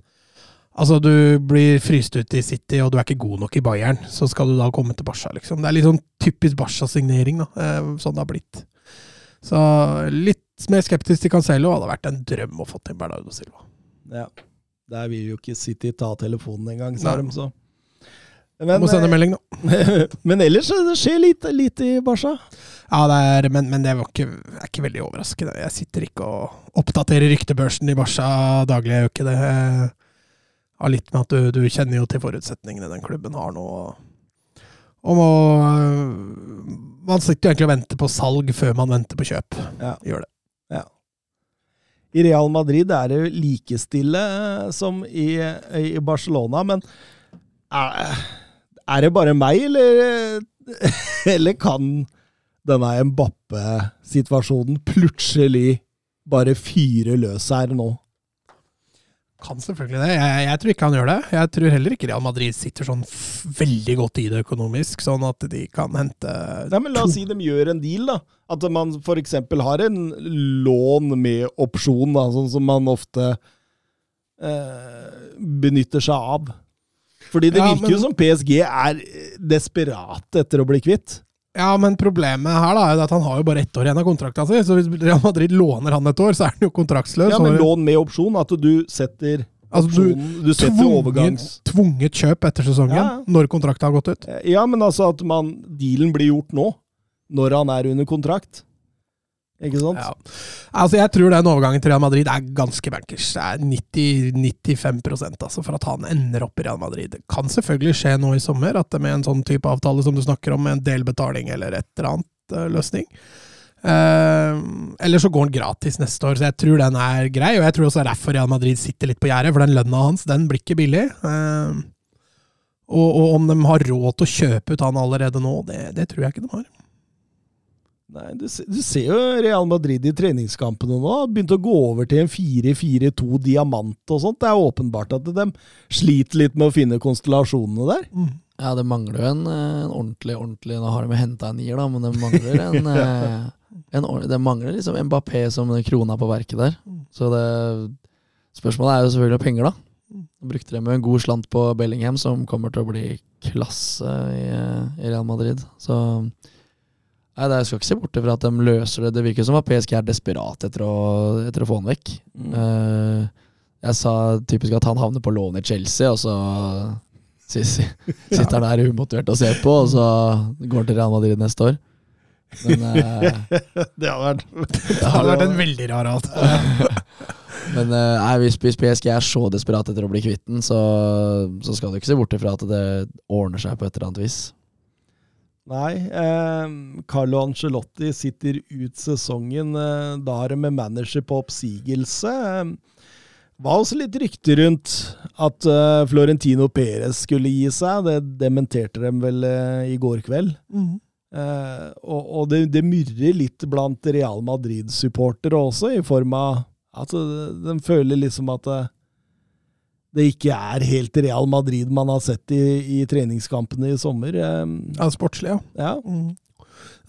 Altså, du blir fryst ut i City, og du er ikke god nok i Bayern, så skal du da komme til Barca, liksom. Det er litt sånn typisk Barca-signering, da. Eh, sånn det har blitt. Så litt mer skeptisk til Cancelo hadde vært en drøm å få til Bernardo Silva. Ja. Der vil jo ikke City ta telefonen engang, sa de, så. Men, må sende eh, melding, da. *laughs* men ellers det skjer lite, lite i Barca. Ja, det er, men, men det ikke, er ikke veldig overraskende. Jeg sitter ikke og oppdaterer ryktebørsen i Barca daglig. Jeg gjør ikke det. Har litt med at du, du, kjenner jo til forutsetningene den klubben har nå. Og må, man sitter jo egentlig og venter på salg før man venter på kjøp. Ja. Gjør det. Ja. I Real Madrid er det like stille eh, som i, i Barcelona, men er, er, det bare meg, eller, *laughs* eller kan denne Mbappe-situasjonen plutselig bare fyre løs her nå? Kan selvfølgelig det. Jeg, jeg, tror ikke han gjør det. Jeg tror heller ikke Real Madrid sitter sånn veldig godt i det økonomisk, sånn at de kan hente Nei, men La oss si de gjør en deal, da. At man f.eks. har en lån med opsjon, da, sånn som man ofte eh, benytter seg av. Fordi det ja, virker men... jo som PSG er desperat etter å bli kvitt. Ja, men problemet her da, er at han har jo bare ett år igjen av kontrakta si. Så hvis Real Madrid låner han et år, så er han jo kontraktsløs. Ja, men lån med opsjon. At du setter Altså, du, du setter tvunget, tvunget kjøp etter sesongen, ja. når kontrakta har gått ut? Ja, men altså at man, dealen blir gjort nå. Når han er under kontrakt. Ikke sant? Ja. Altså, jeg tror den overgangen til Real Madrid er ganske bankers. Det er 90-95% altså, for at han ender opp i Real Madrid. Det kan selvfølgelig skje nå i sommer, at det med en sånn type avtale som du snakker om, med en delbetaling eller et eller annet uh, løsning. Uh, eller så går han gratis neste år, så jeg tror den er grei. Og jeg tror også derfor Real Madrid sitter litt på gjerdet, for den lønna hans den blir ikke billig. Uh, og, og, om de har råd til å kjøpe ut han allerede nå, det, det tror jeg ikke de har. Nei, du, du, ser jo Real Madrid i treningskampene nå. Begynt å gå over til en 4-4-2 diamant og sånt. Det er åpenbart at de sliter litt med å finne konstellasjonene der. Mm. Ja, det mangler jo en, en, ordentlig ordentlig Nå har de henta en nier, da, men det mangler en, *laughs* en Det mangler liksom Mbappé som krona på verket der. Så det Spørsmålet er jo selvfølgelig penger, da. Brukte de jo en god slant på Bellingham, som kommer til å bli klasse i, i Real Madrid. Så Nei, Jeg skal ikke se bort fra at de løser det. Det virker som at PSG er desperat etter å, etter å få han vekk. Mm. Uh, jeg sa typisk at han havner på lån i Chelsea, og så *laughs* sitter han der umotivert og ser på, og så går han til Real Madrid neste år. Men uh, *laughs* Det hadde vært *laughs* Det hadde vært en veldig rar avtale. Men uh, hvis, hvis, PSG er så desperat etter å bli kvitt den, så, så skal du ikke se bort fra at det ordner seg på et eller annet vis. Nei. Eh, Carlo Angelotti sitter ut sesongen. Eh, da har de med manager på oppsigelse. Eh, var også litt rykter rundt at eh, Florentino Perez skulle gi seg. Det dementerte de vel eh, i går kveld. Mm. Eh, og, og det, det, myrrer litt blant Real Madrid-supportere også, i form av at de føler liksom at det ikke er helt Real Madrid man har sett i, i treningskampene i sommer. Ehm. Ja, sportslig, ja. ja. Mm.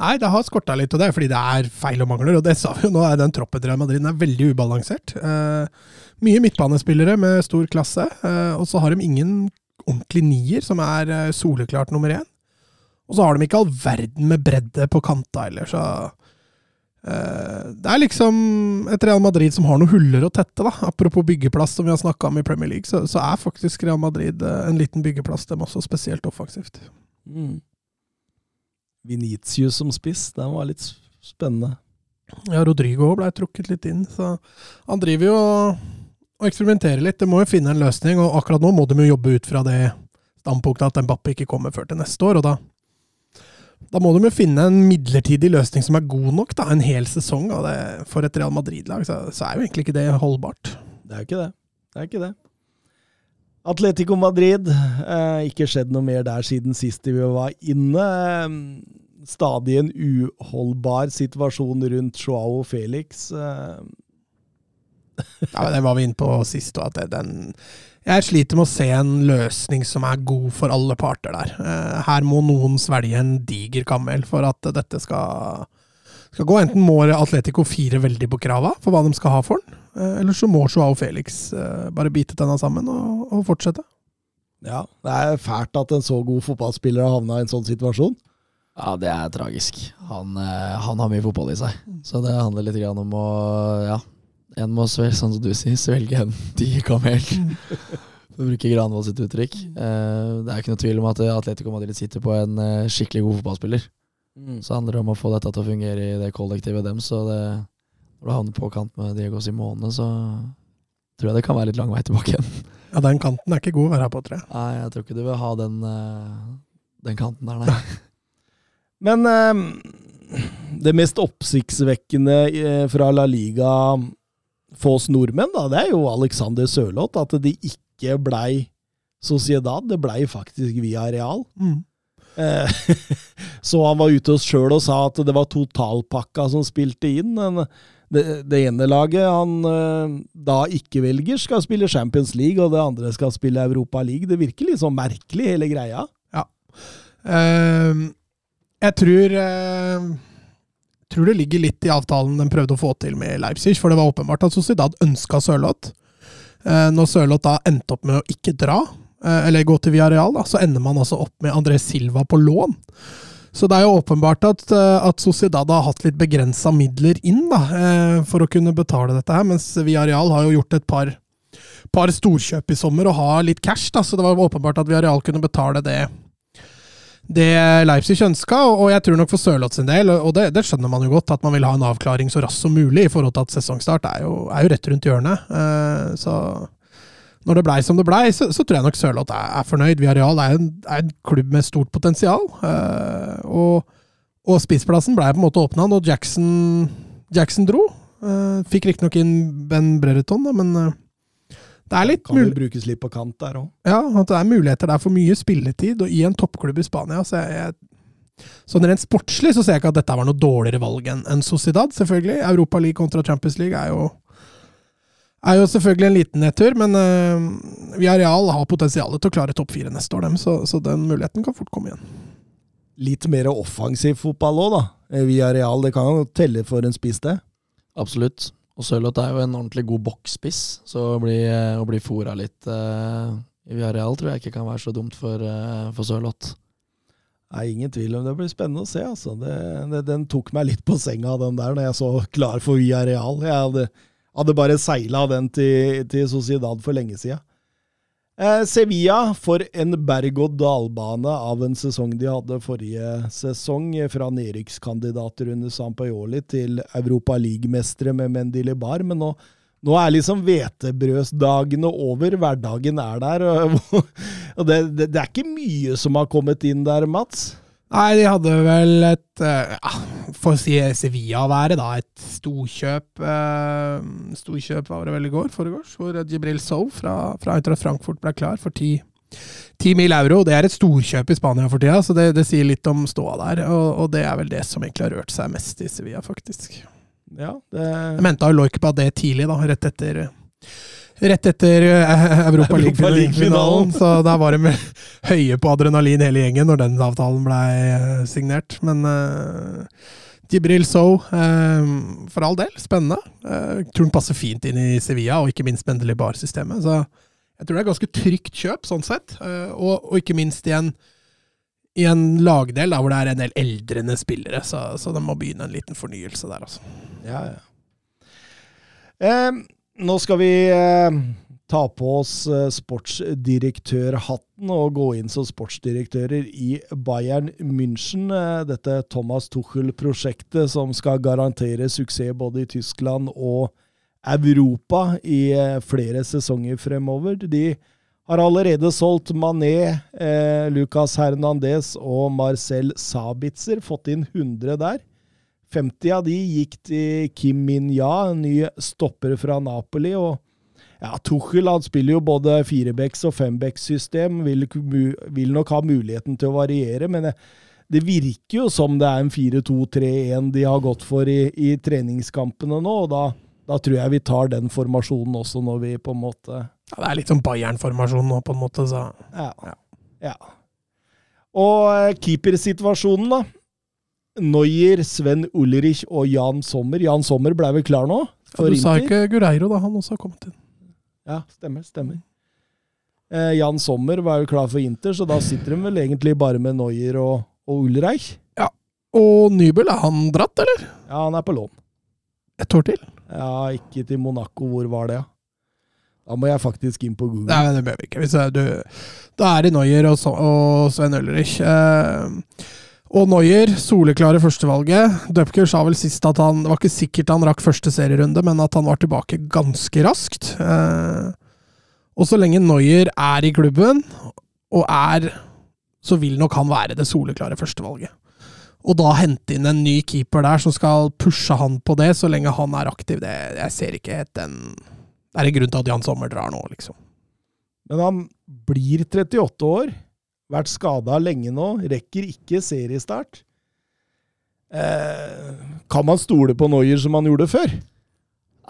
Nei, det har skorta litt, og det er fordi det er feil og mangler. Og det sa vi jo nå, er den troppen til Real Madrid er veldig ubalansert. Eh, mye midtbanespillere med stor klasse, eh, og så har de ingen ordentlig nier, som er eh, soleklart nummer én. Og så har de ikke all verden med bredde på kanta heller, så det er liksom et Real Madrid som har noen huller å tette. da. Apropos byggeplass, som vi har snakka om i Premier League, så, så, er faktisk Real Madrid eh, en liten byggeplass, dem også, spesielt offensivt. Mm. Venitius som spiss, den var litt spennende. Ja, Rodrigo ble trukket litt inn, så han driver jo og eksperimenterer litt. Det må jo finne en løsning, og akkurat nå må de jo jobbe ut fra det standpunktet at Mbappé ikke kommer før til neste år, og da da må de jo finne en midlertidig løsning som er god nok. da, En hel sesong Og det for et Real Madrid-lag. Så, så, er jo egentlig ikke det holdbart. Det er jo ikke det. Det er ikke det. Atletico Madrid. Eh, ikke skjedd noe mer der siden sist vi var inne. Eh, stadig en uholdbar situasjon rundt Joao Felix. Eh. ja, men Det var vi inne på sist, og at den jeg sliter med å se en løsning som er god for alle parter der. Eh, her må noen svelge en diger kamel for at dette skal, skal gå. Enten må Atletico fire veldig på krava for hva de skal ha for den, eh, eller så må Joao Felix eh, bare bite tenna sammen og, og, fortsette. Ja, det er fælt at en så god fotballspiller har havna i en sånn situasjon. Ja, det er tragisk. Han, han har mye fotball i seg. Så det handler litt om å ja, en må svelge, sånn som du sier, svelge en diger kamel. For å *laughs* bruke Granvoll sitt uttrykk. Uh, det er ikke noe tvil om at Atletico Madrid sitter på en uh, skikkelig god fotballspiller. Mm. Så handler det om å få dette til å fungere i det kollektivet dem. Så det, når du havner på kant med Diego Simone, så tror jeg det kan være litt lang vei tilbake igjen. Ja, den kanten er ikke god å være her på, tror jeg. Nei, jeg tror ikke du vil ha den, uh, den kanten der, nei. *laughs* Men det mest oppsiktsvekkende fra La Liga for oss nordmenn, da, det er jo Alexander Sørloth. At det ikke blei Sociedad, det blei faktisk via Real. Mm. Eh, *laughs* så han var ute hos sjøl og sa at det var totalpakka som spilte inn. Men det, det ene laget han eh, da ikke velger, skal spille Champions League, og det andre skal spille Europa League. Det virker litt sånn merkelig, hele greia. Ja. Uh, jeg tror uh tror det ligger litt i avtalen de prøvde å få til med Leipzig, for det var åpenbart at Sociedad ønska Sørloth. Eh, når Sørloth da endte opp med å ikke dra, eh, eller gå til Villarreal, da, så ender man altså opp med André Silva på lån. Så det er jo åpenbart at, eh, at Sociedad har hatt litt begrensa midler inn da, for å kunne betale dette her, mens Villarreal har jo gjort et par, par storkjøp i sommer og har litt cash, da, så det var åpenbart at Villarreal kunne betale det det Leipzig ønska, og jeg tror nok for Sørloth sin del, og det, det, skjønner man jo godt, at man vil ha en avklaring så raskt som mulig, i forhold til at sesongstart er jo, er jo rett rundt hjørnet. Uh, så når det blei som det blei, så, så, tror jeg nok Sørloth er, er fornøyd. Viareal er en, er en klubb med stort potensial. Uh, og, Og spissplassen blei på en måte åpna når Jackson, Jackson dro. Uh, fikk riktignok inn Ben Brereton, da, men det er litt Kan jo mul brukes litt på kant der òg. ja, at det er muligheter der for mye spilletid, og i en toppklubb i Spania. Så jeg, jeg, sånn rent sportslig så ser jeg ikke at dette var noe dårligere valg enn Sociedad, selvfølgelig. Europa League kontra Champions League er jo er jo selvfølgelig en liten nedtur, men uh, Villarreal har potensial til å klare topp fire neste år, dem, så, så den muligheten kan fort komme igjen. Litt mer offensiv fotball òg, da. Eh, Via Real, det kan jo telle for en spiss, det. Absolutt. Og Sørloth er jo en ordentlig god boksspiss, så å bli, å bli fora litt uh, i Villarreal tror jeg ikke kan være så dumt for, uh, for Sørloth. Nei, ingen tvil om det blir spennende å se. altså. Det, det, den tok meg litt på senga, den der, når jeg så klar for Via Real. Jeg hadde, hadde bare seila den til, til Sociedad for lenge sida. Eh, Sevilla for en berg-og-dal-bane av en sesong de hadde forrige sesong. Fra nedrykkskandidater under Sampaioli til Europa League-mestere med Mendy Libar, Men nå, nå er liksom hvetebrødsdagene over. Hverdagen er der. *laughs* Og det, det, det er ikke mye som har kommet inn der, Mats? Nei, de hadde vel et eh, ja, For å si Sevilla-været, da. Et storkjøp eh, Storkjøp var det vel i går, foregårs, hvor Jibril Sow fra, fra Eintracht Frankfurt ble klar for ti 10 mil euro. Det er et storkjøp i Spania for tida, så det, det sier litt om ståa der. Og, og, det er vel det som egentlig har rørt seg mest i Sevilla, faktisk. Ja, det... Jeg mente Loik på det tidlig, da, rett etter Rett etter Europa League-finalen. så der var de *laughs* høye på adrenalin hele gjengen når den avtalen ble signert. Men uh, Jibril Sow, uh, for all del, spennende. Uh, tror den passer fint inn i Sevilla, og ikke minst Bendeli Bar-systemet. Så jeg tror det er ganske trygt kjøp, sånn sett. Og, og, ikke minst i en, i en lagdel da, hvor det er en del eldrende spillere, så, så de må begynne en liten fornyelse der, altså. Ja, ja. Um nå skal vi eh, ta på oss eh, sportsdirektørhatten og gå inn som sportsdirektører i Bayern München. Eh, dette Thomas Tuchel-prosjektet som skal garantere suksess både i Tyskland og Europa i flere sesonger fremover. De har allerede solgt Mané, eh, Lucas Hernandez og Marcel Sabitzer, fått inn 100 der. 50 av de gikk til Kim Min-ya, en ny stopper fra Napoli. og ja, Tuchel han spiller jo både firebacks- og fembacks-system, vil, vil, nok ha muligheten til å variere, men det, virker jo som det er en 4-2-3-1 de har gått for i, i treningskampene nå, og da, da, tror jeg vi tar den formasjonen også når vi på en måte Ja, Det er litt som Bayern-formasjon nå, på en måte, så Ja. ja. Og eh, keepersituasjonen, da. Neuer, Sven Ulrich og Jan Sommer. Jan Sommer ble vel klar nå? Ja, du sa ikke Gureiro da han også har kommet inn? Ja, stemmer. stemmer. Eh, Jan Sommer var jo klar for Inter, så da sitter de vel egentlig bare med Neuer og, og Ulreich. Ja. Og Nybel, er han dratt, eller? Ja, han er på lån. Et år til? Ja, ikke til Monaco. Hvor var det, ja? Da må jeg faktisk inn på Google. Nei, det bør vi ikke. Da er det Neuer og, og Sven Ulrich. Eh, og Noyer, soleklare førstevalget. Dupker sa vel sist at han Det var ikke sikkert han rakk første serierunde, men at han var tilbake ganske raskt. Eh, og så lenge Noyer er i klubben, og er Så vil nok han være det soleklare førstevalget. Og da hente inn en ny keeper der som skal pushe han på det, så lenge han er aktiv, det Jeg ser ikke helt den Det er en grunn til at Jan Sommer drar nå, liksom. Men han blir 38 år. Vært skada lenge nå, rekker ikke seriestart. Eh, kan man stole på Noyer som man gjorde før?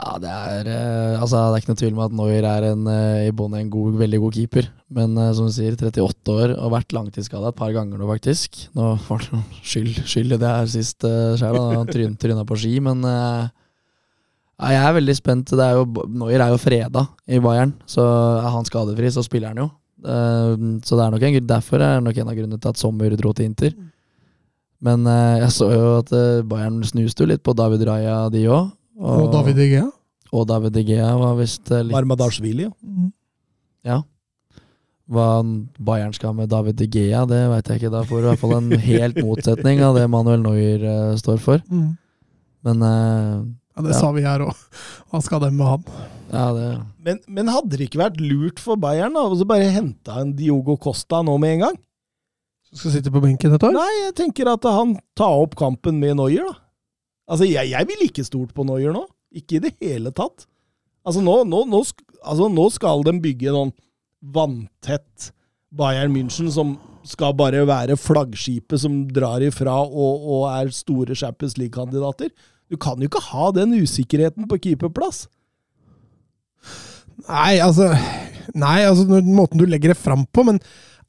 Ja, det er, eh, altså, det er ikke noe tvil om at Noyer er en, eh, i bånn en god, veldig god keeper. Men eh, som du sier, 38 år og vært langtidsskada et par ganger nå, faktisk. Nå var det *laughs* skyld, skyld i det her sist uh, sjøl, han tryn, *laughs* tryna på ski, men uh, ja, jeg er veldig spent. Det er jo, Neuer er jo freda i Bayern, så er han skadefri, så spiller han jo. Uh, så det er nok en, derfor er det nok en av grunnene til at Sommer dro til Inter. Men uh, jeg så jo at uh, Bayern snuste jo litt på David Raja, de òg. Og, og David Egea. Og David Egea var visst litt Marmadashvili, ja. Mm. Ja. Hva Bayern skal med David Egea, det veit jeg ikke. Da får du i hvert fall en helt motsetning av det Manuel Neuer står for. Mm. Men ja, Det ja. sa vi her òg. *laughs* Hva skal dem med han? Ja, det... Men, men, hadde det ikke vært lurt for Bayern da, å bare hente en Diogo Costa nå med en gang? Skal sitte på benken et år? Nei, jeg tenker at han tar opp kampen med Noyer, da. Altså, jeg, jeg vil ikke stort på Noyer nå. Ikke i det hele tatt. Altså, nå, nå, nå, sk- altså, nå skal de bygge noen vanntett Bayern München som skal bare være flaggskipet som drar ifra og, og er store Champions League-kandidater. Du kan jo ikke ha den usikkerheten på keeperplass. Nei, altså Nei, altså måten du legger det fram på, men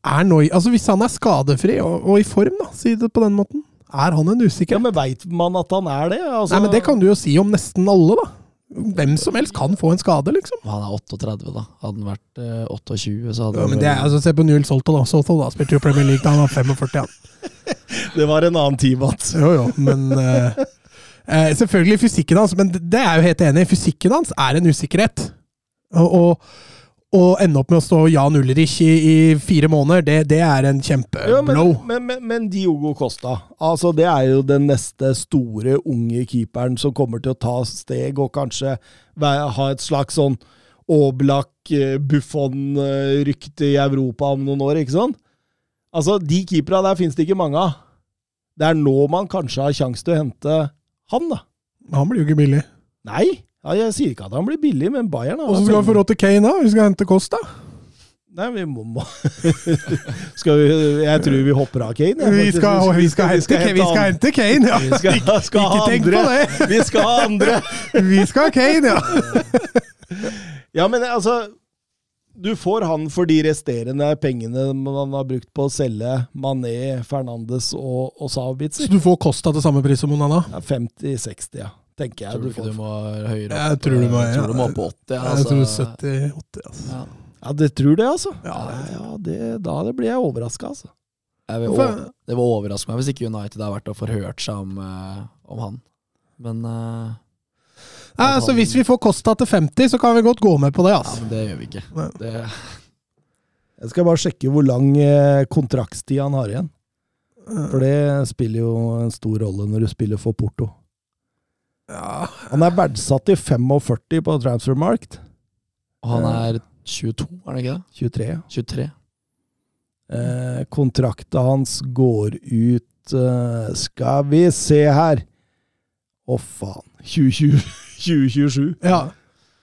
er Noi Altså Hvis han er skadefri og, og i form, da, si det på den måten, er han en Ja. Men veit man at han er det? Altså, Nei, men Det kan du jo si om nesten alle, da. Hvem som helst kan få en skade, liksom. Han er 38, da. Hadde han vært eh, 28, så hadde Ja, men det er, altså, Se på Newell Solto, da. Solto da, spilte jo Premier League da han var 45. Ja. *laughs* Det var en annen tid, Mats. Jo, jo, men eh, eh, Selvfølgelig fysikken hans, men det er jo helt enig. Fysikken hans er en usikkerhet. Og, og, å ende opp med å stå Jan Ulrich i, i fire måneder, det, det er en Ja, men, men, men, Diogo Costa, altså det er jo den neste store unge keeperen som kommer til å ta steg og kanskje ha et slags sånn Oblak, eh, Buffon-rykte i Europa om noen år, ikke sant? Altså, de keepera der finnes det ikke mange av. Det er nå man kanskje har sjanse til å hente han, da. Han blir jo ikke billig. Nei, ja, jeg sier ikke at han blir billig, men Bayern har Og så skal vi få råd til Kane, da? Vi skal hente Costa. Nei, vi må, må. *laughs* skal vi, Jeg tror vi hopper av Kane. jeg, Vi skal, vi skal, hente, Kane, vi skal hente Kane, ja! Vi skal, *laughs* skal Ikke tenk andre. på det! Vi skal ha andre! *laughs* Vi skal ha Kane, ja! Ja, men altså Du får han for de resterende pengene man har brukt på å selge Mané, Fernandes og, og Sabitzer. Så du får Costa til samme pris som Onana? Ja, 50-60, ja. Tenker jeg Tror du du får... du må høyere opp? Jeg tror du må- ja. tror du må opp på 80. Jeg altså. tror 70-80, altså. Ja. Ja, det tror det, altså. Ja, Ja, det, da det blir jeg overraska, altså. Jeg vil, over- det vil overraske meg hvis ikke United har vært og forhørt seg om, eh, om han. Men, eh, Ja, altså, hvis vi får Costa til 50, så kan vi godt gå med på det, ja, altså. men det gjør vi ikke. Det, Jeg skal bare sjekke hvor lang eh, kontraktstid han har igjen. For det spiller jo en stor rolle når du spiller for Porto. Ja, Han er verdsatt til 45 på Transfermarkt. og han er 22, er det ikke det? 23. 23. Eh, kontrakta hans går ut eh, Skal vi se her Å, faen. 2020 2027. *laughs* ja.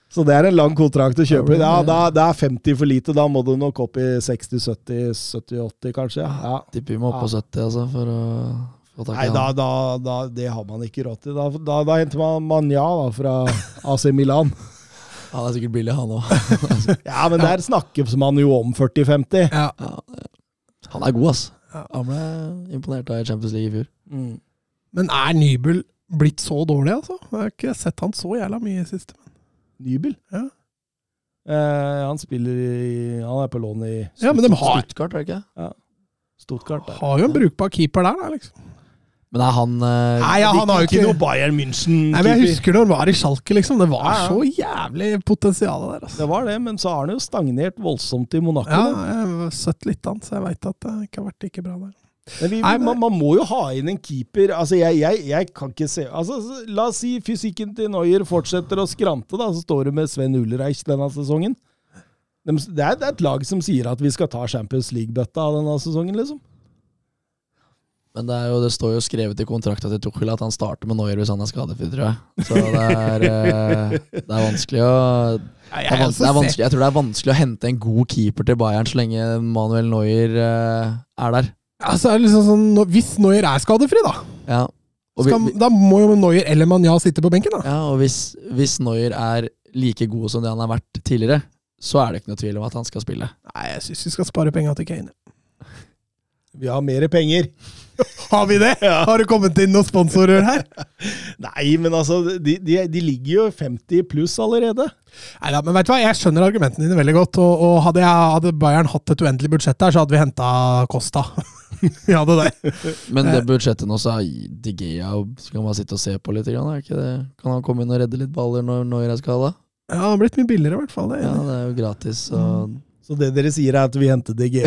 Så det er en lang kontrakt å kjøpe. Ja, Ja, da, Det er 50 for lite. Da må du nok opp i 60-70, 70-80, kanskje. Ja. Tipper vi må opp på 70, altså, for å få tak i Nei, da, da, da, det har man ikke råd til. Da, da, da henter man Manja da, fra AC Milan. *laughs* Han er sikkert billig, han òg. *laughs* Ja, men der snakkes man jo om 40-50. ja. Ja, han er god, ass. Ja. Han ble imponert av i Champions League i fjor. Mm. Men er Nybel blitt så dårlig, altså? Jeg har ikke sett han så jævla mye i siste. Nybel. Ja. Eh, han spiller i Han er på lån i Ja, men de har, Stuttgart, er det ikke? Stuttgart. Der. har jo en brukbar keeper der, da, liksom. Men er han eh, Nei, ja, han har jo ikke noe Bayern München. Nei, men Jeg husker når han var i Schalke, liksom. Det var Ja, ja. så jævlig potensial der, altså. Det var det, men så har han jo stagnert voldsomt i Monaco. Ja, jeg har sett litt an, så jeg veit at det ikke har vært like bra der. Men vi, Nei, man, man må jo ha inn en keeper. Altså, jeg, jeg, jeg kan ikke se altså, La oss si fysikken til Neuer fortsetter å skrante, da, så står det med Sven Ulreich denne sesongen. De, det, er, det er et lag som sier at vi skal ta Champions League-bøtta denne sesongen, liksom. Men det, er jo, det står jo skrevet i kontrakta til Tuchel at han starter med Neuer hvis han er skadefri, tror jeg. Så det er, eh, det er vanskelig å det er, vans det er vanskelig, Jeg tror det er vanskelig å hente en god keeper til Bayern så lenge Manuel Neuer eh, er der. Altså, er det liksom sånn, hvis Noyer er skadefri, da, Ja. Vi, skal, da må jo Noyer eller Manja sitte på benken. da. ja, og hvis, hvis Noyer er like god som det han har vært tidligere, så er det ikke noe tvil om at han skal spille. Nei, jeg syns vi skal spare penga til Kane. Vi har mer penger. *laughs* Har vi det? Har det kommet inn noen sponsorer her? *laughs* Nei, men altså, de, de, de ligger jo 50 pluss allerede. Neida, men vet du hva, jeg skjønner argumentene dine veldig godt. Og, og hadde, jeg, hadde Bayern hatt et uendelig budsjett der, så hadde vi henta Costa. *laughs* vi hadde det. Men det budsjettet nå, så er De Gea så kan man sitte og se på litt. Grann, er ikke det? Kan han komme inn og redde litt baller når Neuer er skada? Ja, det har blitt mye billigere, i hvert fall. Det. Ja, det er jo gratis. Og... Så det dere sier, er at vi henter DG.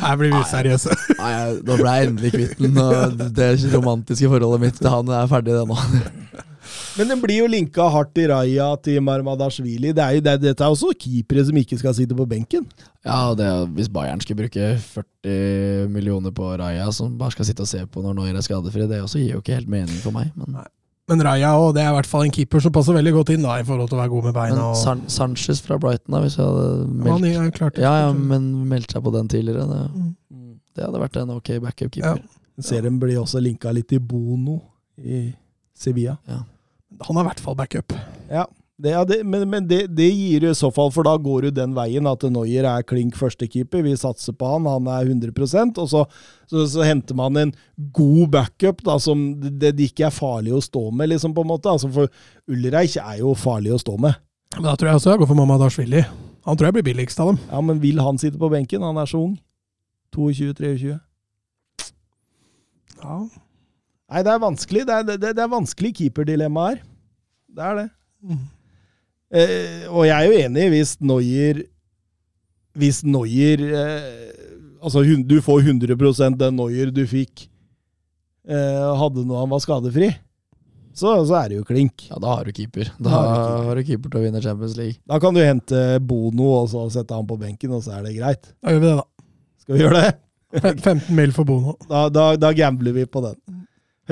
Her blir vi useriøse. Nei, nå ble jeg endelig kvitt den. Og det romantiske forholdet mitt til han er ferdig, det nå. Men den blir jo linka hardt i Raja, til Marmadashvili. Det er jo, det, dette er også keepere som ikke skal sitte på benken. Ja, det, Hvis Bayern skulle bruke 40 millioner på Raja, som bare skal sitte og se på når Neuer er skadefri, det også gir jo ikke helt mening for meg. Men, Men Raja også, det er i hvert fall en keeper som passer veldig godt inn da, i forhold til å være god med beina. men Og, San Sanchez fra Brighton, da, hvis jeg hadde han meldt er klart det. Ja, ja, men meldt seg på den tidligere. Det, Mm. det hadde vært en ok backup-keeper. Serien blir også linka litt i Bono i Sevilla. Han er i hvert fall backup. Ja, det, ja, det, men, men det, det gir i så fall, for da går du den veien at Noyer er klink førstekeeper. Vi satser på han, han er 100% og så, så, så henter man en god backup da, som det, ikke er farlig å stå med, liksom, på en måte. Altså, for Ulreich er jo farlig å stå med. Men da tror jeg også jeg går for Mamadashvili. Han tror jeg blir billigst av dem. Ja, Men vil han sitte på benken? Han er så ung. 22-23. Ja. Nei, det er vanskelig. Det er, det, det er vanskelig keeperdilemma her. Det er det. Mm. Eh, og jeg er jo enig hvis Noyer Hvis Noyer eh, Altså, hun, du får 100% den Noyer du fikk eh, hadde når han var skadefri. Så, så er det jo klink. Ja, da har du keeper. Da Da har du har du keeper til å vinne Champions League. Da kan du hente Bono og så sette han på benken, og så er det greit. Da gjør vi det, da. Skal vi gjøre det? *laughs* 15 mil for Bono. Da, da, da gambler vi på den.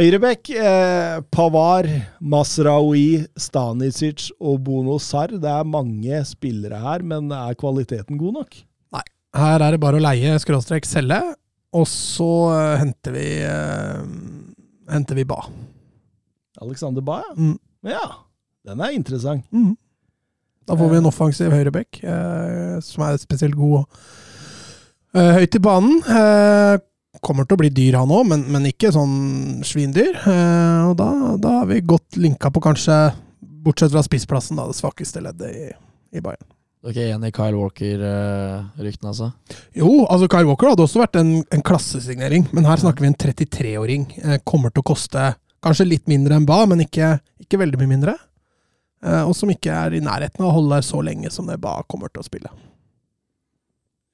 Høyrebekk, eh, Pavar, Masraoui, Stanisic og Bono Sarr. Det er mange spillere her, men er kvaliteten god nok? Nei. Her er det bare å leie skråstrek selge, og så eh, henter vi eh, henter vi Ba. Alexander Ba, ja. Mm. ja. Den er interessant. Mm. Da får vi en offensiv høyrebekk eh, som er spesielt god eh, høyt i banen. Eh, kommer til å bli dyr, han òg, men, men ikke sånn svindyr. Eh, og da, da har vi godt linka på kanskje, bortsett fra spissplassen, da, det svakeste leddet i, i Bayern. Du er ikke enig i Kyle Walker-ryktene, altså? Jo, altså Kyle Walker hadde også vært en, en klassesignering, men her snakker vi en 33-åring. Eh, kommer til å koste kanskje litt mindre enn Ba, men ikke, ikke veldig mye mindre. Eh, og som ikke er i nærheten av å holde så lenge som det Ba kommer til å spille.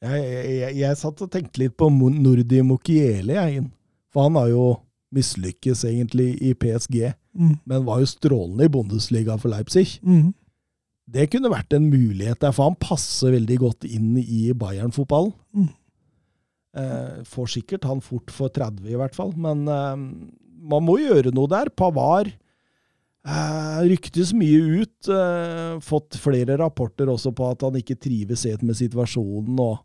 Jeg, jeg, jeg, satt og tenkte litt på Nordi Mokiele, jeg. Inn. For han har jo mislykkes egentlig i PSG, Mm. men var jo strålende i Bundesliga for Leipzig. Mm. Det kunne vært en mulighet der, for han passer veldig godt inn i Bayern-fotballen. Mm. Eh, får sikkert han fort for 30 i hvert fall, men eh, man må gjøre noe der. Pavar eh, ryktes mye ut. Eh, fått flere rapporter også på at han ikke trives helt med situasjonen. Og,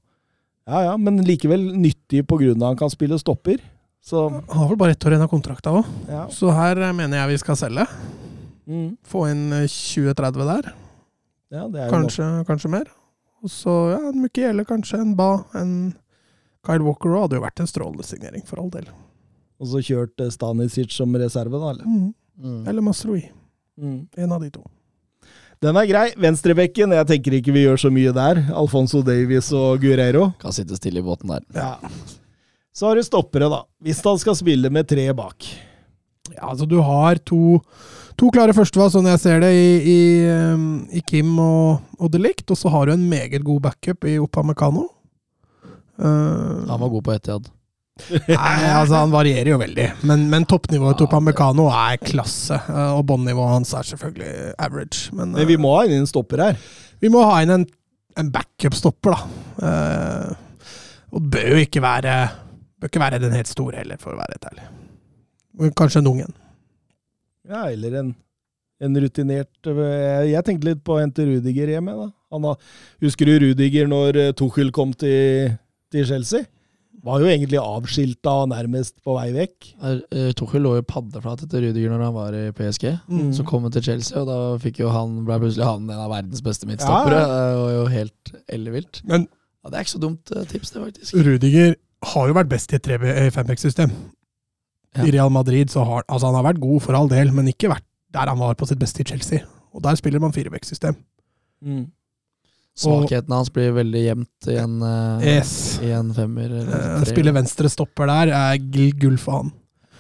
ja, ja, men likevel nyttig pga. han kan spille stopper. Så Han har vel bare ett år igjen av kontrakta òg, ja. så her eh, mener jeg vi skal selge. Mm, Få inn eh, 20-30 der, ja det kanskje, kanskje mer. Og så ja, en Mukiele, kanskje, en Ba, en Kyle Walker òg hadde jo vært en strålende signering, for all del. Og så kjørt eh, Stanisic som reserve, da. Eller? Mm. Mm. Eller Masrui. Mm. En av de to. Den er grei. Venstrebekken, jeg tenker ikke vi gjør så mye der. Alfonso Davies og Guerreiro. Kan sitte stille i båten der. Ja. Så har du stoppere, da. Hvis han skal spille med tre bak. Ja, altså du har to, to klare førstevalg, sånn jeg ser det, i, i, um, i Kim og, og Og så har du en meget god backup i Opamecano. Uh, Han var god på Etiad. Nei, altså han varierer jo veldig, men, men toppnivået til Opamecano er klasse. uh, og båndnivået hans er selvfølgelig average. Men, Men vi uh, må ha inn en stopper her. vi må ha inn en, en backup-stopper, da. Uh, og det bør jo ikke være, bør ikke være den helt store heller, for å være helt ærlig. Kanskje en ung en. Ja, eller en, en rutinert eh, Jeg tenkte litt på å hente Rudiger hjemme. da. Han har, husker du Rudiger når eh, Tuchel kom til, til Chelsea? Var jo egentlig avskilta og nærmest på vei vekk. Er- eh, Tuchel lå jo paddeflat etter Rudiger når han var i PSG. Mm. Så kom han til Chelsea, og da fikk jo han, ble plutselig han en av verdens beste midtstoppere. Ja, Det var jo helt ellevilt. Men Ja, det er ikke så dumt eh, tips, det, faktisk. Rudiger har jo vært best i et 5X-system. Ja. I Real Madrid så har altså han har vært god for all del, men ikke vært der han var på sitt beste i Chelsea. Og der spiller man 4X-system. Svakheten hans blir veldig jevnt i en, eh, Yes. i en femmer. Eller Eh. Spiller venstre stopper der er gull for han.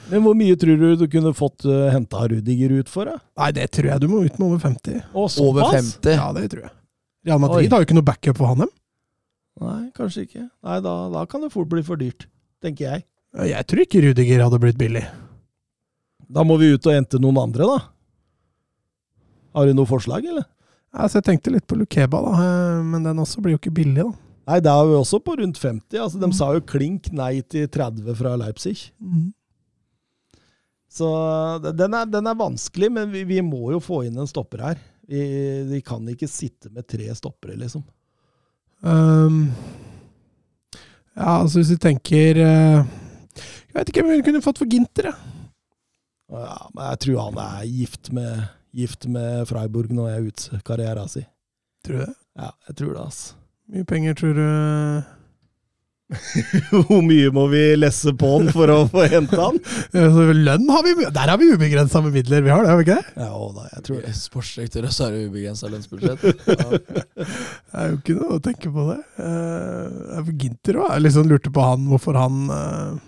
Men hvor mye tror du du kunne fått uh, henta Rudiger ut for? da? Nei, det tror jeg du må ut med over 50. Og Over såpass? 50. Ja, det tror jeg. Real Madrid Oi. har jo ikke noe backup for han, dem. Nei, kanskje ikke. Nei, da, da kan det fort bli for dyrt, tenker jeg. Jeg tror ikke Rudiger hadde blitt billig. Da må vi ut og hente noen andre, da. Har du noe forslag, eller? Altså, jeg tenkte litt på Lukeba, da, eh, men den også blir jo ikke billig, da. Nei, det er jo også på rundt 50. Altså, de Mm. sa jo klink nei til 30 fra Leipzig. Så den er, den er vanskelig, men vi, vi må jo få inn en stopper her. Vi, vi kan ikke sitte med tre stoppere, liksom. Um, ja, altså hvis vi tenker eh, Jeg vet ikke hvem vi kunne fått for Ginter, jeg. Ja, men jeg tror han er gift med, gift med Freiburg når jeg er ute karrieren sin. Tror du det? Ja, jeg tror det, altså. Mye penger tror du *laughs* Hvor mye må vi lesse på han for å få hente han? *laughs* Lønn har vi Der har vi ubegrensa med midler, vi har det, har vi ikke det? Ja, da, jeg tror det. Sportsdirektør, og så er det ubegrensa lønnsbudsjett. Ja. *laughs* Det er jo ikke noe å tenke på det. Uh, er Ginter òg. Liksom lurte på han, hvorfor han eh,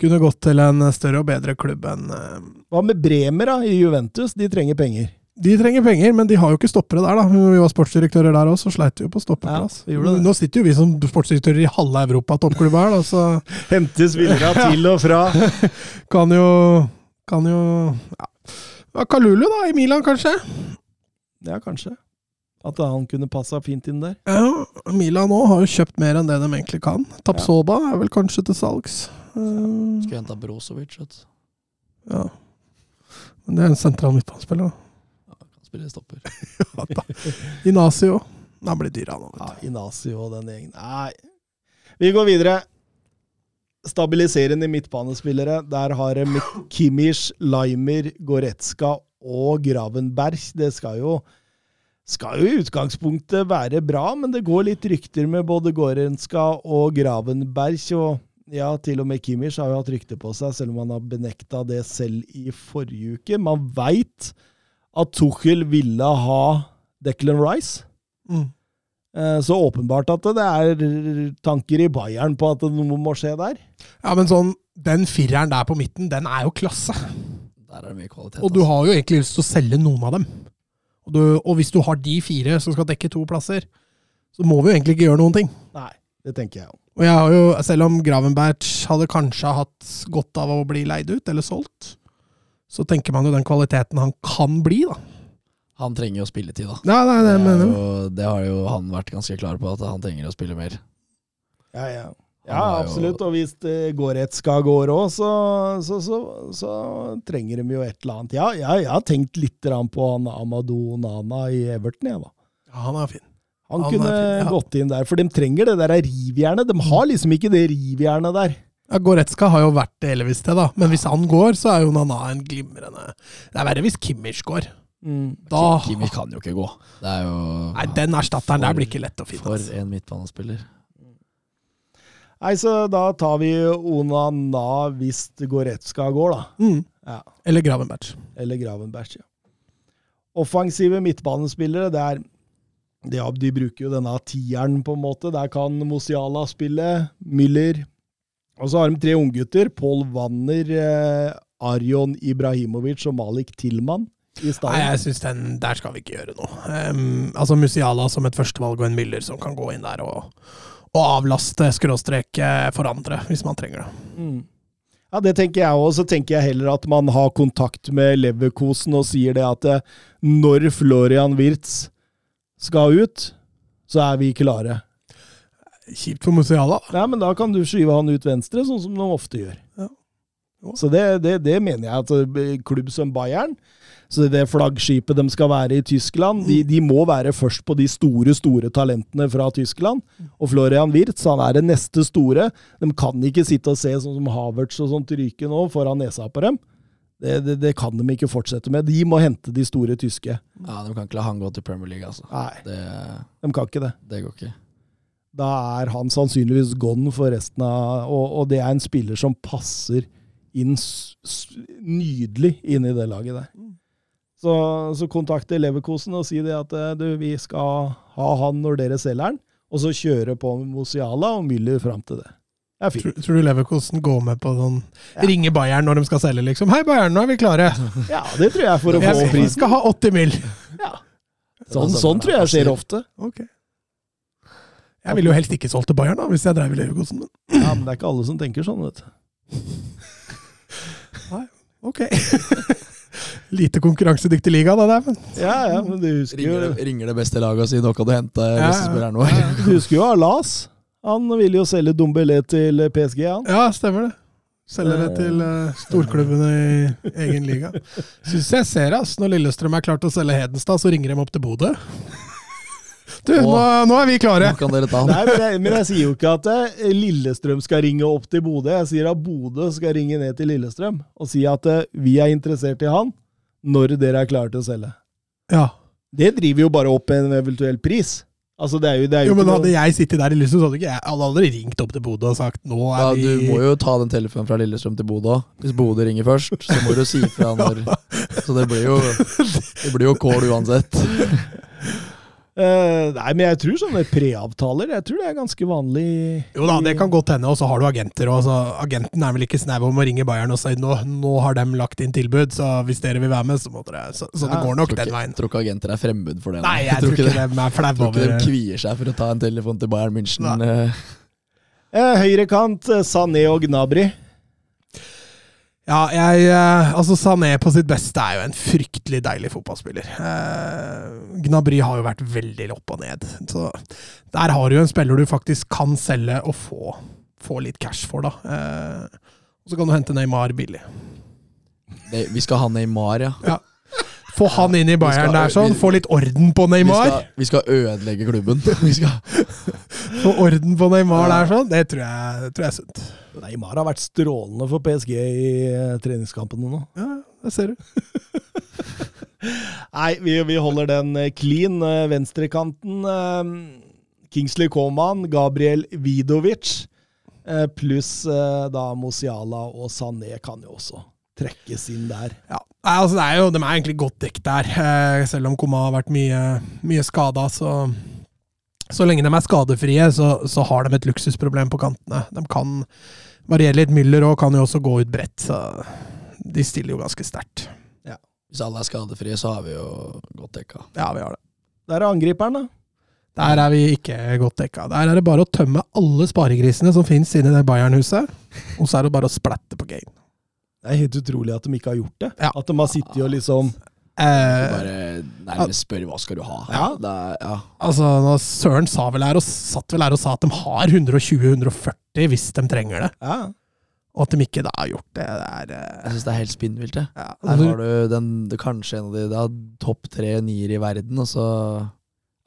kunne gått til en større og bedre klubb enn eh, Hva med Bremer da, i Juventus? De trenger penger. De trenger penger, men de har jo ikke stoppere der, da. Vi var sportsdirektører der òg, så sleit vi jo på stoppeplass. Ja. Nå sitter jo vi som sportsdirektører i halve Europa, toppklubba her, da, så *laughs* Hente spillere *laughs* til og fra. *laughs* kan jo Kan jo ja. Kalulu, da, i Milan, kanskje? Ja, kanskje. At han kunne passa fint inn der. Ja, Milan nå har jo kjøpt mer enn det de egentlig kan. Tapsoba er vel kanskje til salgs. Eh, Skulle henta Brozovic. vet du. ja. Men det er en sentral midtbanespiller, da. Ja, kan spille stopper. *laughs* Ja, da. Inasio. Han blir dyr, han. Ja, Inasi og den gjengen. Nei. Vi går videre. Stabiliserende midtbanespillere. Der har de Kimmich, Limer, Goretzka og Gravenberg. Det skal jo skal jo i utgangspunktet være bra, men det går litt rykter med både Goretzka og Gravenberg. Og ja, til og med Kimmich har jo hatt rykte på seg, selv om han har benekta det selv i forrige uke. Man veit at Tuchel ville ha Declan Rice. Mm. Eh, Så åpenbart at det er tanker i Bayern på at noe må skje der. Ja, men sånn, den fireren der på midten, den er jo klasse. Der er det mye kvalitet. Og du altså. har jo egentlig lyst til å selge noen av dem. Og, du, og hvis du har de fire som skal dekke to plasser, så må vi jo egentlig ikke gjøre noen ting. Nei, det tenker jeg òg. Og jeg har jo, selv om Gravenberg hadde kanskje hatt godt av å bli leid ut, eller solgt, så tenker man jo den kvaliteten han kan bli, da. Han trenger jo spilletid, da. Nei, nei, det Det, jeg. jo, det har jo han vært ganske klar på, at han trenger å spille mer. Ja, ja. Ja, absolutt. Og hvis det går òg, så, så, så, så trenger de jo et eller annet. Ja, ja, jeg har tenkt litt grann på han Amadou Nana i Everton, jeg, da. Ja, han er fin. Han, Han kunne fin, ja. gått inn der, for de trenger det der rivjernet. De har liksom ikke det rivjernet der. Ja, Goretzka har jo vært det hele til det, da. Men hvis han går, så er jo Nana en glimrende Det er verre hvis Kimmich går. Da Kimmich kan jo ikke gå. Det er jo Nei, den erstatteren der blir ikke lett å finne. For altså. en midtbanespiller. Nei, så da tar vi Onana hvis Goretzka går, da. Mm. Ja. Eller Gravenberg. Eller Gravenberg, ja. Offensive midtbanespillere, det er De bruker jo denne tieren, på en måte. Der kan Musiala spille, Müller Og så har de tre unggutter. Paul Wanner, eh, Arjon Ibrahimovic og Malik Tilman. i Nei, jeg syns den Der skal vi ikke gjøre noe. Um, altså Musiala som et førstevalg og en Müller som kan gå inn der og, og avlaste skråstrek eh, for andre, hvis man trenger det. Mm. Ja, det tenker jeg òg. Så tenker jeg heller at man har kontakt med Leverkosen og sier det at eh, når Florian Wirtz skal ut, så er vi klare. Kjipt for Musiala. Ja, men da kan du skyve han ut venstre, sånn som de ofte gjør. Ja. Så det, det, det mener jeg at eh, klubb som Bayern, så det flaggskipet de skal være i Tyskland, de, de må være først på de store, store talentene fra Tyskland. Og Florian Wirtz, han er det neste store. De kan ikke sitte og se sånn som Havertz og sånt ryke nå foran nesa på dem. Det, det, det kan de ikke fortsette med. De må hente de store tyske. Ja, De kan ikke la han gå til Premier League, altså. Nei, Det, de kan ikke det. det går ikke. da er han sannsynligvis gone for resten av og, og det er en spiller som passer inn s, s, nydelig inn i det laget der. Så, så kontakte Leverkosen og si det at eh, du, vi skal ha han når dere selger han, og så kjøre på Mosiala og Müller fram til det. Det er. Tror, tror du Leverkosten går med på sånn Ja. Ringe Bayern når de skal selge, liksom. 'Hei, Bayern, nå er vi klare'. *laughs* Ja, det tror jeg for å få Jeg prisen. skal ha 80 mil. Ja. *laughs* Sånn, sånn tror jeg skjer ofte. Ok. Jeg ville jo helst ikke solgt til Bayern, da, hvis jeg drev i Leverkosten. Men Ja, Men det er ikke alle som tenker sånn, vet du. *laughs* ok. Lite konkurransedyktig liga, da. der. Men. Ja, ja, men du husker Ringer det, ringer det beste laget og sier nå kan du hente Ja, ja. spilleren vår. du husker jo Alas. Han ville jo selge Dombelé til PSG, han. Ja, stemmer det. Selger det til uh, storklubbene i egen liga. Syns jeg ser, ass. Når Lillestrøm er klart å selge Hedenstad, så ringer de opp til Bodø. Du, nå, nå er vi klare! Nå kan dere ta han. Nei, men jeg, men jeg sier jo ikke at eh, Lillestrøm skal ringe opp til Bodø. Jeg sier at Bodø skal ringe ned til Lillestrøm og si at eh, vi er interessert i han når dere er klare til å selge. Ja. Det driver jo bare opp en eventuell pris. Altså, det er jo, det er jo, Jo, men Hadde noe- jeg sittet der i Lillestrøm, så hadde ikke jeg hadde aldri ringt opp til Bodø og sagt nå er Ja, vi du må jo ta den telefonen fra Lillestrøm til Bodø. Hvis Bodø ringer først, så må du si fra *laughs* når Så det blir jo Det blir jo kål uansett. *laughs* Eh, nei, men jeg tror sånne preavtaler Jeg tror det er ganske vanlig. Jo da, det kan godt hende, og så har du agenter. Og så agenten er vel ikke snau om å ringe Bayern og si nå, nå har de lagt inn tilbud, så hvis dere vil være med, så må dere Så, så det går nok ikke, den veien. tror ikke agenter er fremmed for det. Nei, jeg *laughs* tror ikke de er flaue tror ikke de kvier seg for å ta en telefon til Bayern München. eh. Eh, Høyrekant, Sané og Gnabry. Ja, jeg eh, Altså, Sané på sitt beste er jo en fryktelig deilig fotballspiller. Eh, Gnabry har jo vært veldig opp og ned. Så der har du jo en spiller du faktisk kan selge og få, få litt cash for, da. Eh, og så kan du hente Neymar billig. Det, vi skal ha Neymar, ja. Få han inn i Bayern skal- der sånn, få litt orden på Vi Neymar. skal, vi skal ødelegge klubben. *laughs* Vi skal, *laughs* Få orden på Neymar der sånn, det tror jeg, det tror jeg er sunt. Neymar har vært strålende for PSG i eh, treningskampene nå. Ja, det ser du. *laughs* Nei, vi, vi holder den eh, clean. eh, Venstrekanten Kingsley Coman, Gabriel Vidovic, eh, pluss da Mosiala og Sané kan jo også trekkes inn der. Ja. Nei, altså det er jo, De er egentlig godt dekket der, eh, selv om Koma har vært mye, mye skada. Så, så lenge de er skadefrie, så, så har de et luksusproblem på kantene. De kan variere litt. Müller og kan jo også gå ut bredt, så de stiller jo ganske sterkt. hvis alle er skadefrie, så har vi jo godt dekka. Ja, vi har det. Der er angriperen, da. Der er vi ikke godt dekka. Der er det bare å tømme alle sparegrisene som finnes inne i det Bayern-huset, og så er det bare å splatte på game. Det er helt utrolig at de ikke har gjort det. Ja. At de har sittet og liksom Eh, Bare nærmest spør hva skal du ha. Ja. Det ja. altså, Søren sa vel her, og satt vel her og sa at de har 120-140 hvis de trenger det. Ja. Og at de ikke da har gjort det, det er eh, Jeg syns det er helt spinnvilt, ja, Her altså, har du den, det, kanskje en av de er topp tre nier i verden, og så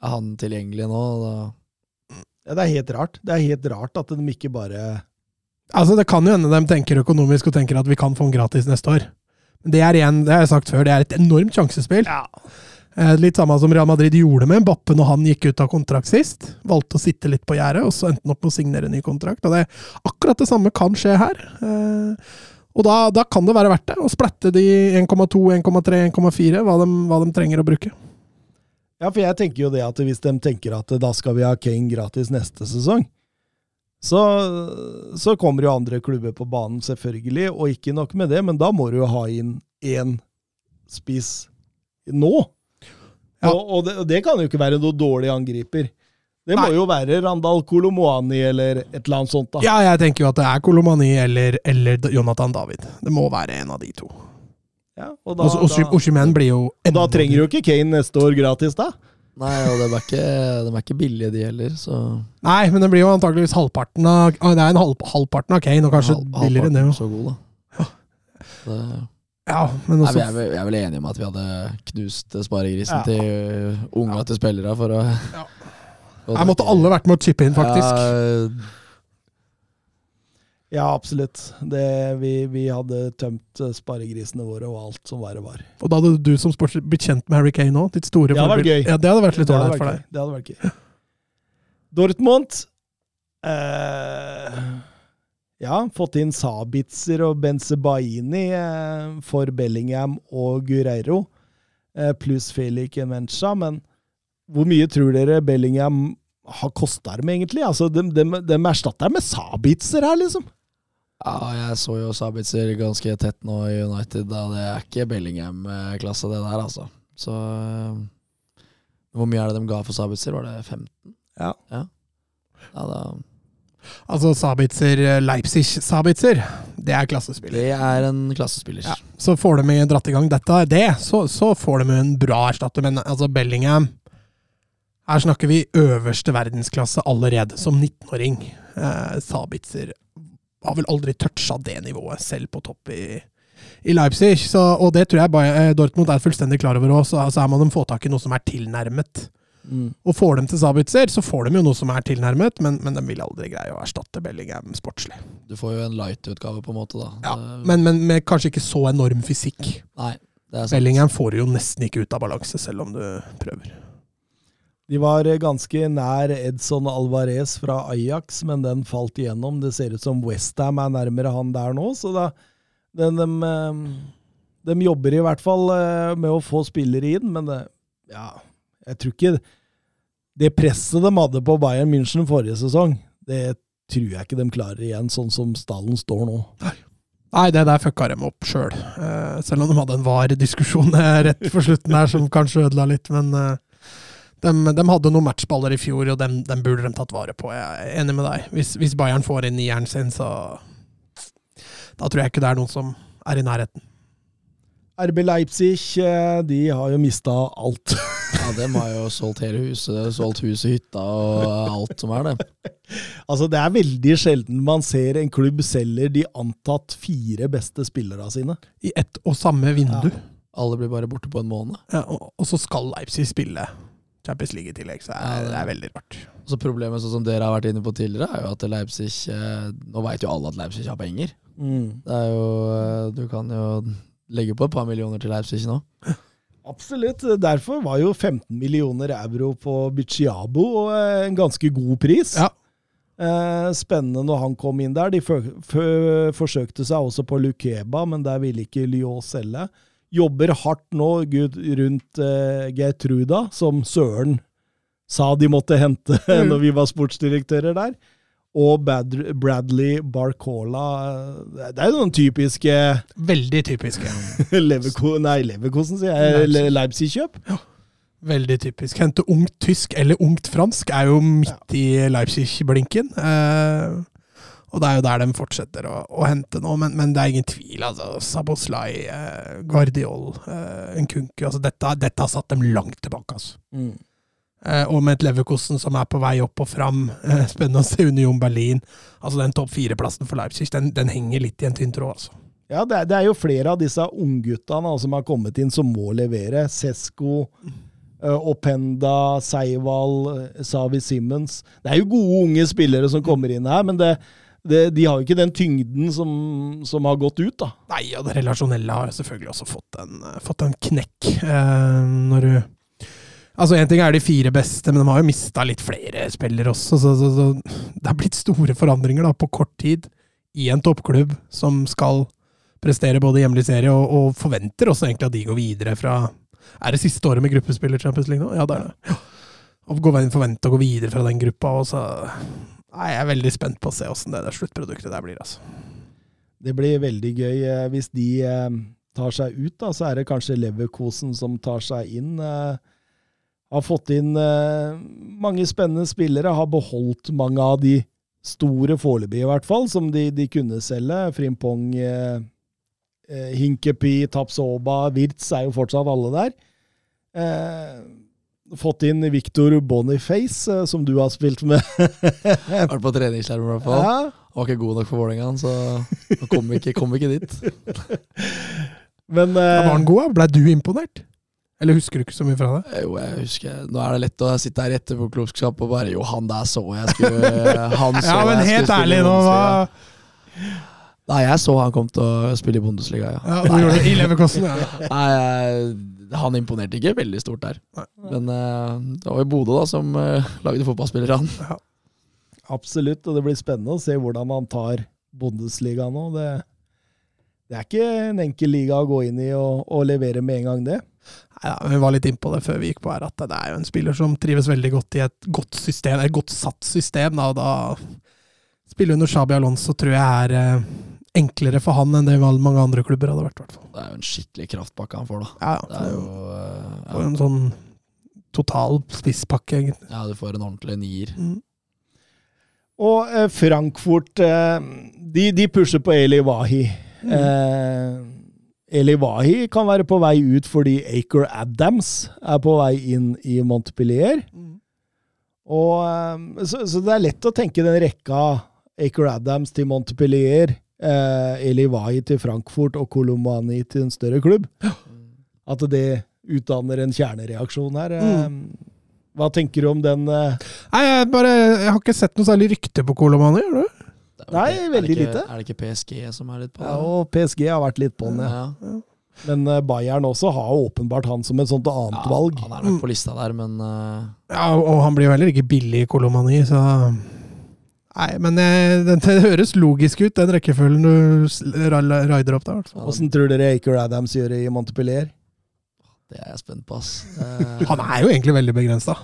er han tilgjengelig nå. Da. ja, det er helt rart. Det er helt rart at de ikke bare altså, det kan jo hende de tenker økonomisk og tenker at vi kan få den gratis neste år. Men det er igjen, det har jeg sagt før, det er et enormt sjansespill. Ja. Litt samme som Real Madrid gjorde med Bappe når han gikk ut av kontrakt sist. Valgte å sitte litt på gjerdet, og så endte han opp med å signere en ny kontrakt. Og det, akkurat det samme kan skje her. Eh, og da, da kan det være verdt det, å splatte de 1,2, 1,3, 1,4, hva, de- hva de trenger å bruke. Ja, for jeg tenker jo det at hvis de tenker at da skal vi ha Kane gratis neste sesong, så, så kommer jo andre klubber på banen, selvfølgelig, og ikke nok med det, men da må du jo ha inn én spiss nå. Ja. Og, og, det, og det kan jo ikke være noe dårlig angriper. Det må Nei. jo være Randal Kolomoani eller et eller annet sånt. da. Ja, jeg tenker jo at det er Kolomani eller, eller Jonathan David. Det må være en av de to. Ja, og da, Og da, blir jo og da trenger jo ikke Kane neste år gratis, da. Nei, og de er, ikke, de er ikke billige, de heller. Så Nei, men det blir jo antakeligvis halvparten av ah, Det er en halv, halvparten av Kane, og kanskje halv- billigere enn det. så god, da. Det, Ja, men nei, også vi, er, vel- er enige om at vi hadde knust sparegrisen Ja. til uh, unga til spillere for å Ja. Her måtte alle vært med å chippe inn, faktisk. Ja, Ja, absolutt. Det, vi, vi hadde tømt eh, sparegrisene våre og alt som verre var. Og da hadde du som sports blitt kjent med Harry Kane òg. Ditt store Det hadde vært gøy. Ja, det hadde vært litt ålreit for deg. Det hadde vært gøy. *laughs* Dortmund eh, Ja, fått inn Sabitzer og Benzebaini eh, for Bellingham og Gureiro, eh, pluss Felix Mencha, men hvor mye tror dere Bellingham har kosta dem, egentlig? Altså, de, de, de erstatter med Sabitzer her, liksom. Ja, jeg så jo Sabitzer ganske tett nå i United. Da. Det er ikke Bellingham-klasse, det der, altså. Så eh, Hvor mye er det de ga for Sabitzer? Var det 15? Ja. Ja, ja da Altså Sabitzer, eh, Leipzig-Sabitzer, det er klassespiller. Det er en klassespiller. Ja, så får de dratt i gang dette, det, så, så får de en bra erstatter. Men altså Bellingham Her snakker vi øverste verdensklasse allerede, som 19-åring. Eh, Sabitzer har vel aldri toucha det nivået, selv på topp i, i Leipzig. Så, og det tror jeg bare, eh, Dortmund er fullstendig klar over òg, så altså, er man de få tak i noe som er tilnærmet. Mm. Og får dem til Sabitzer, så får de jo noe som er tilnærmet, men, men de vil aldri greie å erstatte Bellingham sportslig. Du får jo en light-utgave, på en måte. da. Ja, Det- men, men med kanskje ikke så enorm fysikk. Nei, det er sant. Bellingham får du jo nesten ikke ut av balanse, selv om du prøver. De var eh, ganske nær Edson Alvarez fra Ajax, men den falt igjennom. Det ser ut som Westham er nærmere han der nå, så da den, de, de jobber i hvert fall eh, med å få spillere inn, men det, ja, jeg tror ikke Det presset de hadde på Bayern München forrige sesong, det tror jeg ikke de klarer igjen, sånn som stallen står nå. Nei, det der fucka dem opp sjøl. selv om de hadde en var-diskusjon eh, *laughs* rett for slutten her som kanskje ødela litt. Men eh, de, de hadde noen matchballer i fjor, og dem, dem burde de tatt vare på. Jeg er enig med deg. Hvis, hvis Bayern får inn nieren sin, så Da tror jeg ikke det er noen som er i nærheten. RB Leipzig eh, de har jo mista alt. *laughs* Ja, Dem har jo solgt hele huset, solgt huset, hytta og alt som er det. *laughs* Altså, det er veldig sjelden man ser en klubb selger de antatt fire beste spillerne sine. I ett og samme vindu. Alle blir bare borte på en måned. Ja, og, og så skal Leipzig spille Champions League i tillegg, så er, Ja, det- det er veldig rart. Så Problemet sånn som dere har vært inne på tidligere, er jo at Leipzig eh, Nå veit jo alle at Leipzig har penger. Det er jo eh, Du kan jo legge på et par millioner til Leipzig nå. Absolutt. Derfor var jo 15 millioner euro på Biciabo eh, en ganske god pris. Ja. Spennende når han kom inn der. De forsøkte seg også på Lukeba, men der ville ikke Lyon selge. Jobber hardt nå Gud, rundt eh, Geitruda, som Søren sa de måtte hente *laughs* Mm. når vi var sportsdirektører der. Og Bad Bradley Barcola. Det er jo noen typiske Veldig typiske. *laughs* Leverko nei, Leverkosen, sier jeg. Leipzig. Le- Leipzig-kjøp. Veldig typisk. Hente ungt tysk eller ungt fransk er jo midt i Leipzig-blinken. Eh, og det er jo der de fortsetter å, å hente nå, men, men det er ingen tvil. altså. Saboslai, eh, Guardiol, eh, Nkunku altså dette, dette har satt dem langt tilbake. altså. Eh, og med et Leverkosten som er på vei opp og fram. Eh, spennende å se Union Berlin. Altså Den topp fire-plassen for Leipzig den, den henger litt i en tynn tråd. altså. Ja, det er, det er jo flere av disse ungguttene som har kommet inn, som må levere. Sesko, uh, Openda, Seival, eh, Savi Simmons. Det er jo gode unge spillere som kommer inn her, men det, det, de har jo ikke den tyngden som, som har gått ut, da. Nei, og det relasjonelle har selvfølgelig også fått en, fått en knekk. Eh, når du Altså, Én ting er de fire beste, men de har jo mista litt flere spillere også. Så, så, så det har blitt store forandringer da, på kort tid i en toppklubb som skal prestere både hjemlig serie og, og forventer også egentlig at de går videre fra Er det siste året med gruppespill i Champions League nå? Ja, det er det. Ja. Og forventer å gå videre fra den gruppa. Og så Nei, Jeg er veldig spent på å se åssen det der sluttproduktet der blir. altså. Det blir veldig gøy eh, hvis de eh, tar seg ut, da. Så er det kanskje Leverkosen som tar seg inn. Eh, har fått inn mange spennende spillere. Har beholdt mange av de store foreløpig, i hvert fall, som de, de kunne selge. Frimpong, eh, Hinkepi, Tapsoba, Wirtz er jo fortsatt alle der. Eh, fått inn Victor Boniface, eh, som du har spilt med. *laughs* Vært på treningsleir i hvert fall. ja. Var ikke god nok for Vålerenga, så kom ikke, kom ikke dit. *laughs* Men eh, var han god? Ble du imponert? Eller husker du ikke så mye fra det? Jo, jeg husker Nå er det lett å sitte her i etterpåklokskap og bare Jo, han der så jeg skulle *laughs* Han så Ja, men jeg helt skulle ærlig nå, hva Bundesliga. Nei, jeg så han kom til å spille i Bundesliga, ja. ja, du gjorde det i Leverkosten? Ja. Nei, jeg- han imponerte ikke veldig stort der. Nei. Men uh, det var jo Bodø da som uh, lagde fotballspillere, han. Absolutt, og det blir spennende å se hvordan han tar Bundesliga nå. Det, det er ikke en enkel liga å gå inn i og, og levere med en gang, det. Nei, ja, vi var litt innpå det før vi gikk på her, at det er jo en spiller som trives veldig godt i et godt system, et godt satt system. Da, og da spille under Shabi Alonso tror jeg er eh, enklere for han enn det mange andre klubber hadde vært. Hvertfall. hvert fall. Det er jo en skikkelig kraftpakke han får, da. Ja, Det er jo uh, ja, en sånn total spisspakke, egentlig. ja, du får en ordentlig nier. Mm. Og eh, Frankfurt eh, de, de pusher på Eli Wahi. Eh, Eli Wahi kan være på vei ut fordi Acre Adams er på vei inn i Montpellier. Og, eh, så, så det er lett å tenke den rekka Acre Adams til Montpellier, eh, Eli Wahi til Frankfurt og Kolomani til en større klubb. At det utdanner en kjernereaksjon her. Mm. Hva tenker du om den? Eh? Nei, jeg, bare, jeg har ikke sett noe særlig rykte på Kolomani. Gjør du? Nei, ikke- er veldig ikke, lite. Er det ikke PSG som er litt på den? Ja, og PSG har vært litt på den, ja. Ja. Men eh, Bayern også har åpenbart han som et sånt annet valg. Han er nok på lista der, men uh... Ja, og han blir jo heller ikke billig i Kolomani, så Nei, men eh, det, det høres logisk ut, den rekkefølgen du rider opp der. Altså. Åssen tror dere Acre Adams gjør det i Montpellier? det er jeg spent på, ass. *laughs* *laughs* Han er jo egentlig veldig begrensa.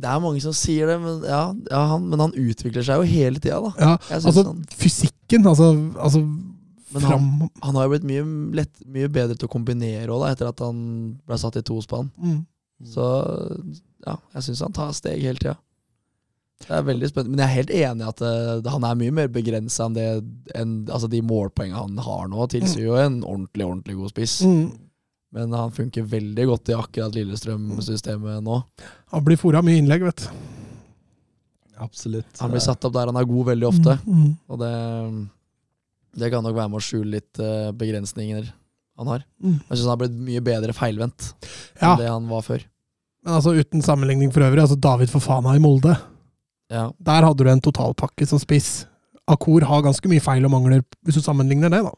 det er mange som sier det, men, ja, ja, han, men han utvikler seg jo hele tida, da. Ja, altså, han, fysikken, altså, altså Men fram han har jo blitt mye, lett, mye bedre til å kombinere òg, etter at han ble satt i tospann. mm. Så ja, jeg syns han tar steg hele tida. Det er veldig spennende. Men jeg er helt enig i at uh, han er mye mer begrensa enn det enn, altså de målpoengene han har nå, tilsier jo en ordentlig, ordentlig god spiss. Mm. Men han funker veldig godt i akkurat Lillestrøm-systemet nå. Han blir fora mye innlegg, vet du. Absolutt. Han blir satt opp der han er god veldig ofte. Mm. Og det, det kan nok være med å skjule litt uh, begrensninger han har. Mm. Jeg syns han har blitt mye bedre feilvendt Ja, enn det han var før. men altså uten sammenligning for øvrig, altså David Fofana i Molde. Ja, Der hadde du en totalpakke som spiss. Akor har ganske mye feil og mangler, hvis du sammenligner det, da.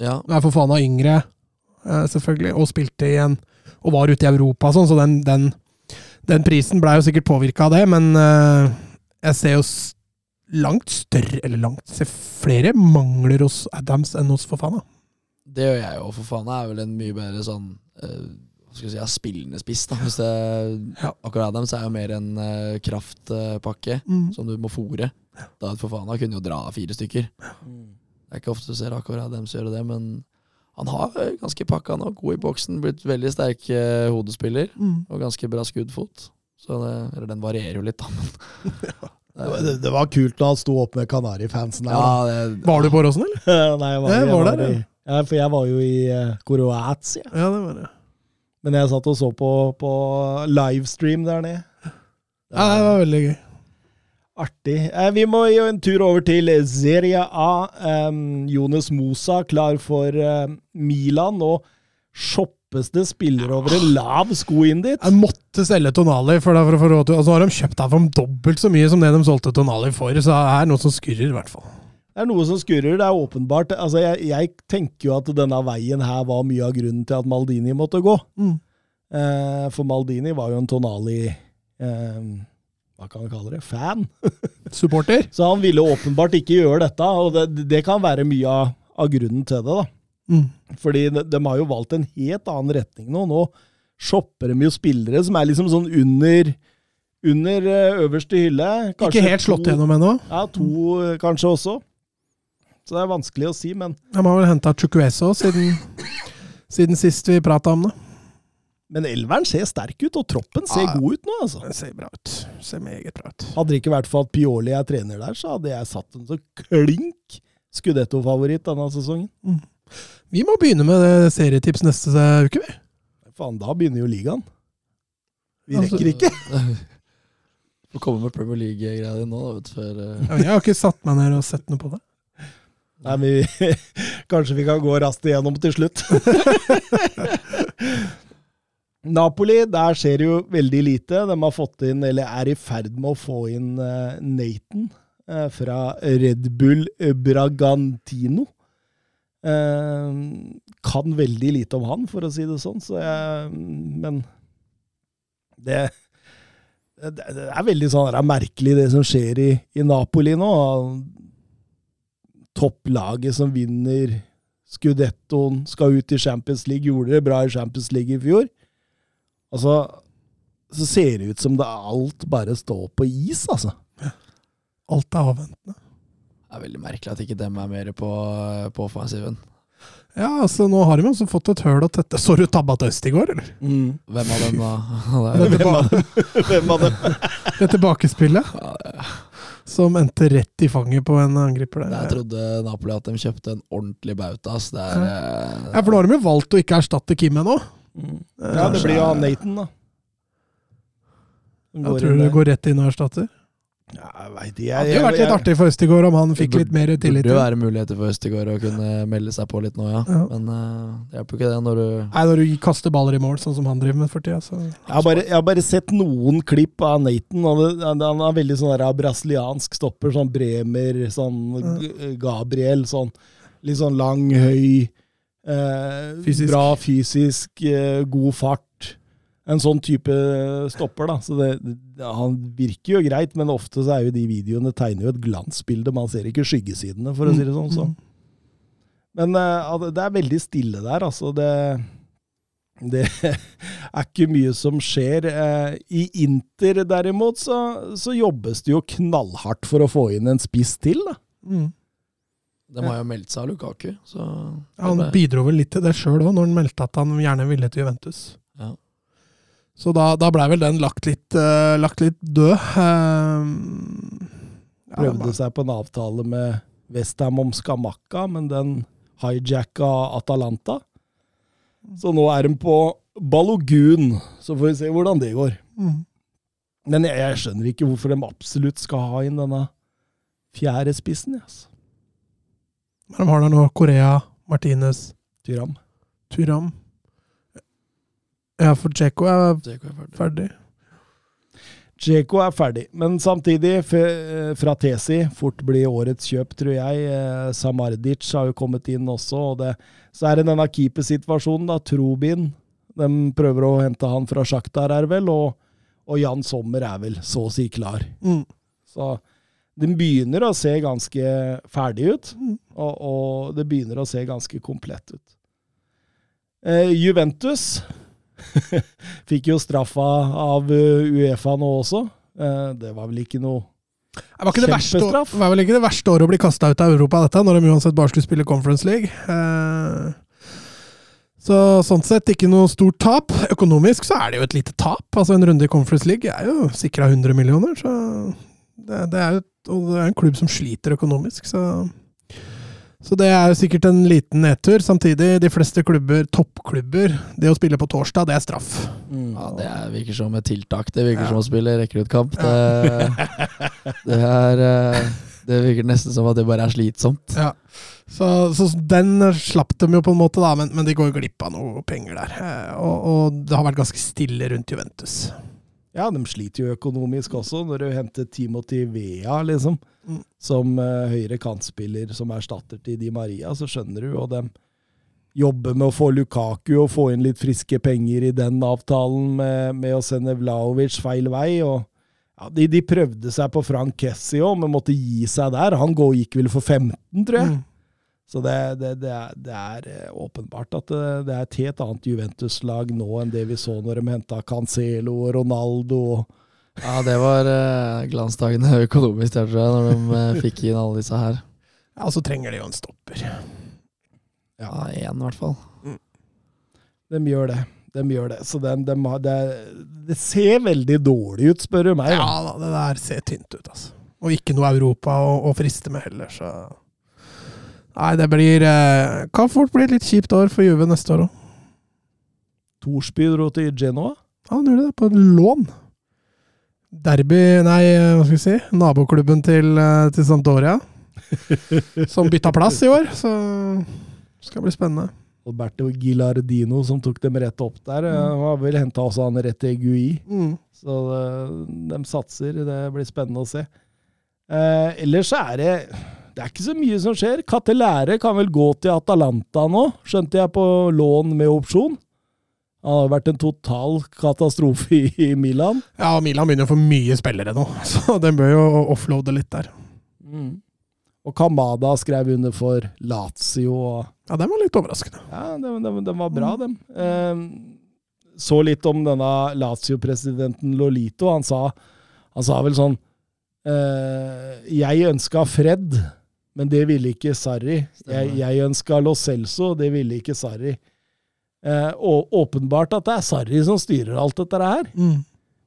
ja, Nå er av yngre, eh, selvfølgelig, og spilte igjen og var ute i Europa og sånn, så den, den, den prisen blei jo sikkert påvirka av det, men uh, jeg ser jo langt større, eller langt ser flere mangler hos Adams enn hos Fofana. det gjør jeg jo. For faen er vel en mye bedre sånn hva skal si, ja, spillende spiss. da Hvis det, Ja. Akkurat Adams er jo mer en uh, kraftpakke Mm. som du må fòre. David Fofana kunne jo dra fire stykker. Det er ikke ofte du ser akkurat Adams gjøre det, men han har eh, ganske pakka nå. God i boksen, blitt veldig sterk uh, hodespiller Mm. og ganske bra skuddfot. Så det, eller den varierer jo litt, da. Men, *laughs* *laughs* Det, var- det, var kult da han sto opp med Kanarifansen ja, det, Var du på Åråsen, eller? *laughs* Nei, jeg var, Ja, jeg var var der, ja. i, ja, for jeg var jo i uh, Kroatia. Ja, det var det. Men jeg satt og så på, på livestream der nede. Ja, det var veldig gøy. Artig. Eh, vi må gi en tur over til Serie A. Um, Jonas Mosa klar for eh, Milan. Og shoppes det spillere over en lav sko inn dit? Jeg måtte selge Tonali, for, da, for å få råd Og så har de kjøpt deg for dobbelt så mye som det de solgte Tonali for, så det er noe som skurrer, i hvert fall. Det er noe som skurrer. Det er åpenbart. Altså, jeg, jeg tenker jo at denne veien her var mye av grunnen til at Maldini måtte gå. Mm. Eh, for Maldini var jo en Tonali eh, Hva kan vi kalle det? Fan. *laughs* Supporter. Så han ville åpenbart ikke gjøre dette, og det, det kan være mye av, av grunnen til det. da. Mm. Fordi de, de har jo valgt en helt annen retning nå. Nå shopper de jo spillere som er liksom sånn under, under eh, øverste hylle. Ikke helt slått gjennom ennå. Ja, to eh, kanskje også. Så det er vanskelig å si, men, De har vel henta Chukwueze også, siden, siden sist vi prata om det. men elveren ser sterk ut, og troppen ser Ja. god ut nå. altså. Den ser bra ut. Ser meget bra ut. Hadde det ikke vært for at Pioli er trener der, så hadde jeg satt en så klink Scudetto-favoritt denne sesongen. Vi må begynne med det serietips neste uke, vi. Faen, da begynner jo ligaen. Vi Altså- rekker ikke. *laughs* Får komme med Premier League-greia di nå, da, vet du, før uh... Ja, Jeg har ikke satt meg ned og sett noe på det. Nei, vi, *laughs* Kanskje vi kan gå raskt igjennom til slutt. *laughs* Napoli, der skjer det jo veldig lite. De har fått inn, eller er i ferd med å få inn uh, Nathan uh, fra Red Bull Bragantino. Uh, kan veldig lite om han, for å si det sånn, så jeg Men det, det er veldig sånn det er merkelig, det som skjer i, i Napoli nå topplaget som vinner skudettoen, skal ut i Champions League, gjorde det bra i Champions League i fjor. Altså, så ser det ut som det alt bare står på is, altså. Alt er avventende. Det er veldig merkelig at ikke dem er mer på, på offensiven. Ja, altså Nå har de også fått et høl å tette. Så du tabba til Øst i går, eller? Hvem av dem, da? *laughs* Det Det, Hvem av dem? det tilbakespillet? ja, det- som endte rett i fanget på en angriper der. Jeg trodde Napoli at de kjøpte en ordentlig bauta. Det er, eh, Ja, for nå har de jo valgt å ikke erstatte Kim ennå. Mm. Ja, det blir jo han Nathan, da. Jeg tror du går rett inn og erstatter. Ja, jeg ikke. Det hadde jo vært litt artig for Østigård om han fikk burde, litt mer tillit. Det burde jo være muligheter for Østigård å kunne melde seg på litt nå, ja. Ja. Men uh, det hjelper jo ikke det når du Nei, når du kaster baller i mål, sånn som han driver med for tida, så jeg, har bare, jeg har bare sett noen klipp av Nathan. Og det, han han er veldig sånn der brasiliansk stopper. Sånn Bremer, sånn Gabriel. Sånn litt sånn lang, høy. Eh, Fysisk. Bra fysisk, eh, god fart. En sånn type stopper, da. Så det, det, han virker jo greit, men ofte så er jo de videoene tegner jo et glansbilde. Man ser ikke skyggesidene, for å si det sånn. Så. Mm. Men uh, det er veldig stille der, altså. Det, det *laughs* er ikke mye som skjer. Uh, I Inter derimot så, så jobbes det jo knallhardt for å få inn en spiss til. da. Mm. De har jo meldt seg av Lukaku, så Ja, Han bidro vel litt til det sjøl òg, når han meldte at han gjerne ville til Juventus. Ja. Så da, da blei vel den lagt litt, uh, lagt litt død. Uh, Prøvde seg på en avtale med Westham om Skamakka, men den hijacka Atalanta. Så nå er de på Balogun, så får vi se hvordan det går. Mm. Men jeg, jeg skjønner ikke hvorfor de absolutt skal ha inn denne fjerde spissen. Yes. Men de har da nå Korea, Martinez, Tyram. Turam. Ja, for Djeko er Dzeko er ferdig. ferdig. Djeko er ferdig, men samtidig, fra Tesi, fort blir årets kjøp, tror jeg. Eh, Samardic har jo kommet inn også, og det, så er det denne keepersituasjonen, da. Trobin. De prøver å hente han fra Sjaktar, er vel, og, og Jan Sommer er vel så å si klar. Mm. Så den begynner å se ganske ferdig ut, Mm. og, og det begynner å se ganske komplett ut. Eh, Juventus *laughs* fikk jo straffa av eh, Uefa nå også. Eh, det var vel ikke noe Det var, verste, det var vel ikke det verste året å bli kasta ut av Europa, dette, når de uansett bare skulle spille Conference League. Eh, så sånn sett ikke noe stort tap. Økonomisk så er det jo et lite tap. Altså En runde i Conference League er jo sikra 100 millioner, så det, det er jo det er en klubb som sliter økonomisk, så så det er jo sikkert en liten nedtur. Samtidig, de fleste klubber, toppklubber, det å spille på torsdag, det er straff. Ja, Det er, virker som et tiltak. Det virker Ja. som å spille rekruttkamp. Det, *laughs* det, er, eh, det virker nesten som at det bare er slitsomt. Ja. Så, så den slapp de jo på en måte, da, men, men de går glipp av noe penger der. Eh, Og, og det har vært ganske stille rundt Juventus. Ja, de sliter jo økonomisk også, når du henter Timothy Vea, liksom, Mm. som uh, høyre kantspiller som erstatter til Di Maria, så skjønner du, og de jobber med å få Lukaku og få inn litt friske penger i den avtalen med, med å sende Vlaovic feil vei, og ja, de, de prøvde seg på Frank Kessie òg, men måtte gi seg der. Han gikk vel for 15, tror jeg. Mm. Så det, det, det, er, det er eh, åpenbart at det, det er et helt annet Juventus-lag nå enn det vi så når de henta Cancelo og Ronaldo. Ja, det var eh, glansdagene økonomisk, jeg tror jeg, når de eh, fikk inn alle disse her. Ja, og så trenger de jo en stopper. Ja, én i hvert fall. De gjør det. De gjør det. Så den, de har, det, det ser veldig dårlig ut, spør du meg. Ja da, det der ser tynt ut, altså. Og ikke noe Europa å, å friste med heller, så Nei, det blir eh, Kan fort bli et litt kjipt år for Juve neste år òg. Torsby dro til Genoa. Ja, han gjorde det, på lån. Derby Nei, eh, hva skal vi si? Naboklubben til, eh, til Santoria. *laughs* Som bytta plass i år, så skal bli spennende. Alberto Gilardino som tok dem rett opp der. Mm. Han vil vel henta også han rett til Gui. Mm. Så de satser. Det blir spennende å se. Eh, ellers så er det Det er ikke så mye som skjer. Catellære kan vel gå til Atalanta nå, skjønte jeg, på lån med opsjon. Det har vært en total katastrofe i, Milan. Ja, Milan begynner å få mye spillere nå, *laughs* så den bør jo offloade litt der. Og Kamada skrev under for Lazio. Ja, den var litt overraskende. Ja, den, den, den var bra, den. Eh, så litt om denne Lazio-presidenten Lolito. Han sa, han sa vel sånn eh, Jeg ønska Fred, men det ville ikke Sarri. Jeg, jeg ønska Lo Celso, det ville ikke Sarri. Eh, og åpenbart at det er Sarri som styrer alt dette her. Mm.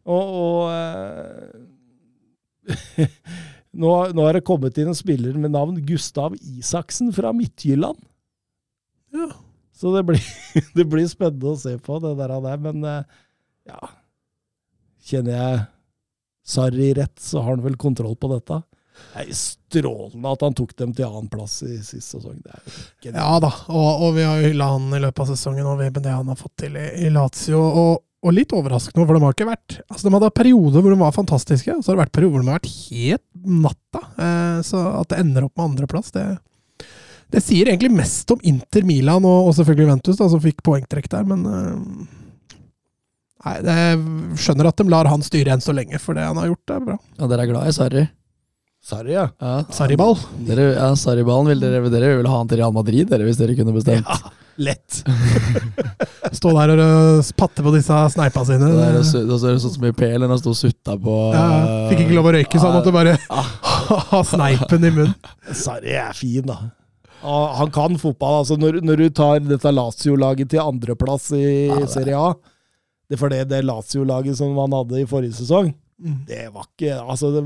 Og, og eh, *laughs* Nå, nå har det kommet inn en spiller med navn Gustav Isaksen fra Midtjylland. Ja. Så det blir, *laughs* det blir spennende å se på, det der. der men eh, ja Kjenner jeg Sarri rett, så har han vel kontroll på dette. Det er strålende at han tok dem til annenplass i sist sesong. Det er. Ja da, og, og vi har jo hylla han i løpet av sesongen og med det han har fått til i, i Lazio. Og, og litt overraskende, for de har ikke vært Altså De hadde perioder hvor de var fantastiske, og så har det vært perioder hvor de har vært helt natta. Eh, så at det ender opp med andreplass, det, det sier egentlig mest om Inter Milan og, og selvfølgelig Ventus, da, som fikk poengtrekk der, men eh, Nei, jeg skjønner at de lar han styre enn så lenge, for det han har gjort, er bra. Ja, dere er glad i Sarri? Sarri, ja. Ja. Sarriball. Dere, ja, Sarri-ballen vil dere, dere vil ha han til Real Madrid, dere, hvis dere kunne bestemt. ja. Lett. *laughs* Stå der og øh, patte på disse sneipa sine. Da er så- Da så det sånn som i PL, han sto og sutta på Ja, fikk ikke lov å røyke, så han måtte bare Ah. *laughs* ha sneipen i munnen. Sarri er fin, da. Ja, Han kan fotball. altså Når, når du tar dette Lazio-laget til andreplass i Ja, er- Serie A Det er fordi det Lazio-laget som han hadde i forrige sesong, Mm. det var ikke Altså, det,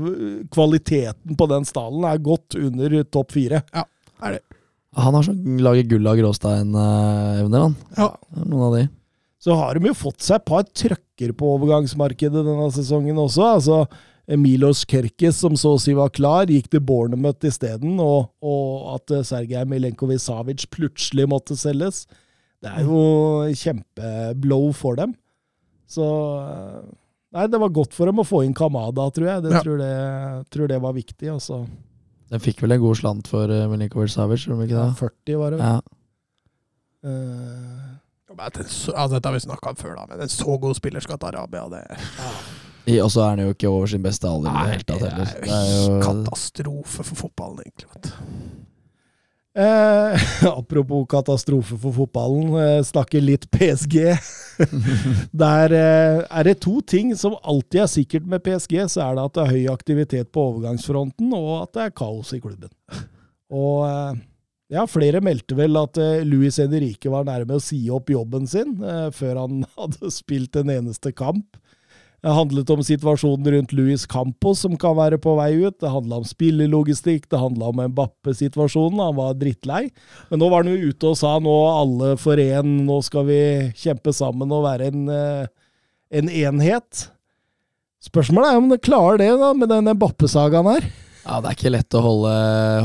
kvaliteten på den stallen er godt under topp fire. Er det. Han har sånn lager gull av gråstein-evner, han. Ja. Noen av de. Så har de jo fått seg et par trøkker på overgangsmarkedet denne sesongen også. altså Milos Kerkes, som så å si var klar, gikk til Bournemouth isteden, og, og at eh, Sergej Milenkovic-Savic plutselig måtte selges. Det er jo kjempeblow for dem. Så eh, Nei, det var godt for dem å få inn Kamada, tror jeg. Det Ja. tror, det, tror det var viktig. Også. Den fikk vel en god slant for uh, Milinkovic Savic, gjorde de ikke Ja, det? 40 var det. Ja. Uh, Men den Altså, dette har vi snakka om før, da, men en så god spiller skal til Arabia, det ja. Og så er han jo ikke over sin beste alder i det Nei, hele tatt det heller. er Det er jo jo katastrofe for fotballen, egentlig. Vet du. Eh, *laughs* apropos katastrofe for fotballen, eh, snakker litt PSG. *laughs* Der eh, er det to ting som alltid er sikkert med PSG. Så er det at det er høy aktivitet på overgangsfronten, og at det er kaos i klubben. Og eh, ja, flere meldte vel at eh, Luis Henrique var nærme å si opp jobben sin eh, før han *laughs* hadde spilt en eneste kamp. Det handlet om situasjonen rundt Luis Campos, som kan være på vei ut. Det handla om spillelogistikk, det handla om Mbappe-situasjonen. Han var drittlei. Men nå var han jo ute og sa nå alle for én, nå skal vi kjempe sammen og være en, eh, en enhet. Spørsmålet er om det klarer det da, med den Mbappe-sagaen her. Ja, det er ikke lett å holde,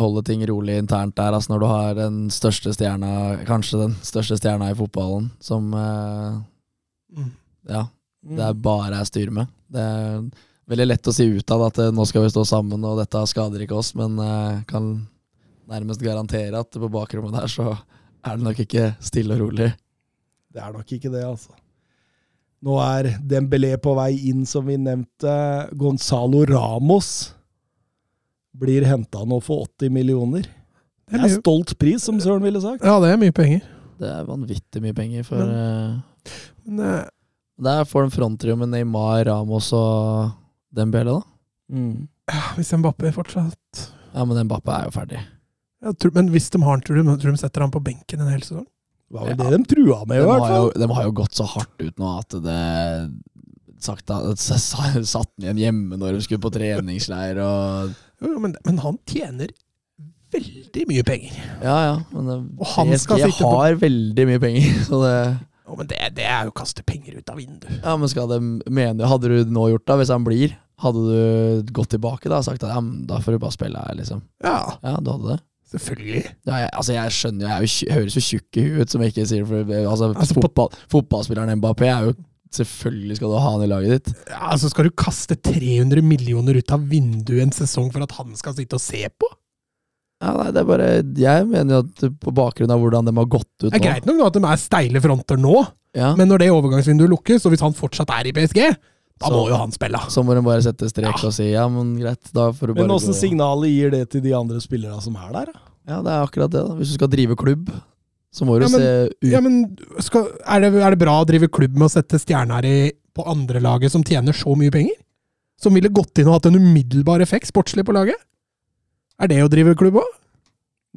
holde ting rolig internt der, altså når du har den største stjerna, kanskje den største stjerna i fotballen, som eh, Mm. Det er bare jeg styrer med. Det er veldig lett å si utad at eh, nå skal vi stå sammen, og dette skader ikke oss, men jeg kan nærmest garantere at på bakrommet der så er det nok ikke stille og rolig. Det er nok ikke det, altså. Nå er Dembélé på vei inn, som vi nevnte. Gonzalo Ramos blir henta nå for 80 millioner. Det Det er stolt pris, som Søren ville sagt. ja, det er mye penger. Det er vanvittig mye penger for Men- eh, Men eh, Der får de fronttrio med Neymar, Ramos og Dembele, da. Mm. hvis Mbappé fortsatt Ja, men Mbappé er jo ferdig. Ja, tror, Men hvis de har han, tror du, tror de setter han på benken en hel sesong? Det var vel det de trua med, De i hvert fall. jo, de har jo gått så hardt ut nå at det sagt, *laughs* Satt han igjen hjemme når de skulle på treningsleir og Jo, jo, men, men han tjener veldig mye penger. Ja, ja. Men det, Og han PSG sitte på- har veldig mye penger, *laughs* så det Jo, men det, det er jo å kaste penger ut av vinduet. Ja, men skal de mene Hadde du nå gjort det, hvis han blir? Hadde du gått tilbake da og sagt at ja, da får du bare spille her, liksom? Ja, Ja, du hadde det? selvfølgelig. Ja, jeg, altså, jeg skjønner jeg jo, høres jo tjukk i huet, som jeg ikke sier for altså, Altså, fotball, Fotballspilleren Mbappé er jo Selvfølgelig skal du ha han i laget ditt. Ja, altså Skal du kaste 300 millioner ut av vinduet en sesong for at han skal sitte og se på? Ja, nei, det er bare Jeg mener jo at på bakgrunn av hvordan de har gått ut nå Det er greit nok at de er steile fronter nå, ja, men når det overgangsvinduet lukkes, og hvis han fortsatt er i PSG, da Så- må jo han spille. Så må de bare sette strek og si ja, men greit, da får du bare Men åssen signalet gir det til de andre spillerne som er der? da? Ja, det er akkurat det. da Hvis du skal drive klubb, så må du Ja, men- se ut Ja, men skal, er, det, er det bra å drive klubb med å sette stjerner i, på andrelaget som tjener så mye penger? Som ville gått inn og hatt en umiddelbar effekt sportslig på laget? Er det å drive klubb òg?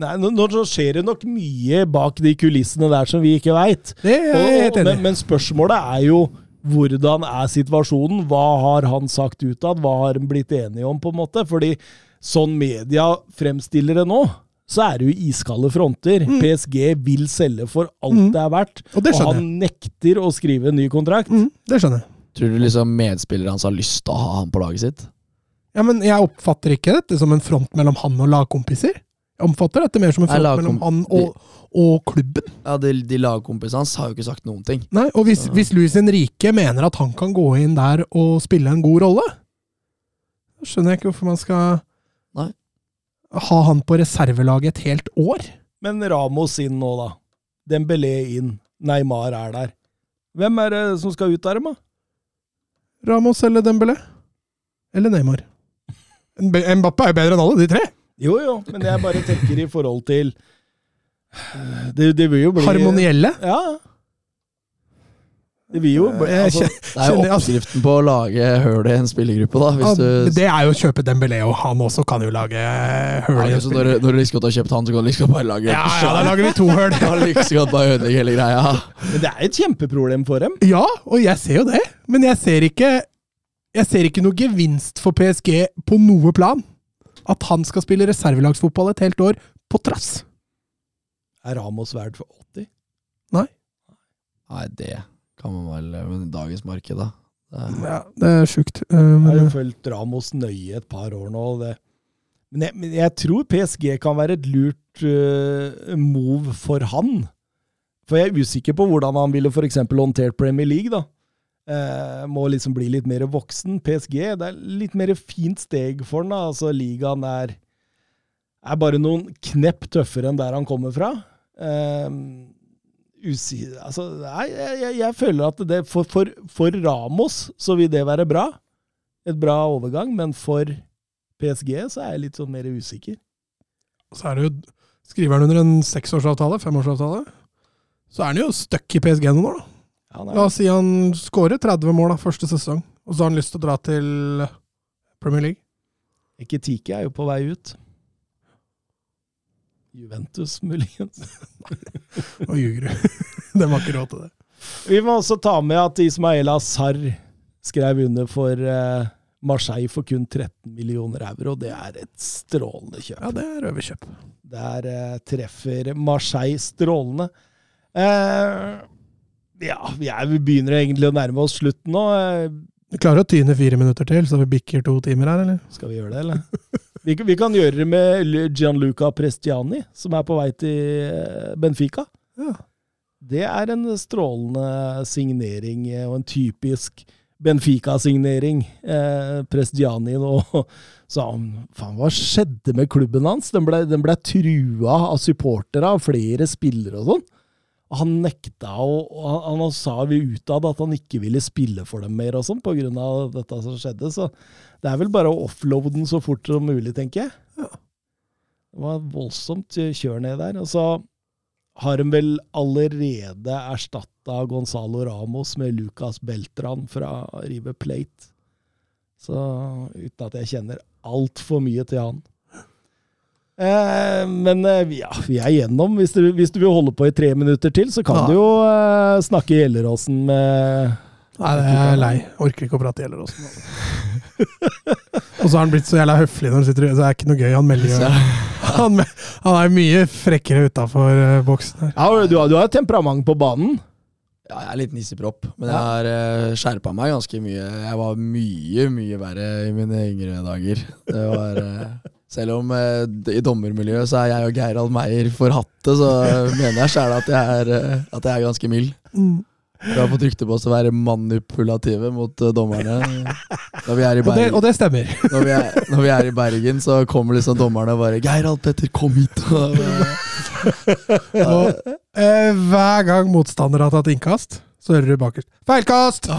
Nei, nå, nå skjer det nok mye bak de kulissene der som vi ikke veit. Men, men spørsmålet er jo hvordan er situasjonen? Hva har han sagt utad? Hva har han blitt enige om, på en måte? Fordi sånn media fremstiller det nå, så er det jo iskalde fronter. PSG vil selge for alt Mm. det er verdt, Og det og han nekter å skrive en ny kontrakt. Mm, det skjønner jeg. Tror du liksom medspilleren hans har lyst til å ha han på laget sitt? Ja, men jeg oppfatter ikke dette som en front mellom han og lagkompiser. Jeg oppfatter dette mer som en front Nei, mellom han og, og klubben. Ja, De, de lagkompisene hans har jo ikke sagt noen ting. Nei, og hvis, Ja. hvis Luis Henrique mener at han kan gå inn der og spille en god rolle, så skjønner jeg ikke hvorfor man skal Nei. ha han på reservelaget et helt år. Men Ramos inn nå, da. Dembélé inn. Neymar er der. Hvem er det som skal ut der, da? Ramos eller Dembélé? Eller Neymar? Mb- Mbappé er jo bedre enn alle de tre. Jo, jo, men jeg bare tenker i forhold til Det, det vil jo bli Harmonielle. Ja. Det vil jo bli altså, Det er jo oppskriften på å lage høl i en spillergruppe, da. Ja, du det er jo å kjøpe Dembélé, og han også kan jo lage høl Ja, så når, når du godt har kjøpt han, så kan du like godt bare lage Ja, ja, da lager vi to høl. *laughs* Da like godt bare ødelegge hele greia. Men det er et kjempeproblem for dem. Ja, og jeg ser jo det, men jeg ser ikke Jeg ser ikke noe gevinst for PSG på noe plan. At han skal spille reservelagsfotball et helt år, på trass. Er Ramos verd for 80? Nei, Nei, det kan man vel Men i dagens marked, da. Det er, Ja, det er sjukt. Uh, Jeg har jo fulgt Ramos nøye et par år nå. Det. Men, jeg, men jeg tror PSG kan være et lurt uh, move for han. For jeg er usikker på hvordan han ville f.eks. håndtert Premier League. da. Eh, må liksom bli litt mer voksen. PSG det er litt mer fint steg for han. da. Altså, Ligaen er, er bare noen knepp tøffere enn der han kommer fra. Eh, usi, altså, nei, jeg, jeg, føler at det for, for, for Ramos så vil det være bra. Et bra overgang, men for PSG så er jeg litt sånn mer usikker. så er det jo Skriver han under en seksårsavtale, femårsavtale, så er han jo stuck i PSG noen år, da. Ja. La oss si han skårer 30 mål da, første sesong, og så har han lyst til å dra til Premier League. Ekitike er jo på vei ut. Juventus, muligens. *laughs* Nå ljuger du. *laughs* De har ikke råd til det. Vi må også ta med at Ismael Azar skrev under for eh, Marseille for kun 13 millioner euro. Det er et strålende kjøp. Ja, det er røverkjøp. Der eh, treffer Marseille strålende. Eh, ja, vi, er, vi begynner egentlig å nærme oss slutten nå. Vi klarer å tyne fire minutter til, så vi bikker to timer her, eller? Skal vi gjøre det, eller? Vi, kan- vi kan gjøre det med Gianluca Prestiani, som er på vei til eh, Benfica. Ja. Det er en strålende signering, eh, og en typisk Benfica-signering. Eh, Prestiani nå *laughs* sa han faen, hva skjedde med klubben hans? Den ble, den ble trua av supportere, av flere spillere og sånn. Han nekta, og han, han sa vi utad at han ikke ville spille for dem mer og sånn, av dette som skjedde. Så det er vel bare å offloade den så fort som mulig, tenker jeg. Det var voldsomt kjør ned der. Og så har de vel allerede erstatta Gonzalo Ramos med Lucas Beltran fra River Plate. Så uten at jeg kjenner altfor mye til han. Eh, men eh, ja, vi er igjennom. Hvis du, hvis du vil holde på i tre minutter til, så kan Ja. du jo uh, snakke Gjelleråsen med Nei, det er jeg lei. Orker ikke å prate Gjelleråsen. *laughs* og så har han blitt så jævla høflig når han sitter ute, Så det er ikke noe gøy. Han melder jo *laughs* Han, han er mye frekkere utafor boksen her. Ja, du, har- du har temperament på banen. Ja, jeg er litt nissepropp, men jeg har uh, skjerpa meg ganske mye. Jeg var mye, mye verre i mine yngre dager. Det var eh, Selv om eh, i dommermiljøet så er jeg og Geirald Meyer forhatte, så *laughs* mener jeg sjæl at, jeg er, eh, at jeg er ganske mild. Mm. Vi har fått rykte på oss å være manipulative mot eh, dommerne. Når vi er i Og, det, og det stemmer. *laughs* når vi er, når vi er i Bergen så kommer liksom dommerne og bare 'Geirald Petter, kom hit!' *laughs* Og, eh, hver gang motstander har tatt innkast, så hører du bakerst 'feilkast'!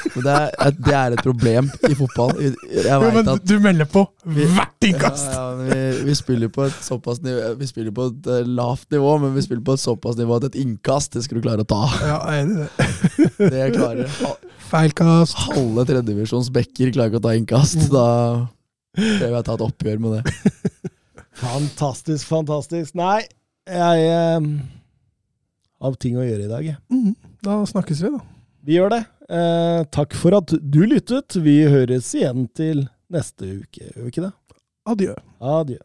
Det, men det, er, det er et problem i fotball. Jeg Jo, men at du melder på hvert innkast! Ja, ja, vi, vi spiller på et såpass nivå Vi spiller på et eh, lavt nivå, men vi spiller på et såpass nivå at et innkast, det skal du klare å ta. Ja, det. Det klarer ha- *laughs* Feilkast. Halve tredjevisjons backer klarer ikke å ta innkast. Da prøver jeg å ta et oppgjør med det. Fantastisk, fantastisk. Nei, jeg eh, har ting å gjøre i dag, jeg. Mm, da snakkes vi, da. Vi gjør det. Eh, takk for at du lyttet. Vi høres igjen til neste uke, gjør vi ikke det? Adjø. Adjø.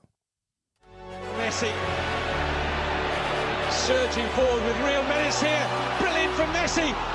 Messi surging forward with real menace here. Brilliant from Messi.